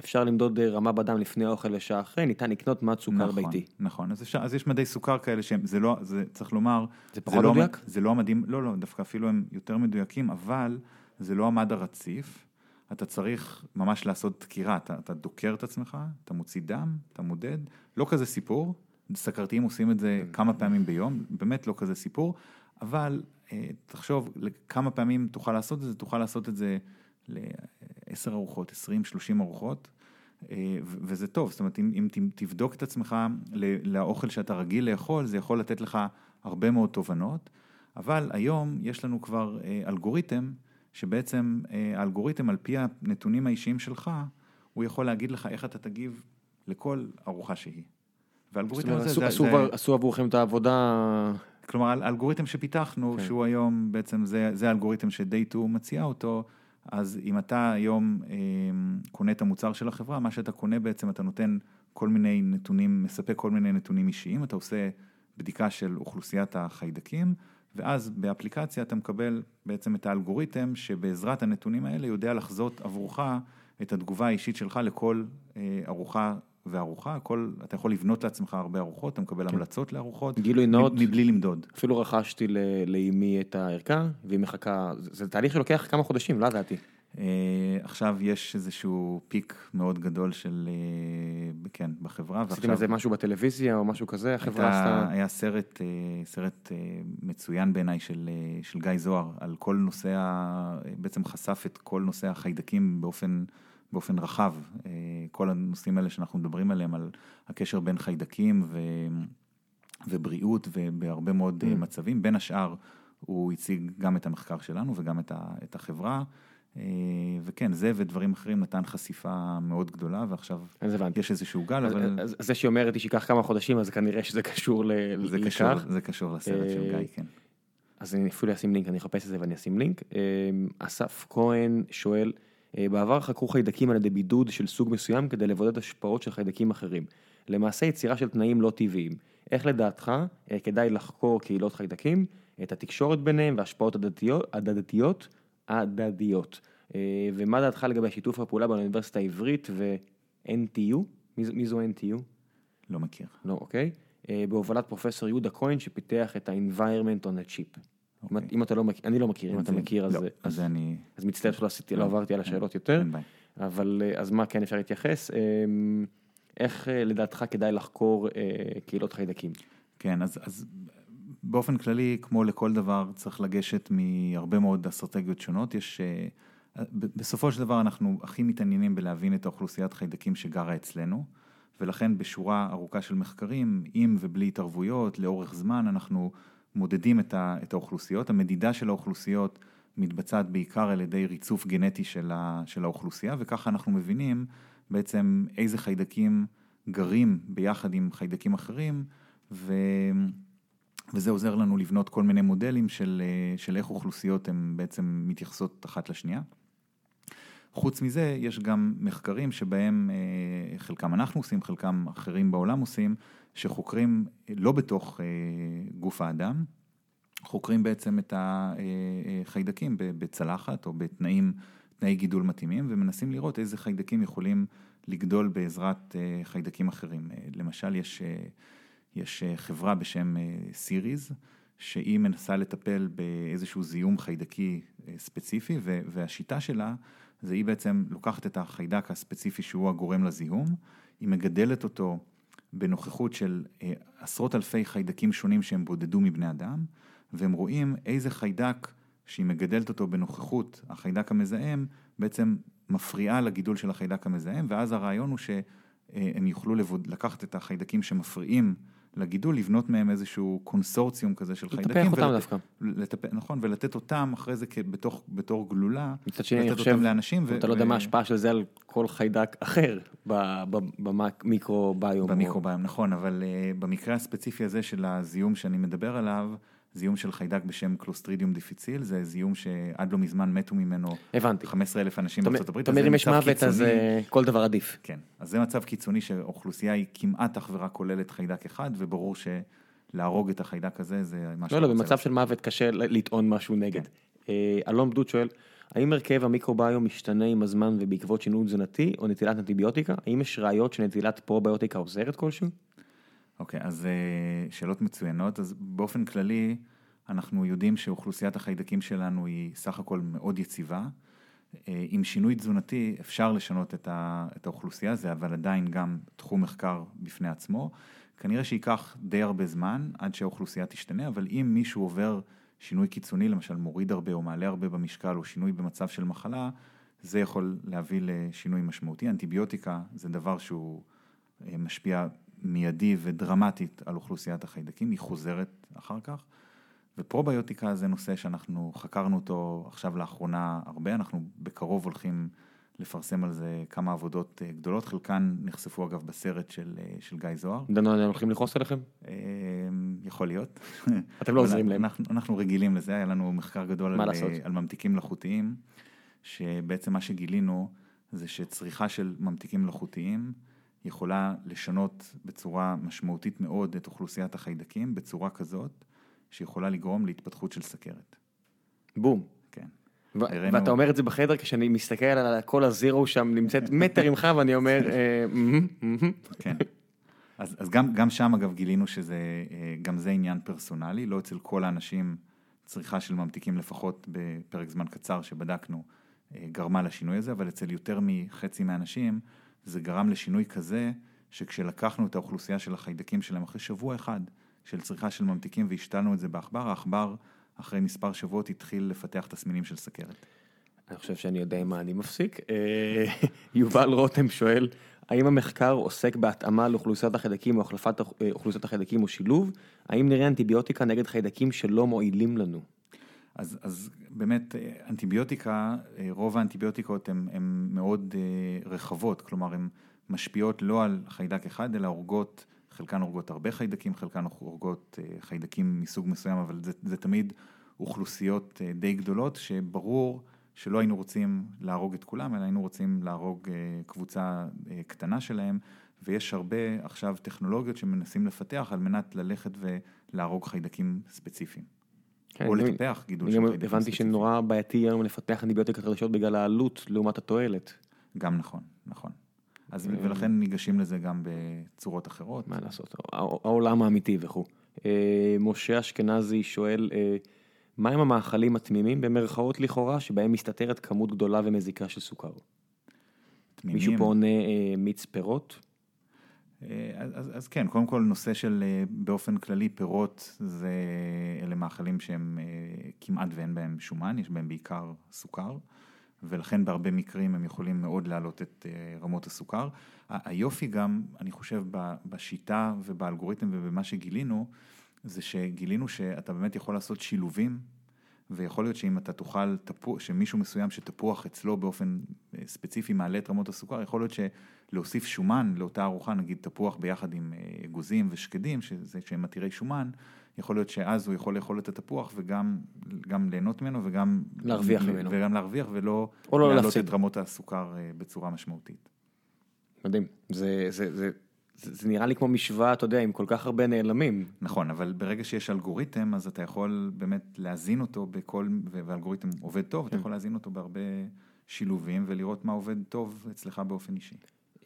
[SPEAKER 1] אפשר למדוד אה, רמה בדם לפני האוכל ושעה אחרי, ניתן לקנות מד סוכר
[SPEAKER 2] נכון,
[SPEAKER 1] ביתי.
[SPEAKER 2] נכון, אז, אפשר, אז יש מדי סוכר כאלה שהם, זה לא, זה צריך לומר,
[SPEAKER 1] זה פחות
[SPEAKER 2] לא,
[SPEAKER 1] מדויק?
[SPEAKER 2] זה לא המדים, לא, לא, דווקא אפילו הם יותר מדויקים, אבל זה לא המד הרציף, אתה צריך ממש לעשות דקירה, אתה, אתה דוקר את עצמך, אתה מוציא דם, אתה מודד, לא כזה סיפור, סכרתיים עושים את זה כמה פעמים ביום, באמת לא כזה סיפור, אבל אה, תחשוב כמה פעמים תוכל לעשות את זה, תוכל לעשות את זה לעשר ארוחות, עשרים, שלושים ארוחות, אה, וזה טוב, זאת אומרת, אם, אם תבדוק את עצמך לאוכל שאתה רגיל לאכול, זה יכול לתת לך הרבה מאוד תובנות, אבל היום יש לנו כבר אה, אלגוריתם, שבעצם אה, האלגוריתם על פי הנתונים האישיים שלך, הוא יכול להגיד לך איך אתה תגיב לכל ארוחה שהיא. והאלגוריתם הזה,
[SPEAKER 1] עשו-
[SPEAKER 2] זה,
[SPEAKER 1] עשו
[SPEAKER 2] זה,
[SPEAKER 1] עשו עבורכם את העבודה,
[SPEAKER 2] כלומר, האל- האלגוריתם שפיתחנו,
[SPEAKER 1] כן.
[SPEAKER 2] שהוא היום, בעצם זה, זה האלגוריתם ש-Day2 מציע אותו, אז אם אתה היום אה, קונה את המוצר של החברה, מה שאתה קונה בעצם, אתה נותן כל מיני נתונים, מספק כל מיני נתונים אישיים, אתה עושה בדיקה של אוכלוסיית החיידקים, ואז באפליקציה אתה מקבל בעצם את האלגוריתם, שבעזרת הנתונים האלה יודע לחזות עבורך את התגובה האישית שלך לכל אה, ארוחה וארוחה, כל, אתה יכול לבנות לעצמך הרבה ארוחות, אתה מקבל המלצות לארוחות,
[SPEAKER 1] גילוי נאות.
[SPEAKER 2] מבלי למדוד.
[SPEAKER 1] אפילו רכשתי לאימי את הערכה, והיא מחכה, זה זה תהליך שלוקח כמה חודשים, לא ידעתי.
[SPEAKER 2] אה, עכשיו יש איזשהו פיק מאוד גדול של, אה, כן, בחברה,
[SPEAKER 1] עשיתם איזה משהו בטלוויזיה או משהו כזה, החברה עשתה...
[SPEAKER 2] היה סרט, אה, סרט אה, מצוין בעיניי של, אה, של גיא זוהר, על כל נושא, בעצם חשף את כל נושא החיידקים באופן, באופן רחב. אה, כל הנושאים האלה שאנחנו מדברים עליהם, על הקשר בין חיידקים ו, ובריאות ובהרבה מאוד אה,
[SPEAKER 1] Mm.
[SPEAKER 2] מצבים. בין השאר, הוא הציג גם את המחקר שלנו וגם את, ה, את החברה. אה, וכן, זה ודברים אחרים נתן חשיפה מאוד גדולה, ועכשיו. יש איזשהו גל,
[SPEAKER 1] אז-
[SPEAKER 2] אבל...
[SPEAKER 1] אז- אז זה שהיא אומרת לי שייקח כמה חודשים, אז כנראה שזה קשור ל-
[SPEAKER 2] זה
[SPEAKER 1] לכך.
[SPEAKER 2] קשור, זה קשור לסרט של גיא, כן.
[SPEAKER 1] אז אני אפילו אשים לינק, אני אחפש את זה ואני אשים לינק. אסף כהן שואל, בעבר חקרו חיידקים על ידי בידוד של סוג מסוים כדי לבודד השפעות של חיידקים אחרים. למעשה יצירה של תנאים לא טבעיים. איך לדעתך כדאי לחקור קהילות חיידקים, את התקשורת ביניהם והשפעות הדדיות, הדדיות. ומה דעתך לגבי שיתוף הפעולה באוניברסיטה העברית ו-NTU? מי זו NTU?
[SPEAKER 2] לא מכיר.
[SPEAKER 1] לא, אוקיי. בהובלת פרופסור יהודה כהן שפיתח את ה-Environment on a Chip. אם אתה לא מכיר, אני לא מכיר, אם אתה מכיר אז...
[SPEAKER 2] לא, אז אני...
[SPEAKER 1] אז מצטער שלא עשיתי, לא עברתי על השאלות יותר. אבל אז מה כן אפשר להתייחס? איך לדעתך כדאי לחקור קהילות חיידקים?
[SPEAKER 2] כן, אז באופן כללי, כמו לכל דבר, צריך לגשת מהרבה מאוד אסטרטגיות שונות. יש... בסופו של דבר אנחנו הכי מתעניינים בלהבין את האוכלוסיית חיידקים שגרה אצלנו, ולכן בשורה ארוכה של מחקרים, עם ובלי התערבויות, לאורך זמן, אנחנו מודדים את האוכלוסיות. המדידה של האוכלוסיות מתבצעת בעיקר על ידי ריצוף גנטי של האוכלוסייה, וככה אנחנו מבינים בעצם איזה חיידקים גרים ביחד עם חיידקים אחרים, ו... וזה עוזר לנו לבנות כל מיני מודלים של, של איך אוכלוסיות הן בעצם מתייחסות אחת לשנייה. חוץ מזה, יש גם מחקרים שבהם חלקם אנחנו עושים, חלקם אחרים בעולם עושים, שחוקרים לא בתוך גוף האדם, חוקרים בעצם את החיידקים בצלחת או בתנאים, תנאי גידול מתאימים, ומנסים לראות איזה חיידקים יכולים לגדול בעזרת חיידקים אחרים. למשל, יש, יש חברה בשם סיריז, שהיא מנסה לטפל באיזשהו זיהום חיידקי ספציפי, והשיטה שלה זה היא בעצם לוקחת את החיידק הספציפי שהוא הגורם לזיהום, היא מגדלת אותו בנוכחות של עשרות אלפי חיידקים שונים שהם בודדו מבני אדם, והם רואים איזה חיידק שהיא מגדלת אותו בנוכחות החיידק המזהם, בעצם מפריעה לגידול של החיידק המזהם, ואז הרעיון הוא שהם יוכלו לקחת את החיידקים שמפריעים לגידול, לבנות מהם איזשהו קונסורציום כזה של חיידקים.
[SPEAKER 1] לטפח אותם דווקא.
[SPEAKER 2] לטפ... נכון, ולתת אותם אחרי זה בתוך, בתור גלולה,
[SPEAKER 1] מצד שני, אני חושב, לאנשים. ו... אתה לא יודע מה ההשפעה של זה על כל חיידק אחר במיקרוביום.
[SPEAKER 2] במיקרוביום, נכון, אבל במקרה הספציפי הזה של הזיהום שאני מדבר עליו, זיהום של חיידק בשם קלוסטרידיום דיפיציל, זה זיהום שעד לא מזמן מתו ממנו.
[SPEAKER 1] הבנתי.
[SPEAKER 2] 15 אלף אנשים בארצות הברית.
[SPEAKER 1] אתה אומר אם יש מוות אז כל דבר עדיף.
[SPEAKER 2] כן, אז זה מצב קיצוני שאוכלוסייה היא כמעט אך ורק כוללת חיידק אחד, וברור שלהרוג את החיידק הזה זה מה
[SPEAKER 1] לא, לא, במצב של מוות קשה לטעון משהו נגד. אלון בדוד שואל, האם הרכב המיקרוביום משתנה עם הזמן ובעקבות שינוי תזונתי או נטילת אנטיביוטיקה? האם יש ראיות שנטילת פרוביוטיקה עוזרת כלשהו?
[SPEAKER 2] אוקיי, אז שאלות מצוינות. אז באופן כללי, אנחנו יודעים שאוכלוסיית החיידקים שלנו היא סך הכל מאוד יציבה. עם שינוי תזונתי אפשר לשנות את האוכלוסייה, זה אבל עדיין גם תחום מחקר בפני עצמו. כנראה שייקח די הרבה זמן עד שהאוכלוסייה תשתנה, אבל אם מישהו עובר שינוי קיצוני, למשל מוריד הרבה או מעלה הרבה במשקל או שינוי במצב של מחלה, זה יכול להביא לשינוי משמעותי. אנטיביוטיקה זה דבר שהוא משפיע מיידי ודרמטית על אוכלוסיית החיידקים, היא חוזרת אחר כך. ופרוביוטיקה זה נושא שאנחנו חקרנו אותו עכשיו לאחרונה הרבה, אנחנו בקרוב הולכים לפרסם על זה כמה עבודות גדולות, חלקן נחשפו אגב בסרט של, של גיא זוהר.
[SPEAKER 1] דנו, הולכים לכעוס עליכם?
[SPEAKER 2] יכול להיות.
[SPEAKER 1] אתם לא עוזרים להם.
[SPEAKER 2] אנחנו, אנחנו רגילים לזה, היה לנו מחקר גדול על, על ממתיקים מלאכותיים, שבעצם מה שגילינו זה שצריכה של ממתיקים מלאכותיים, יכולה לשנות בצורה משמעותית מאוד את אוכלוסיית החיידקים, בצורה כזאת שיכולה לגרום להתפתחות של סכרת.
[SPEAKER 1] בום.
[SPEAKER 2] כן.
[SPEAKER 1] ואתה אומר את זה בחדר כשאני מסתכל על כל הזירו שם נמצאת מטר ממך ואני אומר,
[SPEAKER 2] כן. אז, אז גם, גם שם אגב גילינו שזה, גם זה עניין פרסונלי, לא אצל כל האנשים צריכה של ממתיקים לפחות בפרק זמן קצר שבדקנו גרמה לשינוי הזה, אבל אצל יותר מחצי מהאנשים זה גרם לשינוי כזה, שכשלקחנו את האוכלוסייה של החיידקים שלהם אחרי שבוע אחד של צריכה של ממתיקים והשתלנו את זה בעכבר, העכבר אחרי מספר שבועות התחיל לפתח תסמינים של סכרת.
[SPEAKER 1] אני חושב שאני יודע עם מה אני מפסיק. יובל רותם שואל, האם המחקר עוסק בהתאמה לאוכלוסיית החיידקים או החלפת אוכלוסיית החיידקים או שילוב? האם נראה אנטיביוטיקה נגד חיידקים שלא מועילים לנו?
[SPEAKER 2] אז, אז באמת אנטיביוטיקה, רוב האנטיביוטיקות הן מאוד רחבות, כלומר הן משפיעות לא על חיידק אחד, אלא הורגות, חלקן הורגות הרבה חיידקים, חלקן הורגות חיידקים מסוג מסוים, אבל זה, זה תמיד אוכלוסיות די גדולות, שברור שלא היינו רוצים להרוג את כולם, אלא היינו רוצים להרוג קבוצה קטנה שלהם, ויש הרבה עכשיו טכנולוגיות שמנסים לפתח על מנת ללכת ולהרוג חיידקים ספציפיים. כן, או לטפח גידול
[SPEAKER 1] של ספציפיים. הבנתי שנורא בעייתי היום לפתח אנטיביוטיקה חדשות בגלל העלות לעומת התועלת.
[SPEAKER 2] גם נכון, נכון. אז ולכן ניגשים לזה גם בצורות אחרות.
[SPEAKER 1] מה לעשות, העולם האמיתי וכו'. אה, משה אשכנזי שואל, אה, מהם המאכלים התמימים במרכאות לכאורה, שבהם מסתתרת כמות גדולה ומזיקה של סוכר? תמימים. מישהו פה עונה אה, מיץ פירות?
[SPEAKER 2] אז, אז כן, קודם כל נושא של באופן כללי פירות, זה אלה מאכלים שהם כמעט ואין בהם שומן, יש בהם בעיקר סוכר. ולכן בהרבה מקרים הם יכולים מאוד להעלות את אה, רמות הסוכר. היופי גם, אני חושב, בשיטה ובאלגוריתם ובמה שגילינו, זה שגילינו שאתה באמת יכול לעשות שילובים, ויכול להיות שאם אתה תאכל, שמישהו מסוים שתפוח אצלו באופן אה, ספציפי מעלה את רמות הסוכר, יכול להיות שלהוסיף שומן לאותה ארוחה, נגיד תפוח ביחד עם אה, אגוזים ושקדים, שזה, שהם עתירי שומן, יכול להיות שאז הוא יכול לאכול את התפוח וגם ליהנות ממנו וגם
[SPEAKER 1] להרוויח ממנו.
[SPEAKER 2] וגם להרוויח ולא לא להעלות את רמות הסוכר אה, בצורה משמעותית.
[SPEAKER 1] מדהים, זה, זה, זה, זה, זה נראה לי כמו משוואה, אתה יודע, עם כל כך הרבה נעלמים.
[SPEAKER 2] נכון, אבל ברגע שיש אלגוריתם, אז אתה יכול באמת להזין אותו בכל, ואלגוריתם עובד טוב, אתה כן. יכול להזין אותו בהרבה שילובים ולראות מה עובד טוב אצלך באופן אישי.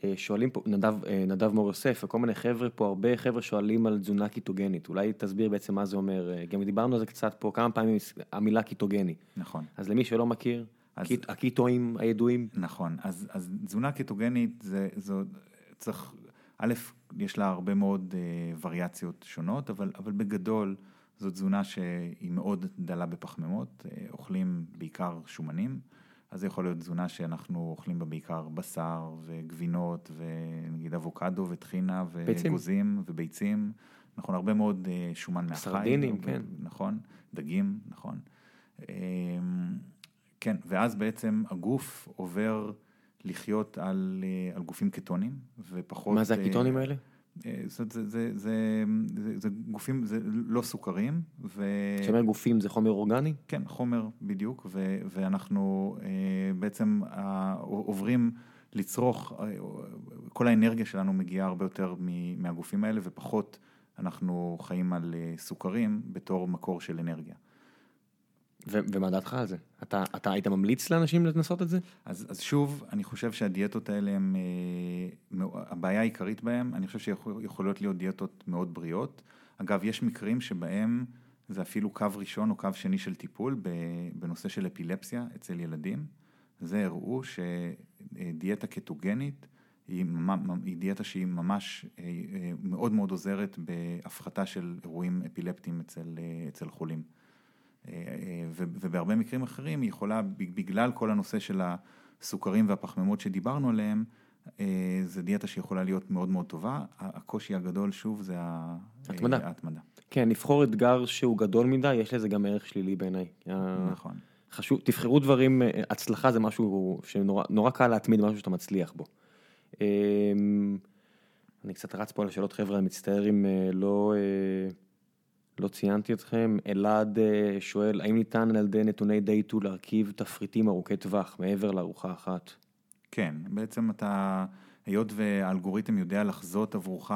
[SPEAKER 1] אה, שואלים פה, נדב, אה, נדב מור יוסף וכל מיני חבר'ה פה, הרבה חבר'ה שואלים על תזונה קיטוגנית, אולי תסביר בעצם מה זה אומר, אה, גם דיברנו על זה קצת פה כמה פעמים, המילה קיטוגני.
[SPEAKER 2] נכון.
[SPEAKER 1] אז למי שלא מכיר, אז, קיט, הקיטואים הידועים.
[SPEAKER 2] נכון, אז, אז תזונה קיטוגנית זה, זו, צריך, א', יש לה הרבה מאוד אה, וריאציות שונות, אבל, אבל בגדול זו תזונה שהיא מאוד דלה בפחמימות, אה, אוכלים בעיקר שומנים. אז זה יכול להיות תזונה שאנחנו אוכלים בה בעיקר בשר וגבינות ונגיד אבוקדו וטחינה ואגוזים וביצים, נכון, הרבה מאוד אה, שומן מהחי.
[SPEAKER 1] סרדינים, כן.
[SPEAKER 2] נכון, דגים, נכון. אמ, כן, ואז בעצם הגוף עובר לחיות על, אה, על גופים קטונים ופחות...
[SPEAKER 1] מה זה הקיטונים האלה?
[SPEAKER 2] אה, זאת, זה, זה, זה, זה, זה גופים, זה לא סוכרים.
[SPEAKER 1] כשאומר גופים זה חומר אורגני?
[SPEAKER 2] כן, חומר בדיוק, ו, ואנחנו אה, בעצם עוברים לצרוך, אה, כל האנרגיה שלנו מגיעה הרבה יותר מהגופים האלה ופחות אנחנו חיים על סוכרים בתור מקור של אנרגיה.
[SPEAKER 1] ומה דעתך על זה? אתה, אתה היית ממליץ לאנשים לנסות את זה?
[SPEAKER 2] אז, אז שוב, אני חושב שהדיאטות האלה הם, אה, הבעיה העיקרית בהן, אני חושב שיכולות להיות דיאטות מאוד בריאות. אגב, יש מקרים שבהם זה אפילו קו ראשון או קו שני של טיפול בנושא של אפילפסיה אצל ילדים. זה הראו שדיאטה קטוגנית היא, היא דיאטה שהיא ממש אה, אה, מאוד מאוד עוזרת בהפחתה של אירועים אפילפטיים אצל, אצל חולים. ובהרבה מקרים אחרים היא יכולה, בגלל כל הנושא של הסוכרים והפחמימות שדיברנו עליהם, אה, זו דיאטה שיכולה להיות מאוד מאוד טובה, הקושי הגדול שוב זה
[SPEAKER 1] התמדה. ההתמדה. כן, לבחור אתגר שהוא גדול מדי, יש לזה גם ערך שלילי בעיניי.
[SPEAKER 2] נכון.
[SPEAKER 1] חשוב, תבחרו דברים, אה, הצלחה זה משהו שנורא קל להתמיד משהו שאתה מצליח בו. אמ, אני קצת רץ פה על השאלות חבר'ה, אני מצטער אם אה, לא... לא ציינתי אתכם, אלעד אה, שואל, האם ניתן על ידי נתוני דייטו להרכיב תפריטים ארוכי טווח מעבר לארוחה אחת?
[SPEAKER 2] כן, בעצם אתה, היות והאלגוריתם יודע לחזות עבורך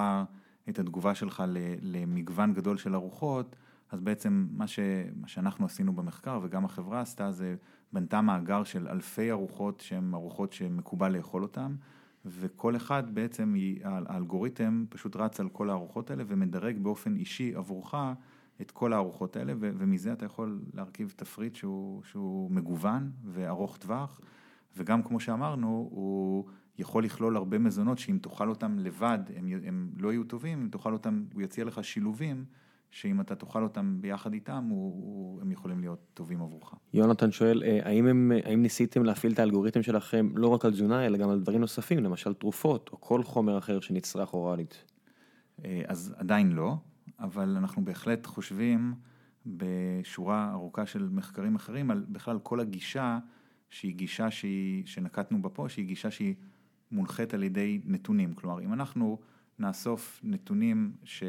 [SPEAKER 2] את התגובה שלך למגוון גדול של ארוחות, אז בעצם מה, ש, מה שאנחנו עשינו במחקר וגם החברה עשתה זה בנתה מאגר של אלפי ארוחות שהן ארוחות שמקובל לאכול אותן. וכל אחד בעצם, האלגוריתם פשוט רץ על כל הארוחות האלה ומדרג באופן אישי עבורך את כל הארוחות האלה, ומזה אתה יכול להרכיב תפריט שהוא, שהוא מגוון וארוך טווח, וגם כמו שאמרנו, הוא יכול לכלול הרבה מזונות שאם תאכל אותם לבד, הם, הם לא יהיו טובים, אם תאכל אותם, הוא יציע לך שילובים. שאם אתה תאכל אותם ביחד איתם, הוא, הוא, הם יכולים להיות טובים עבורך.
[SPEAKER 1] יונתן שואל, אה, האם, הם, האם ניסיתם להפעיל את האלגוריתם שלכם לא רק על תזונה, אלא גם על דברים נוספים, למשל תרופות, או כל חומר אחר שנצרך אוראלית?
[SPEAKER 2] אה, אז עדיין לא, אבל אנחנו בהחלט חושבים בשורה ארוכה של מחקרים אחרים, על בכלל כל הגישה שהיא גישה שהיא, שנקטנו בה פה, שהיא גישה שהיא מונחית על ידי נתונים. כלומר, אם אנחנו... נאסוף נתונים, ש... אה,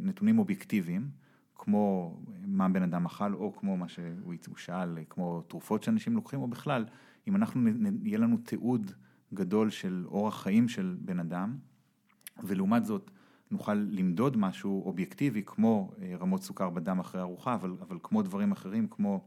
[SPEAKER 2] נתונים אובייקטיביים, כמו מה בן אדם אכל, או כמו מה שהוא שאל, כמו תרופות שאנשים לוקחים, או בכלל, אם אנחנו, יהיה לנו תיעוד גדול של אורח חיים של בן אדם, ולעומת זאת נוכל למדוד משהו אובייקטיבי, כמו אה, רמות סוכר בדם אחרי ארוחה, אבל, אבל כמו דברים אחרים, כמו,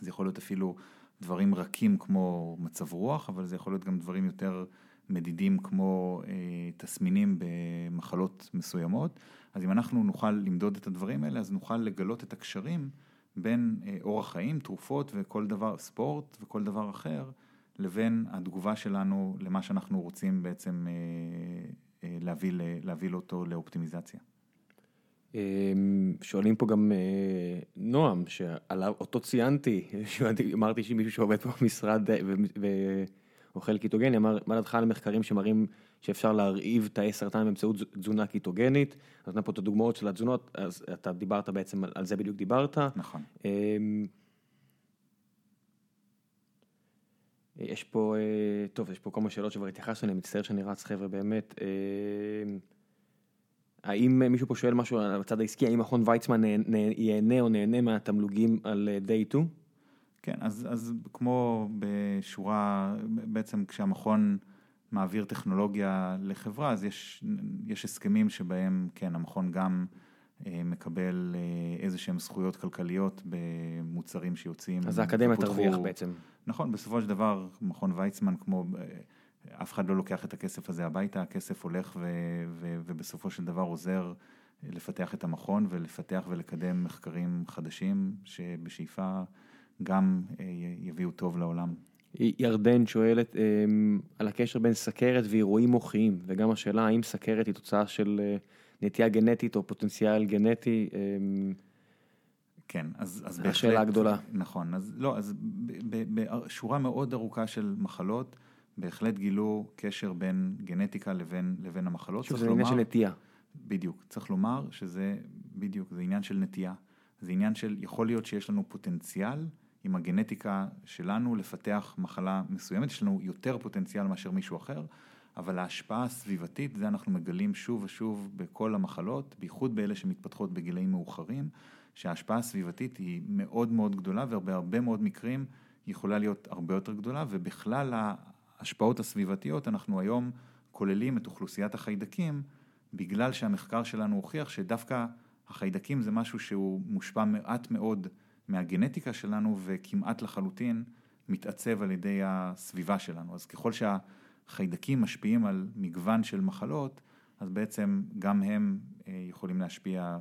[SPEAKER 2] זה יכול להיות אפילו דברים רכים כמו מצב רוח, אבל זה יכול להיות גם דברים יותר מדידים כמו אה, תסמינים במחלות מסוימות. אז אם אנחנו נוכל למדוד את הדברים האלה, אז נוכל לגלות את הקשרים בין אה, אורח חיים, תרופות וכל דבר, ספורט וכל דבר אחר, לבין התגובה שלנו למה שאנחנו רוצים בעצם אה, להביא, להביא אותו לאופטימיזציה.
[SPEAKER 1] שואלים פה גם נועם, שעל אותו ציינתי, אמרתי שמישהו שעובד פה במשרד ואוכל קיטוגני, אמר, מה דעתך על מחקרים שמראים שאפשר להרעיב תאי סרטן באמצעות תזונה קיטוגנית, אז נתן פה את הדוגמאות של התזונות, אז אתה דיברת בעצם, על זה בדיוק דיברת.
[SPEAKER 2] נכון.
[SPEAKER 1] יש פה, אה, טוב, יש פה כל מיני שאלות שכבר התייחסנו אליהן, מצטער שאני רץ חבר'ה באמת. אה, האם מישהו פה שואל משהו על הצד העסקי, האם מכון ויצמן ייהנה או נהנה מהתמלוגים על day אה, 2?
[SPEAKER 2] כן, אז, אז כמו בשורה, בעצם כשהמכון מעביר טכנולוגיה לחברה, אז יש, יש הסכמים שבהם, כן, המכון גם מקבל איזה שהם זכויות כלכליות במוצרים שיוצאים.
[SPEAKER 1] אז האקדמיה תרוויח בעצם.
[SPEAKER 2] נכון, בסופו של דבר, מכון ויצמן, כמו, אף אחד לא לוקח את הכסף הזה הביתה, הכסף הולך ו, ו, ובסופו של דבר עוזר לפתח את המכון ולפתח ולקדם מחקרים חדשים, שבשאיפה גם אה, יביאו טוב לעולם.
[SPEAKER 1] ירדן שואלת אמ, על הקשר בין סכרת ואירועים מוחיים, וגם השאלה האם סכרת היא תוצאה של אה, נטייה גנטית או פוטנציאל גנטי. אמ,
[SPEAKER 2] כן, אז, אז
[SPEAKER 1] בהחלט... השאלה הגדולה.
[SPEAKER 2] נכון, אז לא, אז בשורה מאוד ארוכה של מחלות, בהחלט גילו קשר בין גנטיקה לבין, לבין המחלות.
[SPEAKER 1] שוב, זה עניין של נטייה.
[SPEAKER 2] בדיוק, צריך לומר שזה, בדיוק, זה עניין של נטייה. זה עניין של, יכול להיות שיש לנו פוטנציאל עם הגנטיקה שלנו לפתח מחלה מסוימת, יש לנו יותר פוטנציאל מאשר מישהו אחר, אבל ההשפעה הסביבתית, זה אנחנו מגלים שוב ושוב בכל המחלות, בייחוד באלה שמתפתחות בגילאים מאוחרים. שההשפעה הסביבתית היא מאוד מאוד גדולה ובהרבה מאוד מקרים יכולה להיות הרבה יותר גדולה ובכלל ההשפעות הסביבתיות אנחנו היום כוללים את אוכלוסיית החיידקים בגלל שהמחקר שלנו הוכיח שדווקא החיידקים זה משהו שהוא מושפע מעט מאוד מהגנטיקה שלנו וכמעט לחלוטין מתעצב על ידי הסביבה שלנו. אז ככל שהחיידקים משפיעים על מגוון של מחלות, אז בעצם גם הם אה, יכולים להשפיע,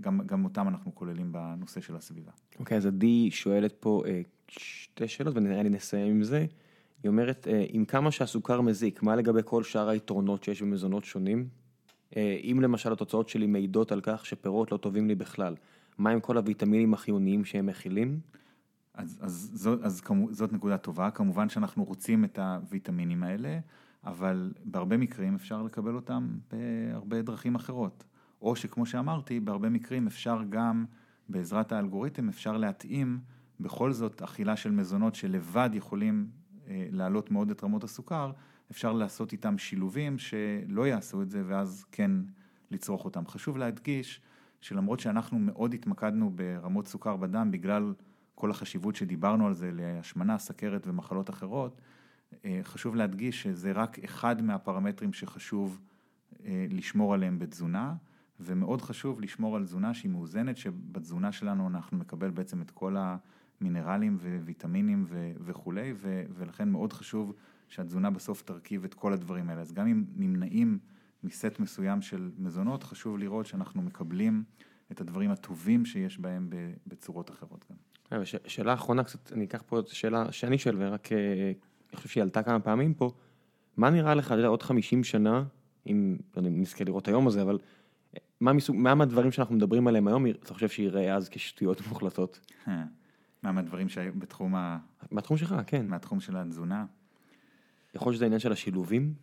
[SPEAKER 2] גם, גם אותם אנחנו כוללים בנושא של הסביבה.
[SPEAKER 1] אוקיי, okay, אז עדי שואלת פה אה, שתי שאלות ונראה לי נסיים עם זה. היא אומרת, אה, עם כמה שהסוכר מזיק, מה לגבי כל שאר היתרונות שיש במזונות שונים? אם למשל התוצאות שלי מעידות על כך שפירות לא טובים לי בכלל, מה עם כל הוויטמינים החיוניים שהם מכילים?
[SPEAKER 2] אז, אז, זאת, אז זאת נקודה טובה, כמובן שאנחנו רוצים את הוויטמינים האלה. אבל בהרבה מקרים אפשר לקבל אותם בהרבה דרכים אחרות. או שכמו שאמרתי, בהרבה מקרים אפשר גם, בעזרת האלגוריתם, אפשר להתאים בכל זאת אכילה של מזונות שלבד יכולים אה, להעלות מאוד את רמות הסוכר, אפשר לעשות איתם שילובים שלא יעשו את זה ואז כן לצרוך אותם. חשוב להדגיש שלמרות שאנחנו מאוד התמקדנו ברמות סוכר בדם בגלל כל החשיבות שדיברנו על זה להשמנה, סכרת ומחלות אחרות, אה, חשוב להדגיש שזה רק אחד מהפרמטרים שחשוב אה, לשמור עליהם בתזונה, ומאוד חשוב לשמור על תזונה שהיא מאוזנת, שבתזונה שלנו אנחנו נקבל בעצם את כל המינרלים וויטמינים וכולי, ולכן מאוד חשוב שהתזונה בסוף תרכיב את כל הדברים האלה. אז גם אם נמנעים מסט מסוים של מזונות, חשוב לראות שאנחנו מקבלים את הדברים הטובים שיש בהם בצורות אחרות גם.
[SPEAKER 1] אה, שאלה אחרונה קצת, אני אקח פה שאלה שאני שואל ורק אני חושב שהיא עלתה כמה פעמים פה, מה נראה לך, אתה יודע, עוד 50 שנה, אם, לא יודע אם נזכה לראות היום הזה, אבל מה מסוג, מה מהדברים שאנחנו מדברים עליהם היום, אתה חושב שיראה אז כשטויות מוחלטות?
[SPEAKER 2] מה מהדברים שהיו בתחום ה...
[SPEAKER 1] מהתחום שלך, כן.
[SPEAKER 2] מהתחום של התזונה.
[SPEAKER 1] יכול להיות שזה העניין של השילובים?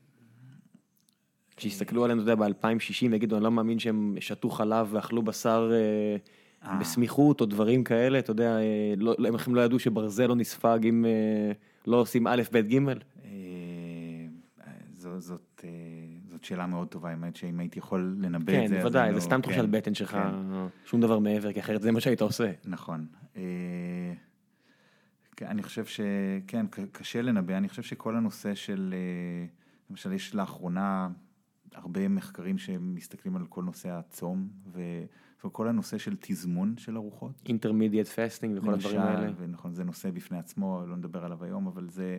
[SPEAKER 1] כשיסתכלו עלינו, אתה יודע, ב-2060 ויגידו, אני לא מאמין שהם שתו חלב ואכלו בשר אה, אה. בסמיכות או דברים כאלה, אתה יודע, אה, לא, הם לא ידעו שברזל לא נספג אם... לא עושים א', ב', ג'?
[SPEAKER 2] זאת, זאת, שאלה מאוד טובה, האמת שאם הייתי יכול לנבא
[SPEAKER 1] כן,
[SPEAKER 2] את זה. אז
[SPEAKER 1] בוודאי, זה
[SPEAKER 2] לא-
[SPEAKER 1] סתם
[SPEAKER 2] כן,
[SPEAKER 1] תחושת בטן שלך,
[SPEAKER 2] כן.
[SPEAKER 1] שום דבר מעבר, כי אחרת זה מה שהיית עושה.
[SPEAKER 2] נכון. כן, אני חושב שכן, קשה לנבא, אני חושב שכל הנושא של, למשל יש לאחרונה הרבה מחקרים שמסתכלים על כל נושא הצום, וכל הנושא של תזמון של ארוחות.
[SPEAKER 1] אינטרמידיאט פסטינג וכל הדברים האלה.
[SPEAKER 2] ונכון, זה נושא בפני עצמו, לא נדבר עליו היום, אבל זה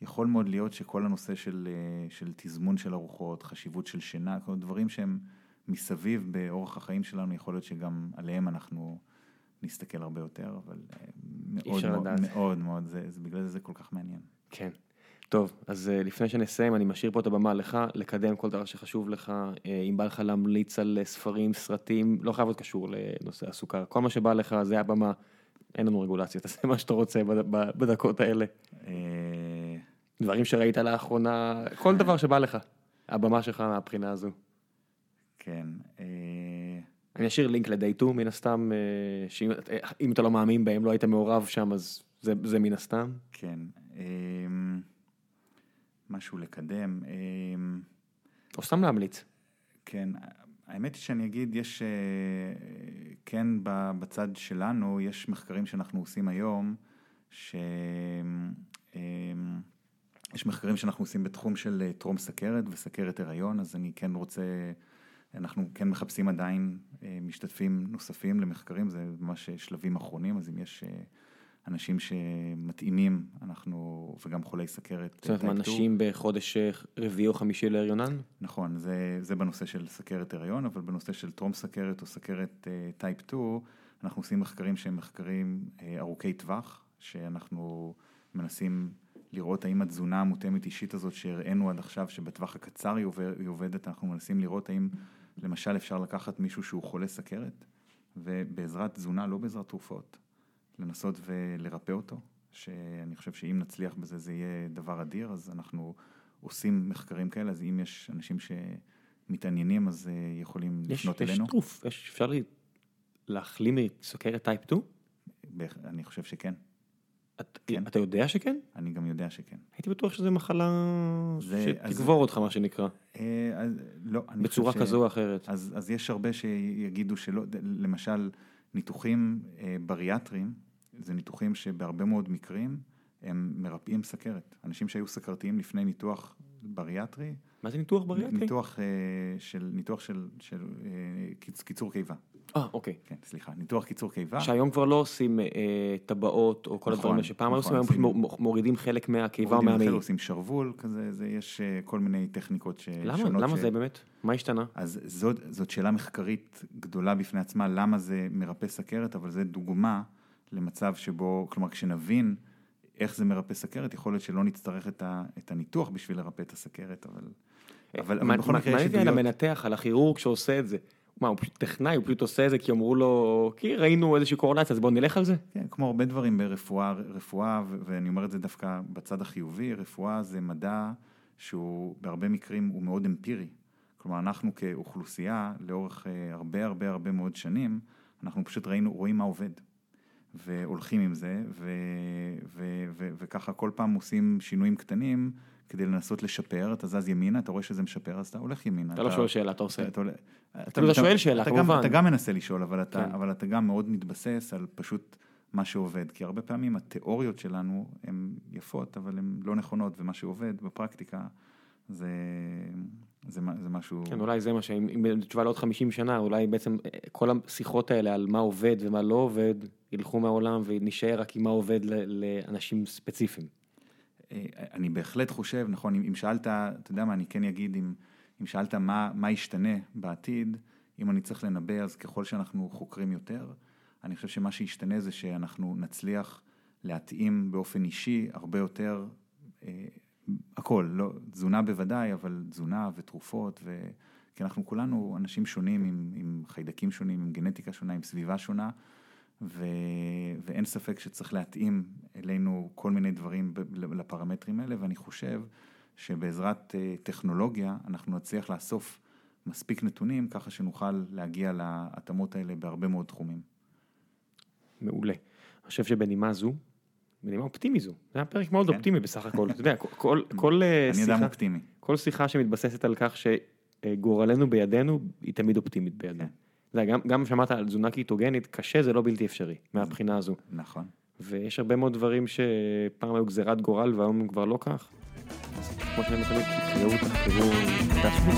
[SPEAKER 2] יכול מאוד להיות שכל הנושא של, אה, של תזמון של ארוחות, חשיבות של שינה, כל דברים שהם מסביב באורח החיים שלנו, יכול להיות שגם עליהם אנחנו נסתכל הרבה יותר, אבל אה, מאוד מאוד. מאוד מאוד, זה, זה, בגלל זה זה כל כך מעניין.
[SPEAKER 1] כן. טוב, אז אה, לפני שנסיים, אני משאיר פה את הבמה לך, לקדם כל דבר שחשוב לך, אה, אם בא לך להמליץ על אה, ספרים, סרטים, לא חייב להיות קשור לנושא הסוכר, כל מה שבא לך זה הבמה, אין לנו רגולציה, תעשה מה שאתה רוצה בדקות האלה. דברים שראית לאחרונה, כל דבר שבא לך, הבמה שלך מהבחינה הזו.
[SPEAKER 2] כן,
[SPEAKER 1] אני אשאיר לינק ל-day 2 מן הסתם, שאם אם אתה לא מאמין בהם, לא היית מעורב שם, אז זה, מן הסתם.
[SPEAKER 2] כן, משהו לקדם. אה,
[SPEAKER 1] או סתם להמליץ.
[SPEAKER 2] כן, האמת היא שאני אגיד, יש, אה, כן, בצד שלנו, יש מחקרים שאנחנו עושים היום, ש... אה, יש מחקרים שאנחנו עושים בתחום של אה, טרום סכרת וסכרת הריון, אז אני כן רוצה, אנחנו כן מחפשים עדיין אה, משתתפים נוספים למחקרים, זה ממש שלבים אחרונים, אז אם יש אנשים שמתאימים, אנחנו, וגם חולי סכרת.
[SPEAKER 1] זאת אומרת,
[SPEAKER 2] 2,
[SPEAKER 1] אנשים בחודש אה, רביעי או חמישי להריונן?
[SPEAKER 2] נכון, זה, זה בנושא של סכרת הריון, אבל בנושא של טרום סכרת או סכרת טייפ 2, אנחנו עושים מחקרים שהם מחקרים אה, ארוכי טווח, שאנחנו מנסים לראות האם התזונה המותאמת אישית הזאת שהראינו עד עכשיו, שבטווח הקצר היא עובדת, אנחנו מנסים לראות האם למשל אפשר לקחת מישהו שהוא חולה סכרת, ובעזרת תזונה, לא בעזרת תרופות, לנסות ולרפא אותו, שאני חושב שאם נצליח בזה זה יהיה דבר אדיר, אז אנחנו עושים מחקרים כאלה, אז אם יש אנשים שמתעניינים אז אה, יכולים
[SPEAKER 1] יש,
[SPEAKER 2] לפנות
[SPEAKER 1] יש
[SPEAKER 2] אלינו.
[SPEAKER 1] תרוף, יש, אפשר לי להחלים מסוכרת טייפ 2?
[SPEAKER 2] בהח- אני חושב שכן,
[SPEAKER 1] את,
[SPEAKER 2] כן.
[SPEAKER 1] אתה יודע שכן?
[SPEAKER 2] אני גם יודע שכן.
[SPEAKER 1] הייתי בטוח שזו מחלה
[SPEAKER 2] זה-
[SPEAKER 1] שתגבור אותך, מה שנקרא,
[SPEAKER 2] אה, אז, לא, אני
[SPEAKER 1] בצורה
[SPEAKER 2] חושב ש-
[SPEAKER 1] כזו או אחרת.
[SPEAKER 2] אז, אז יש הרבה שיגידו שלא, למשל, ניתוחים אה, בריאטריים, זה ניתוחים שבהרבה מאוד מקרים הם מרפאים סכרת. אנשים שהיו סכרתיים לפני ניתוח בריאטרי,
[SPEAKER 1] מה זה ניתוח בריאטרי?
[SPEAKER 2] ניתוח אה, של, ניתוח של, של אה, קיצ, קיצור קיבה.
[SPEAKER 1] אה, אוקיי.
[SPEAKER 2] כן, סליחה, ניתוח קיצור קיבה.
[SPEAKER 1] שהיום כבר לא עושים אה, טבעות או כל
[SPEAKER 2] נכון,
[SPEAKER 1] הדברים האלה שפעם
[SPEAKER 2] נכון,
[SPEAKER 1] עושים, היום
[SPEAKER 2] עושים-
[SPEAKER 1] פשוט מ- מורידים חלק מהקיבה או
[SPEAKER 2] מורידים
[SPEAKER 1] מהמעי.
[SPEAKER 2] חלק, עושים שרוול כזה, זה, יש אה, כל מיני טכניקות ש-
[SPEAKER 1] למה?
[SPEAKER 2] שונות.
[SPEAKER 1] למה
[SPEAKER 2] ש-
[SPEAKER 1] זה באמת? מה השתנה?
[SPEAKER 2] אז זאת, זאת שאלה מחקרית גדולה בפני עצמה, למה זה מרפא סכרת, אבל זה דוגמה למצב שבו, כלומר, כשנבין איך זה מרפא סכרת, יכול להיות שלא נצטרך את, ה, את הניתוח בשביל לרפא את הסכרת, אבל, אבל, אבל
[SPEAKER 1] מה-
[SPEAKER 2] בכל
[SPEAKER 1] מה-
[SPEAKER 2] מקרה יש
[SPEAKER 1] מעניין אותי על
[SPEAKER 2] עדויות.
[SPEAKER 1] המנתח, על הכירורג שעושה את זה. מה, הוא פשוט טכנאי, הוא פשוט עושה את זה כי אמרו לו, כי ראינו איזושהי קורלציה, אז בואו נלך על זה.
[SPEAKER 2] כן, כמו הרבה דברים ברפואה, רפואה, ואני אומר את זה דווקא בצד החיובי, רפואה זה מדע שהוא בהרבה מקרים הוא מאוד אמפירי. כלומר, אנחנו כאוכלוסייה, לאורך אה, הרבה הרבה הרבה מאוד שנים, אנחנו פשוט ראינו, רואים מה עובד. והולכים עם זה, ו, ו, ו, וככה כל פעם עושים שינויים קטנים כדי לנסות לשפר, אתה זז ימינה, אתה רואה שזה משפר, אז אתה הולך ימינה.
[SPEAKER 1] אתה לא שואל שאלה, אתה עושה.
[SPEAKER 2] אתה, אתה,
[SPEAKER 1] תמיד אתה שואל שאלה,
[SPEAKER 2] אתה גם,
[SPEAKER 1] כמובן.
[SPEAKER 2] אתה גם מנסה לשאול, אבל אתה,
[SPEAKER 1] כן.
[SPEAKER 2] אבל אתה גם מאוד מתבסס על פשוט מה שעובד, כי הרבה פעמים התיאוריות שלנו הן יפות, אבל הן לא נכונות, ומה שעובד בפרקטיקה זה, זה, זה משהו...
[SPEAKER 1] כן, אולי זה מה שאם אם תשובה לעוד 50 שנה, אולי בעצם אה, כל השיחות האלה על מה עובד ומה לא עובד, ילכו מהעולם ונשאר רק עם מה עובד לאנשים ספציפיים.
[SPEAKER 2] אה, אני בהחלט חושב, נכון, אם, אם שאלת, אתה יודע מה, אני כן אגיד, אם, אם שאלת מה, מה ישתנה בעתיד, אם אני צריך לנבא, אז ככל שאנחנו חוקרים יותר, אני חושב שמה שישתנה זה שאנחנו נצליח להתאים באופן אישי הרבה יותר, אה, הכל, לא, תזונה בוודאי, אבל תזונה ותרופות, ו... כי אנחנו כולנו אנשים שונים עם, עם חיידקים שונים, עם גנטיקה שונה, עם סביבה שונה, ו... ואין ספק שצריך להתאים אלינו כל מיני דברים לפרמטרים האלה, ואני חושב שבעזרת אה, טכנולוגיה אנחנו נצליח לאסוף מספיק נתונים, ככה שנוכל להגיע להתאמות האלה בהרבה מאוד תחומים.
[SPEAKER 1] מעולה. אני חושב שבנימה זו, בנימה אופטימי זו, זה היה פרק מאוד
[SPEAKER 2] כן.
[SPEAKER 1] אופטימי בסך הכל, אתה יודע, כל, כל, כל אה,
[SPEAKER 2] אני אדם
[SPEAKER 1] שיחה,
[SPEAKER 2] אופטימי.
[SPEAKER 1] כל שיחה שמתבססת על כך אה, גורלנו בידינו, היא תמיד אופטימית בידינו.
[SPEAKER 2] כן.
[SPEAKER 1] גם, גם שמעת על תזונה קיטוגנית, קשה זה לא בלתי אפשרי, מהבחינה הזו.
[SPEAKER 2] נכון.
[SPEAKER 1] ויש הרבה מאוד דברים שפעם היו גזירת גורל והיום הם כבר לא כך. אז כמו שאני תמיד, תקראו, תחקרו, תעשו.